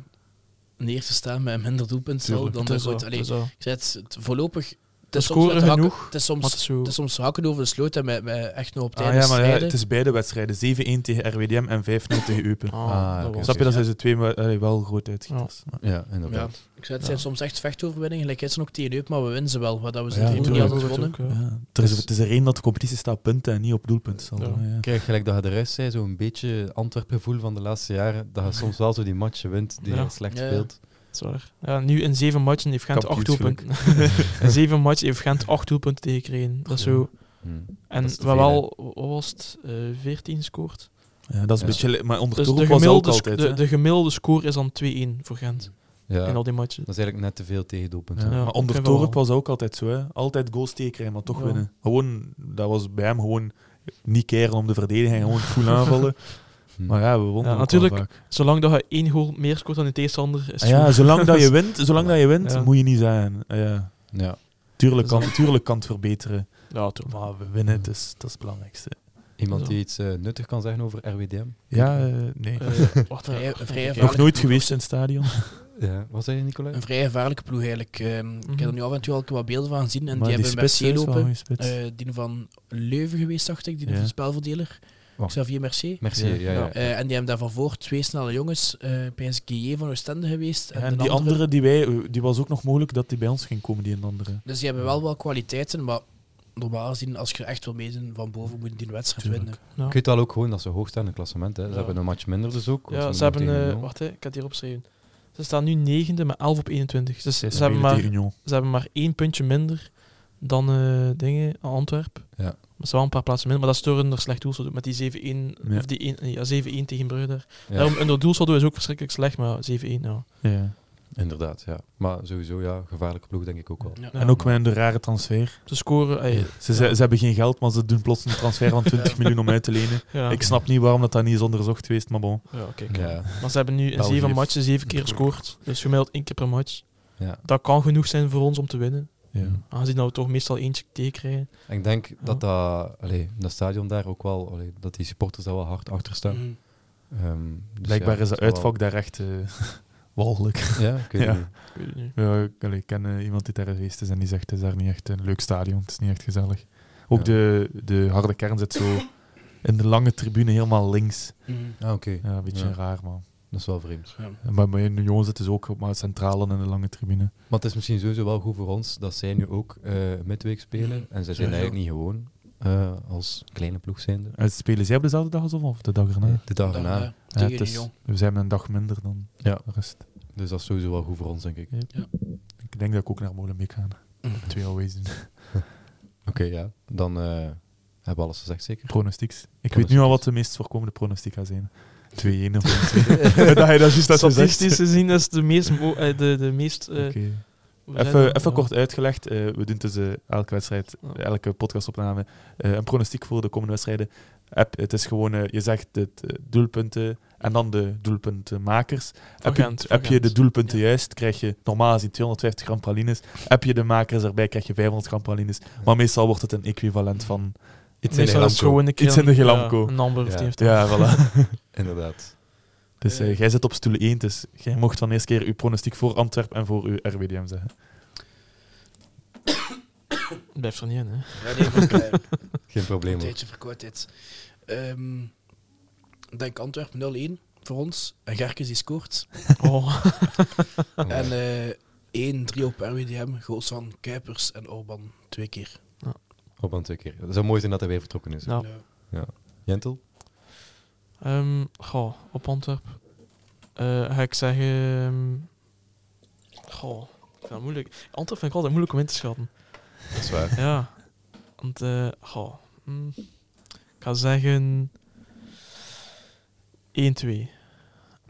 Speaker 3: een eerste staan met een minder doelpunt
Speaker 2: Tuurlijk.
Speaker 3: dan dat
Speaker 4: zo.
Speaker 3: ik zei het voorlopig. Het is, soms hakken- het, is
Speaker 4: het zo...
Speaker 3: het is soms hakken over de sloot en met, met echt nog op tijd
Speaker 2: Ah, ja, maar ja, het is beide wedstrijden. 7-1 tegen RWDM en 5-0 tegen Eupen.
Speaker 4: Ah,
Speaker 1: Ah,
Speaker 2: Snap je, dat zijn ze twee maar, wel groot uitschieters.
Speaker 1: Ja,
Speaker 3: ja,
Speaker 1: inderdaad.
Speaker 3: ik zei, het
Speaker 4: Ja.
Speaker 3: zijn soms echt vechtoverwinningen. Gelijk is er ook tegen Eupen, maar we winnen ze wel. Dat we ze niet hadden gewonnen.
Speaker 2: Er is, het is er één dat de competitie staat punten en niet op doelpunten.
Speaker 4: Ja.
Speaker 2: Ja.
Speaker 1: Ik krijg gelijk dat je de rest zei, zo'n beetje Antwerpen gevoel van de laatste jaren, dat je soms wel zo die matchen wint die
Speaker 4: Ja.
Speaker 1: je slecht
Speaker 3: Ja.
Speaker 1: speelt.
Speaker 4: Dat is waar. Ja, nu in (laughs) zeven matchen heeft Gent acht doelpunten. in zeven matchen heeft Gent acht doelpunten tegengekregen. Dat is zo.
Speaker 1: Hmm.
Speaker 4: En
Speaker 1: Dat is te
Speaker 4: we hebben
Speaker 1: veel,
Speaker 4: al, wat was het, eh 14 gescoord.
Speaker 2: Ja, dat is een
Speaker 1: Ja.
Speaker 2: beetje... Maar onder
Speaker 4: Dus de
Speaker 2: was dat ook
Speaker 4: gemiddelde,
Speaker 2: altijd,
Speaker 4: de, gemiddelde score is dan 2-1 voor Gent
Speaker 1: Ja,
Speaker 4: in al
Speaker 1: dat
Speaker 4: die matchen.
Speaker 1: is eigenlijk net te veel tegendoelpunten.
Speaker 2: Ja,
Speaker 4: Ja,
Speaker 2: maar onder
Speaker 4: wel.
Speaker 2: Torp was dat ook altijd zo. Hè. Altijd goals tegenkrijgen, maar toch
Speaker 4: Ja.
Speaker 2: winnen. Gewoon, dat was bij hem gewoon niet keren om de verdediging, gewoon full aanvallen. (laughs)
Speaker 1: Hm.
Speaker 2: Maar ja, we wonnen
Speaker 4: Ja, natuurlijk. Zolang dat je één goal meer scoort dan de tegenstander, is
Speaker 2: Ah ja, zolang dat je (laughs) wint, zolang dat je wint
Speaker 4: Ja.
Speaker 2: moet je niet zijn. Ah ja.
Speaker 1: Ja.
Speaker 2: Tuurlijk,
Speaker 4: Dus
Speaker 2: kan, tuurlijk kan het verbeteren.
Speaker 4: Ja, toch.
Speaker 2: Maar we winnen, dat is, dat is het belangrijkste.
Speaker 1: Iemand die iets eh, nuttig kan zeggen over RWDM?
Speaker 2: Ja, eh, nee. (laughs)
Speaker 4: Wacht,
Speaker 3: Vrij-.
Speaker 2: Nog nooit geweest in het stadion. (laughs)
Speaker 1: Ja. Wat zei je, Nicolai?
Speaker 3: Een vrij gevaarlijke ploeg eigenlijk. Ehm, Ik heb er nu af en toe al wat beelden van gezien. En
Speaker 2: maar
Speaker 3: die
Speaker 2: die
Speaker 3: hebben
Speaker 2: spits
Speaker 3: Mercier
Speaker 2: is wel een
Speaker 3: lopen. Eh, die van Leuven geweest, dacht ik. Die
Speaker 2: Ja.
Speaker 3: van de spelverdeler. Xavier Mercier.
Speaker 1: Merci. Ja, ja.
Speaker 4: Ja.
Speaker 3: Eh, en die hebben daarvan voor twee snelle jongens. eh bij Guillet van Oostende geweest. En,
Speaker 2: die
Speaker 3: andere-
Speaker 2: andere, die, wij, eh, die was ook nog mogelijk dat die bij ons ging komen, die een andere.
Speaker 3: Dus die hebben wel wel kwaliteiten. Maar normaal gezien, als je echt wil meedoen van boven, moet je die wedstrijd
Speaker 2: Tuurlijk.
Speaker 3: winnen.
Speaker 4: Ja.
Speaker 1: Ik weet al ook gewoon dat ze hoog staan in het klassement. Hè. Ze
Speaker 4: Ja.
Speaker 1: hebben een match minder dus ook.
Speaker 4: Ja, ze hebben... eh, wacht, hè, ik het hier opgeschreven. Ze staan nu negende met 11 op 21. Dus ze hebben, maar, ze hebben maar één puntje minder dan eh dingen, Antwerpen.
Speaker 1: Ja.
Speaker 4: Maar ze wel een paar plaatsen minder, maar dat is door hun slecht doelsaldo. Met die 7-1
Speaker 2: Ja.
Speaker 4: of die 1 nee, ja, 7-1 tegen Brugge daar.
Speaker 1: Ja,
Speaker 4: Daarom, hun doelsaldo is ook verschrikkelijk slecht, maar 7-1, ja.
Speaker 2: Ja.
Speaker 1: inderdaad. Ja. Maar sowieso, ja, gevaarlijke ploeg denk ik ook wel.
Speaker 3: Ja.
Speaker 2: En ook met een rare transfer.
Speaker 4: Ze scoren... ey,
Speaker 2: Ze, ze,
Speaker 4: ja.
Speaker 2: ze hebben geen geld, maar ze doen plots een transfer van (laughs) 20 miljoen om uit te lenen.
Speaker 4: Ja.
Speaker 2: Ik snap niet waarom dat, dat niet is onderzocht geweest, maar bon.
Speaker 4: Ja, kijk.
Speaker 1: Ja.
Speaker 4: Maar ze hebben nu in
Speaker 2: België
Speaker 4: zeven
Speaker 2: heeft-
Speaker 4: matchen zeven keer gescoord. Dus gemiddeld één keer per match.
Speaker 1: Ja.
Speaker 4: Dat kan genoeg zijn voor ons om te winnen.
Speaker 2: Ja.
Speaker 4: Aangezien dat we toch meestal eentje tegenkrijgen.
Speaker 1: En ik denk dat dat, allee, dat stadion daar ook wel, allee, dat die supporters daar wel hard achter staan.
Speaker 3: Mhm.
Speaker 1: Ehm, dus
Speaker 2: Blijkbaar
Speaker 1: ja,
Speaker 2: is de
Speaker 1: wel-
Speaker 2: uitvak daar echt eh (laughs) walgelijk.
Speaker 1: Ja, ik weet (laughs)
Speaker 2: Ja.
Speaker 1: niet.
Speaker 4: Ik weet het niet.
Speaker 2: Ja, ik, allee, ik ken eh, iemand die daar geweest is en die zegt het is daar niet echt een leuk stadion. Het is niet echt gezellig. Ook
Speaker 1: Ja.
Speaker 2: de, de harde kern zit zo (coughs) in de lange tribune helemaal links.
Speaker 3: Mhm.
Speaker 1: Ah, oké.
Speaker 2: Ja, een beetje
Speaker 1: Ja.
Speaker 2: raar, man.
Speaker 1: Dat is wel vreemd.
Speaker 3: Ja.
Speaker 2: Maar bij Union zitten ze ook maar centraal in de lange tribune.
Speaker 1: Maar het is misschien sowieso wel goed voor ons dat zij nu ook eh, midweek spelen. En zij zijn
Speaker 3: Ja.
Speaker 1: eigenlijk niet gewoon eh, als kleine ploeg zijnde.
Speaker 2: En spelen zij op dezelfde dag als of de dag erna?
Speaker 1: Nee, de dag erna.
Speaker 2: Ja, het is- we zijn een dag minder dan
Speaker 1: Ja.
Speaker 2: de rest.
Speaker 1: Dus dat is sowieso wel goed voor ons, denk ik.
Speaker 2: Ik denk dat ik ook naar Molenbeek ga.
Speaker 3: Mhm.
Speaker 2: Twee alweer doen. (laughs)
Speaker 1: Oké, ja. Dan eh, hebben we alles gezegd, zeker.
Speaker 2: Pronostieks. Ik weet nu al wat de meest voorkomende pronostiek gaat zijn. 2-1 of 1-2. dat je dat juist.
Speaker 4: Statistisch gezien is de meest... eh, de, de meest je
Speaker 2: Even, even kort uitgelegd. eh, we doen tussen elke wedstrijd, elke podcastopname, een pronostiek voor de komende wedstrijden. Heb, het is gewoon, je zegt het doelpunten en dan de doelpuntenmakers. Heb, je, heb je de doelpunten juist, krijg je normaal gezien 250 gram pralines. Heb je de makers erbij, krijg je 500 gram pralines. Maar meestal wordt het een equivalent van iets in de
Speaker 4: Meestal is het
Speaker 2: Gelamco.
Speaker 4: gewoon een keer
Speaker 2: Iets in de
Speaker 4: ja, een of
Speaker 1: Ja.
Speaker 4: die heeft
Speaker 2: Ja, voilà. (laughs)
Speaker 1: Inderdaad.
Speaker 2: Dus eh, jij zit op stoel 1, dus jij mocht van de eerste keer uw pronostiek voor Antwerpen en voor uw RWDM zeggen. (coughs)
Speaker 4: Blijft er niet in, hè.
Speaker 3: Ja, nee, maar, (laughs) eh,
Speaker 1: Geen probleem
Speaker 3: Een
Speaker 1: hoor.
Speaker 3: tijdje verkoudheid. Ehm ik denk Antwerpen 0-1 voor ons. En Gerkes die scoort. (laughs)
Speaker 4: Oh.
Speaker 3: En eh 1-3 op RWDM. Goals van Kuipers en Orban twee keer.
Speaker 1: Op aan twee keer. Het zou mooi zijn dat hij weer vertrokken is.
Speaker 4: Ja.
Speaker 3: Ja.
Speaker 1: Jentel?
Speaker 4: Ehm, goh, op Antwerp. Eh, ga ik zeggen... ehm, goh, ik vind dat moeilijk. Antwerp vind ik altijd moeilijk om in te schatten.
Speaker 1: Dat is waar.
Speaker 4: Ja. Want, eh goh. hm, ik ga zeggen... 1-2.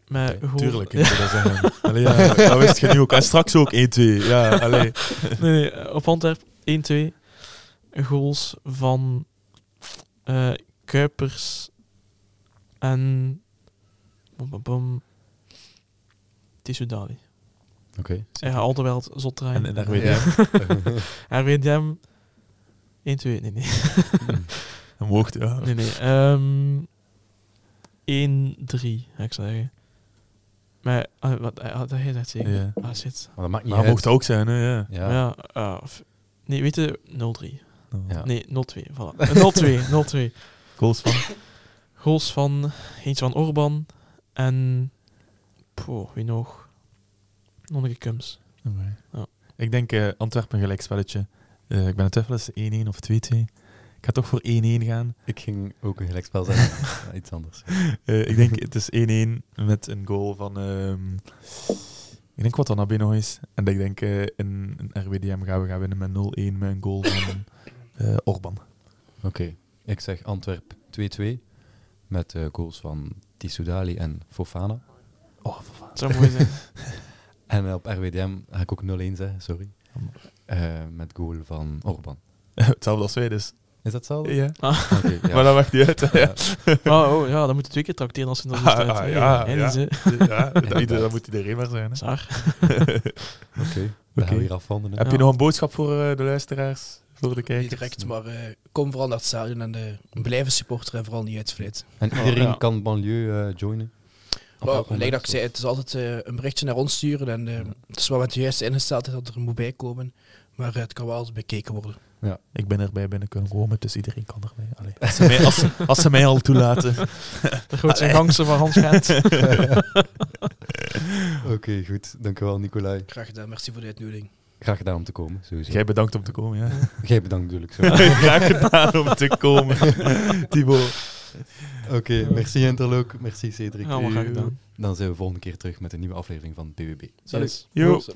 Speaker 4: Met
Speaker 1: Oké,
Speaker 4: goal-
Speaker 2: Tuurlijk, ik (laughs) zou dat zeggen. Allee, ja, (laughs) dat wist je nu ook. En straks ook 1-2. Ja, allee.
Speaker 4: nee, nee, op Antwerp 1-2. Goals van eh, Kuipers en bom, bom, bom, Tissoudali.
Speaker 1: Oké.
Speaker 4: Hij gaat altijd wel het zot draaien.
Speaker 2: En, en RWDM.
Speaker 1: Ja.
Speaker 4: RWDM 1-2, (laughs) nee, nee. (laughs)
Speaker 2: Dat mocht, ja.
Speaker 4: nee, nee. Ehm 1-3, ga ik zeggen. Maar, ah, wat, hij had hij dat zeker?
Speaker 2: Ja.
Speaker 4: Ah, shit.
Speaker 1: Maar dat maakt niet
Speaker 2: Maar
Speaker 1: uit.
Speaker 2: mocht ook zijn, hè. Ja.
Speaker 1: Ja.
Speaker 4: Ja, ah, f- nee, weet je, 0-3. Nee, 0-2, voilà. 0-2, 0-2. (laughs)
Speaker 2: Goals van.
Speaker 4: Goals van eentje van Orban en poh, wie nog? Nog een Kums.
Speaker 2: Oké.
Speaker 4: Ja.
Speaker 2: Ik denk eh, Antwerpen een gelijkspelletje. Eh, ik ben het twijfelen, is 1-1 of 2-2. Ik ga toch voor 1-1 gaan.
Speaker 1: Ik ging ook een gelijkspel zeggen. (laughs) Ja, iets anders.
Speaker 2: Eh, ik denk het is 1-1 met een goal van... ehm Ik denk wat dan nog is. En ik denk eh, in, in RWDM gaan we gaan winnen met 0-1 met een goal van eh Orban.
Speaker 1: Oké, ik zeg Antwerp 2-2 met eh, goals van Tissoudali en Fofana.
Speaker 2: Oh,
Speaker 4: Het zou mooi zijn. (laughs)
Speaker 1: En eh, op RWDM ga ik ook 0-1 zeggen, sorry. Eh, met goal van Orban. (laughs)
Speaker 2: Hetzelfde als wij dus.
Speaker 1: Is dat hetzelfde?
Speaker 2: Ja.
Speaker 4: Ah,
Speaker 1: Oké, ja. (laughs)
Speaker 2: Maar dat maakt niet uit. hè. Ja.
Speaker 4: oh, oh, ja, dan moet je twee keer tracteren als je dan zo
Speaker 2: Ah,
Speaker 4: staat.
Speaker 2: ah,
Speaker 4: Hey,
Speaker 2: ja, ja.
Speaker 4: ze-
Speaker 2: ja, dat, dat moet iedereen maar zijn. Hè.
Speaker 1: Oké, gaan hier afwandelen.
Speaker 2: Heb je nog een boodschap voor eh, de luisteraars? Voor de
Speaker 3: Niet
Speaker 2: kijkers?
Speaker 3: direct, maar eh, kom vooral naar het stadion en eh, blijf een supporter en vooral niet uitvleet.
Speaker 1: En iedereen
Speaker 4: ja.
Speaker 1: kan banlieue eh, joinen?
Speaker 3: Dat ik zei, het is altijd eh, een berichtje naar ons sturen en eh, het is wel met de juiste ingesteldheid dat er moet bij komen. Maar eh, het kan wel altijd bekeken worden.
Speaker 2: Ik ben erbij binnen kunnen komen, dus iedereen kan erbij. Allee, als, ze mij, als, ze, als ze mij al toelaten.
Speaker 4: De grootste gangster van Hans Gent. (laughs)
Speaker 1: Oké, goed. Dankjewel, Nicolai.
Speaker 3: Graag gedaan, merci voor de uitnodiging.
Speaker 1: Graag gedaan om te komen, sowieso.
Speaker 2: Jij bedankt om te komen. Ja. (laughs)
Speaker 1: Jij bedankt natuurlijk. (laughs)
Speaker 2: Graag gedaan om te komen, (laughs) Thibaut.
Speaker 1: Oké, merci Interlook. Merci Cedric.
Speaker 4: Graag gedaan.
Speaker 1: Dan zijn we volgende keer terug met een nieuwe aflevering van BWB. Salut.
Speaker 4: Yes.
Speaker 2: Yo.